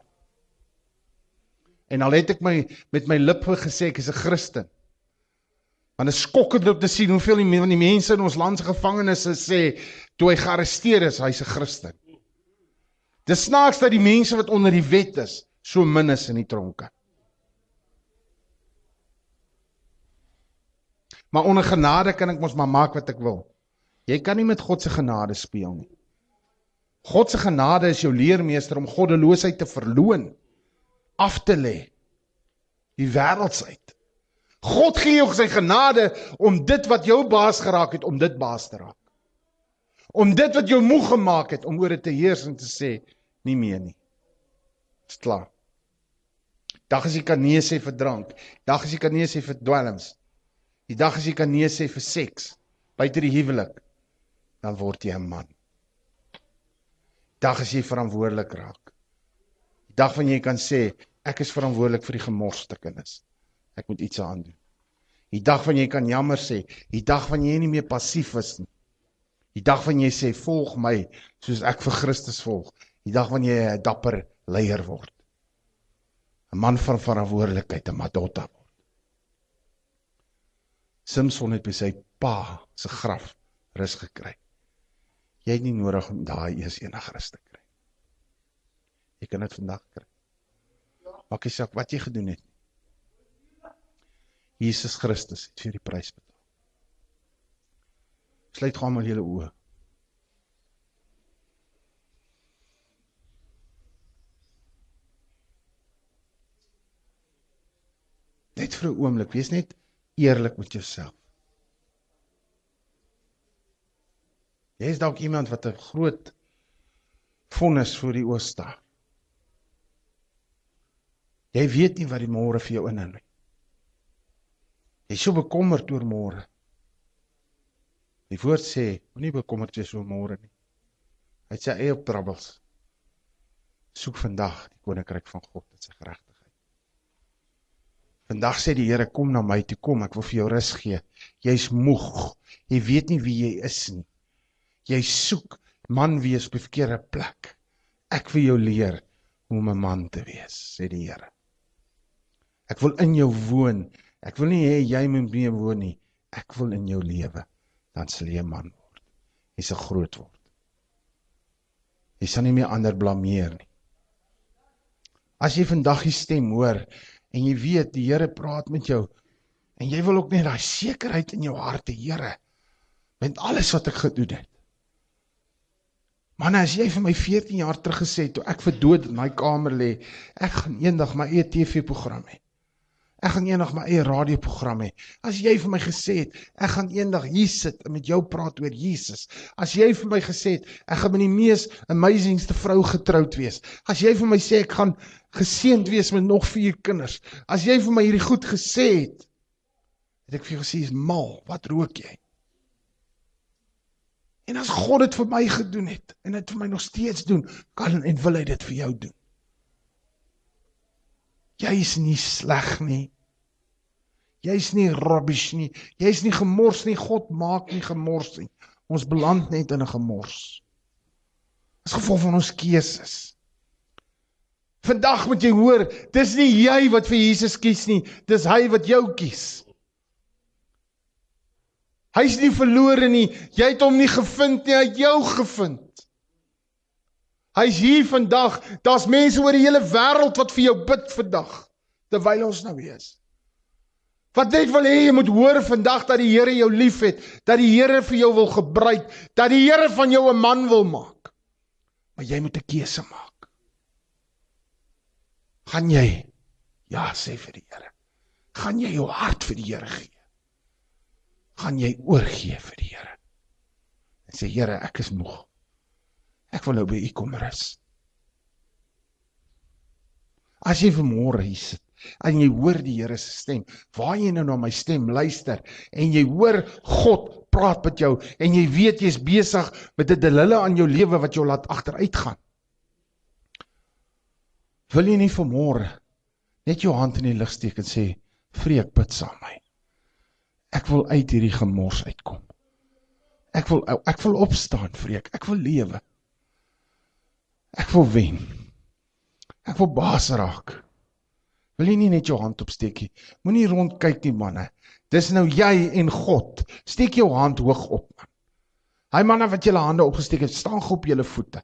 En al het ek my met my lippe gesê ek is 'n Christen. Want dit is skokkend om te sien hoeveel die van die mense in ons land se gevangenes sê toe hy gearresteer is, hy's 'n Christen. Dis snaaks dat die mense wat onder die wet is, so min is in die tronke. Maar onder genade kan ek mos maar maak wat ek wil. Jy kan nie met God se genade speel nie. God se genade is jou leermeester om goddeloosheid te verloon, af te lê. Die wêreldsheid. God gee jou sy genade om dit wat jou baas geraak het om dit baas te raak. Om dit wat jou moeg gemaak het om oor dit te heers en te sê nie meer nie. Dis klaar. Dag as jy kan nee sê vir drank. Dag as jy kan nee sê vir dwelms. Die dag as jy kan nee sê vir seks buite die huwelik, dan word jy 'n man. Dag as jy verantwoordelik raak. Die dag wanneer jy kan sê ek is verantwoordelik vir die gemorste kinders. Ek moet iets aan doen. Die dag wanneer jy kan jammer sê, die dag wanneer jy nie meer passief is nie. Die dag wanneer jy sê volg my soos ek vir Christus volg. Die dag wanneer jy 'n dapper leier word. 'n Man van verantwoordelikheid, 'n madotta word. Samson het by sy pa se graf rus gekry. Jy het nie nodig om daai eers enige rus te kry. Jy kan dit vandag kry. Maak nie saak wat jy gedoen het. Jesus Christus het vir die prys betaal. Sluit gou maar julle oë. Net vir 'n oomblik, wees net eerlik met jouself. Jy is dalk iemand wat 'n groot vonnis voor die oë staar. Jy weet nie wat die môre vir jou inhou nie. Jy is so bekommerd oor môre. Die woord sê, moenie bekommerd wees oor môre nie. Hy sê eie op troubles. Soek vandag die koninkryk van God en sy geregtigheid. Vandag sê die Here kom na my toe kom, ek wil vir jou rus gee. Jy's moeg. Jy weet nie wie jy is nie. Jy soek man wees op die verkeerde plek. Ek wil jou leer hoe om 'n man te wees, sê die Here. Ek wil in jou woon. Ek wil nie hê jy moet mee woon nie. Ek wil in jou lewe. Dan sal jy 'n man word. Jy sal groot word. Jy sal nie meer ander blameer nie. As jy vandag die stem hoor en jy weet die Here praat met jou en jy wil ook net daai sekerheid in jou hart hê, Here, met alles wat ek gedoen het. Man, as jy vir my 14 jaar terug gesê het toe ek vir dood in daai kamer lê, ek gaan eendag my eie TV-program hê. Ek gaan eendag my eie radioprogram hê. As jy vir my gesê het, ek gaan eendag hier sit en met jou praat oor Jesus. As jy vir my gesê het, ek gaan met die mees amazingste vrou getroud wees. As jy vir my sê ek gaan geseënd wees met nog vier kinders. As jy vir my hierdie goed gesê het, het ek vir jou gesê is mal, wat rook jy? En as God dit vir my gedoen het en dit vir my nog steeds doen, kan en wil hy dit vir jou doen. Jy's nie sleg nie. Jy's nie rubbish nie. Jy's nie gemors nie. God maak nie gemors nie. Ons beland net in 'n gemors. As gevolg van ons keuses. Vandag moet jy hoor, dis nie jy wat vir Jesus kies nie, dis hy wat jou kies. Hy's nie verlore nie. Jy het hom nie gevind nie, hy het jou gevind. Hy's hier vandag. Daar's mense oor die hele wêreld wat vir jou bid vandag terwyl ons nou hier is. Wat net wil hê jy moet hoor vandag dat die Here jou liefhet, dat die Here vir jou wil gebruik, dat die Here van jou 'n man wil maak. Maar jy moet 'n keuse maak. Gaan jy ja sê vir die Here? Gaan jy jou hart vir die Here gee? Gaan jy oorgee vir die Here? En sê Here, ek is moeg. Ek wil nou by U kom rus. As jy vanmôre hier sit en jy hoor die Here se stem, waar jy nou na my stem luister en jy hoor God praat met jou en jy weet jy's besig met 'n delille aan jou lewe wat jou laat agteruit gaan. Wil jy nie vanmôre net jou hand in die lug steek en sê, "Vreek, bid saam my. Ek wil uit hierdie gemors uitkom. Ek wil ek wil opstaan, Vreek. Ek wil lewe." Ek wil wen. Ek wil baas raak. Wil jy nie net jou hand opsteek nie? Moenie rondkyk nie, manne. Dis nou jy en God. Steek jou hand hoog op, man. Hy manne wat julle hande opgesteek het, staan gou op julle voete.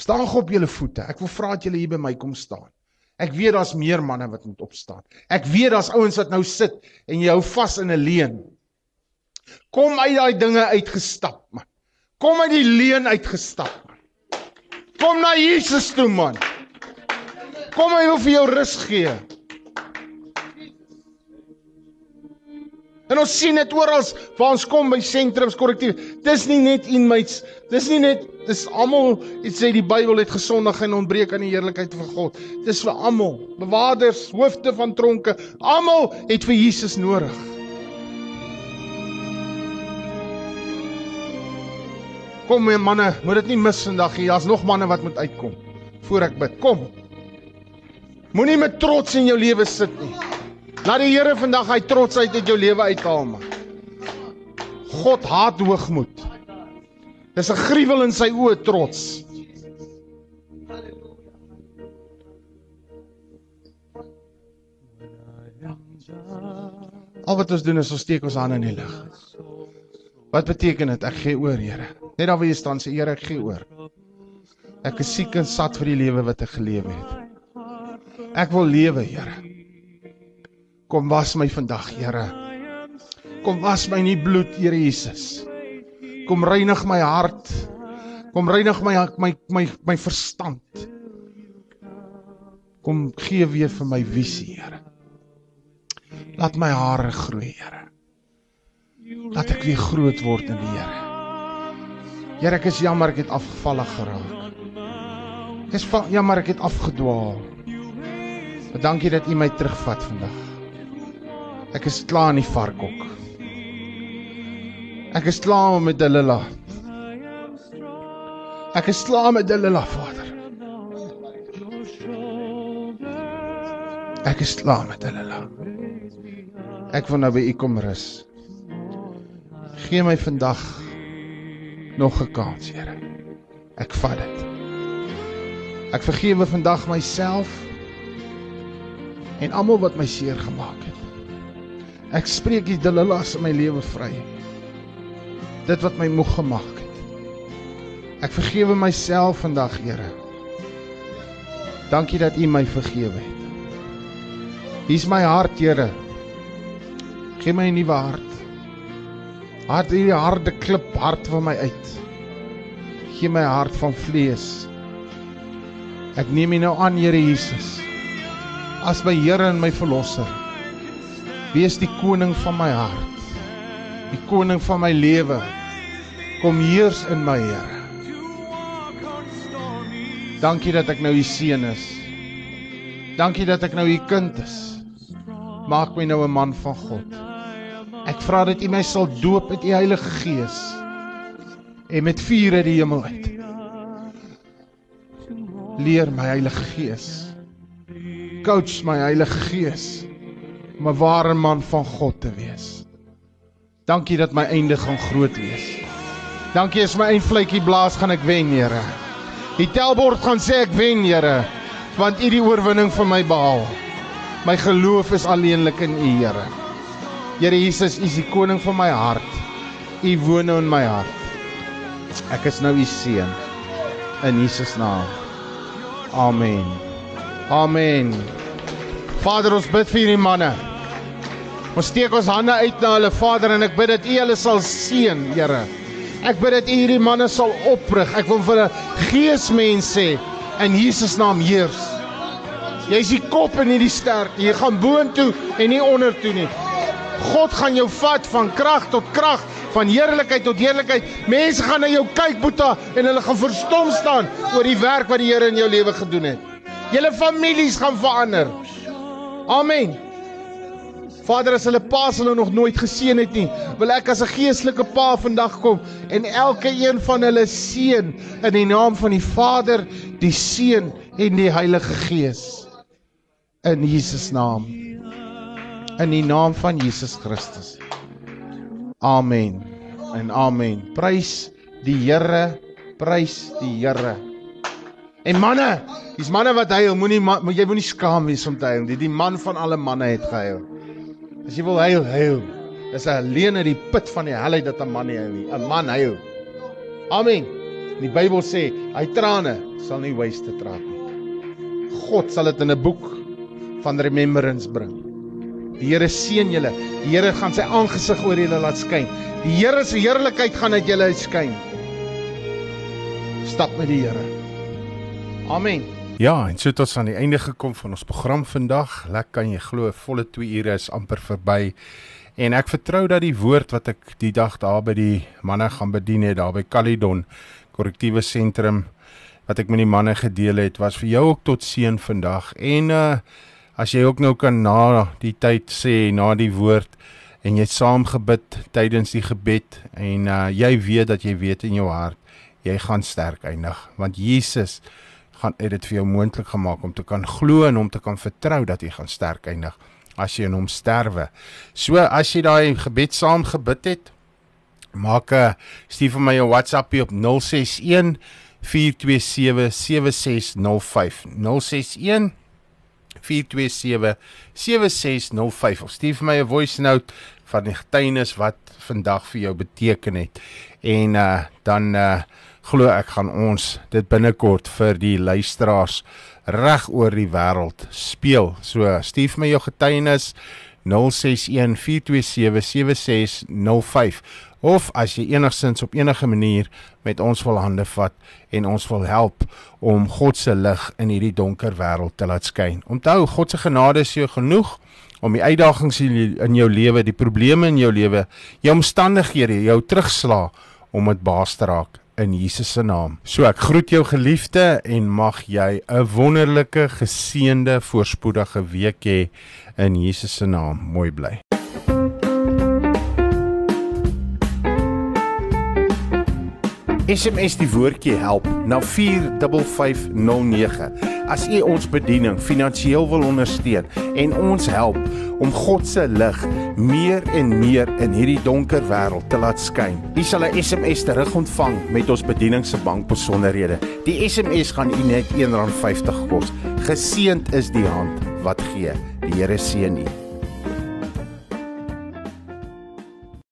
Staan gou op julle voete. Ek wil vra dat julle hier by my kom staan. Ek weet daar's meer manne wat moet opstaan. Ek weet daar's ouens wat nou sit en jy hou vas in 'n leuen. Kom uit daai dinge uitgestap, man. Kom uit die leuen uitgestap. Man. Kom na Jesus toe man. Kom hy wil vir jou rus gee. En ons sien dit oral waar ons kom by sentrums korrektief. Dis nie net inmates, dis nie net dis almal, dit sê die Bybel het gesondig en ontbreek aan die heerlikheid van God. Dis vir almal, bewaarders, hoofde van tronke, almal het vir Jesus nodig. Kom my manne, moet dit nie mis vandag nie. Daar's nog manne wat moet uitkom voor ek bid. Kom. Moenie met trots in jou lewe sit nie. Laat die Here vandag hy trotsheid uit jou lewe uithaal man. God haat hoogmoed. Dis 'n gruwel in sy oë trots. Al wat ons doen is ons steek ons hande in die lug. Wat beteken dit? Ek gee oor, Here. Net daar waar jy staan, sê Here, ek gee oor. Ek is siek en sat vir die lewe wat ek geleef het. Ek wil lewe, Here. Kom was my vandag, Here. Kom was my in die bloed, Here Jesus. Kom reinig my hart. Kom reinig my my my my verstand. Kom gee weer vir my visie, Here. Laat my hare groei, Here dat ek weer groot word in die Here. Here, ek is jammer ek het afgevallig geraak. Ek is jammer ek het afgedwaal. Maar dankie dat U my terugvat vandag. Ek is klaar in die varkhok. Ek is klaar met Delila. Ek is klaar met Delila, Vader. Ek is klaar met Delila. Ek wil nou by U kom rus. Gee my vandag nog 'n kans, Here. Ek vat dit. Ek vergewe vandag myself en almal wat my seer gemaak het. Ek spreek die delilas in my lewe vry. Dit wat my moeg gemaak het. Ek vergewe myself vandag, Here. Dankie dat U my vergewe het. Hier's my hart, Here. Gee my 'n nuwe hart. Hart hierdie harde klip hart van my uit. Gee my hart van vlees. Ek neem U nou aan, Here Jesus, as my Here en my verlosser. Wees die koning van my hart. Die koning van my lewe. Kom heers in my, Here. Dankie dat ek nou U seun is. Dankie dat ek nou U kind is. Maak my nou 'n man van God. Ek vra dat U my sal doop met U Heilige Gees en met vuur uit die hemel uit. Leer my Heilige Gees. Coach my Heilige Gees om 'n ware man van God te wees. Dankie dat my einde gaan groot wees. Dankie as my eindvletjie blaas gaan ek wen, Here. Die telbord gaan sê ek wen, Here, want U die oorwinning vir my behaal. My geloof is alleenlik in U, Here. Here Jesus, U is die koning van my hart. U woon nou in my hart. Ek is nou U seun. In Jesus naam. Amen. Amen. Vader, ons bid vir hierdie manne. Ons steek ons hande uit na hulle Vader en ek bid dat U hulle sal seën, Here. Ek bid dat U hierdie manne sal oprig. Ek wil vir hulle geesmens sê in Jesus naam heers. Jy's die kop en nie die stert. Jy gaan boontoe en nie ondertoe nie. God gaan jou vat van krag tot krag, van heerlikheid tot heerlikheid. Mense gaan na jou kyk, Boeta, en hulle gaan verstom staan oor die werk wat die Here in jou lewe gedoen het. Julle families gaan verander. Amen. Vader, as hulle paas hulle nog nooit geseën het nie, wil ek as 'n geestelike pa vandag kom en elke een van hulle seën in die naam van die Vader, die Seun en die Heilige Gees. In Jesus naam. In die naam van Jesus Christus. Amen. En amen. Prys die Here, prys die Here. En manne, dis manne wat huil, moenie moet jy moenie skaam wees om te huil. Die, die man van alle manne het gehuil. As jy wil huil, huil. Dis alleen uit die put van die hel uit dat 'n man nie huil nie. 'n Man huil. Amen. Die Bybel sê, hy trane sal nie waste trap nie. God sal dit in 'n boek van remembrance bring. Die Here seën julle. Die Here gaan sy aangesig oor julle laat skyn. Die Here se heerlikheid gaan uit julle skyn. Stap met die Here. Amen. Ja, en so het ons aan die einde gekom van ons program vandag. Lekker kan jy glo, volle 2 ure is amper verby. En ek vertrou dat die woord wat ek die dag daar by die manne gaan bedien het daar by Calydon korrektiewe sentrum wat ek met die manne gedeel het, was vir jou ook tot seën vandag. En uh as jy ook nou kan na die tyd sê na die woord en jy saam gebid tydens die gebed en uh jy weet dat jy weet in jou hart jy gaan sterk eindig want Jesus gaan het dit vir jou moontlik gemaak om te kan glo en om te kan vertrou dat jy gaan sterk eindig as jy in hom sterwe. So as jy daai gebed saam gebid het, maak 'n stuur vir my 'n WhatsAppie op 061 427 7605 061 427 7605 of stuur vir my 'n voice note van die getuienis wat vandag vir jou beteken het. En uh dan uh glo ek gaan ons dit binnekort vir die luisteraars reg oor die wêreld speel. So stuur my jou getuienis 0614277605 of as jy enigsins op enige manier met ons wil hande vat en ons wil help om God se lig in hierdie donker wêreld te laat skyn. Onthou God se genade is jou genoeg om die uitdagings in jou lewe, die probleme in jou lewe, jou omstandighede, jou terugslag om dit baas te raak in Jesus se naam. So ek groet jou geliefde en mag jy 'n wonderlike geseënde voorspoedige week hê in Jesus se naam. Mooi bly. SMS die woordjie help na 45509. As u ons bediening finansiëel wil ondersteun en ons help om God se lig meer en meer in hierdie donker wêreld te laat skyn. U sal 'n SMS terug ontvang met ons bediening se bankbesonderhede. Die SMS gaan u net R1.50 kos. Geseend is die hand wat gee. Die Here seën u.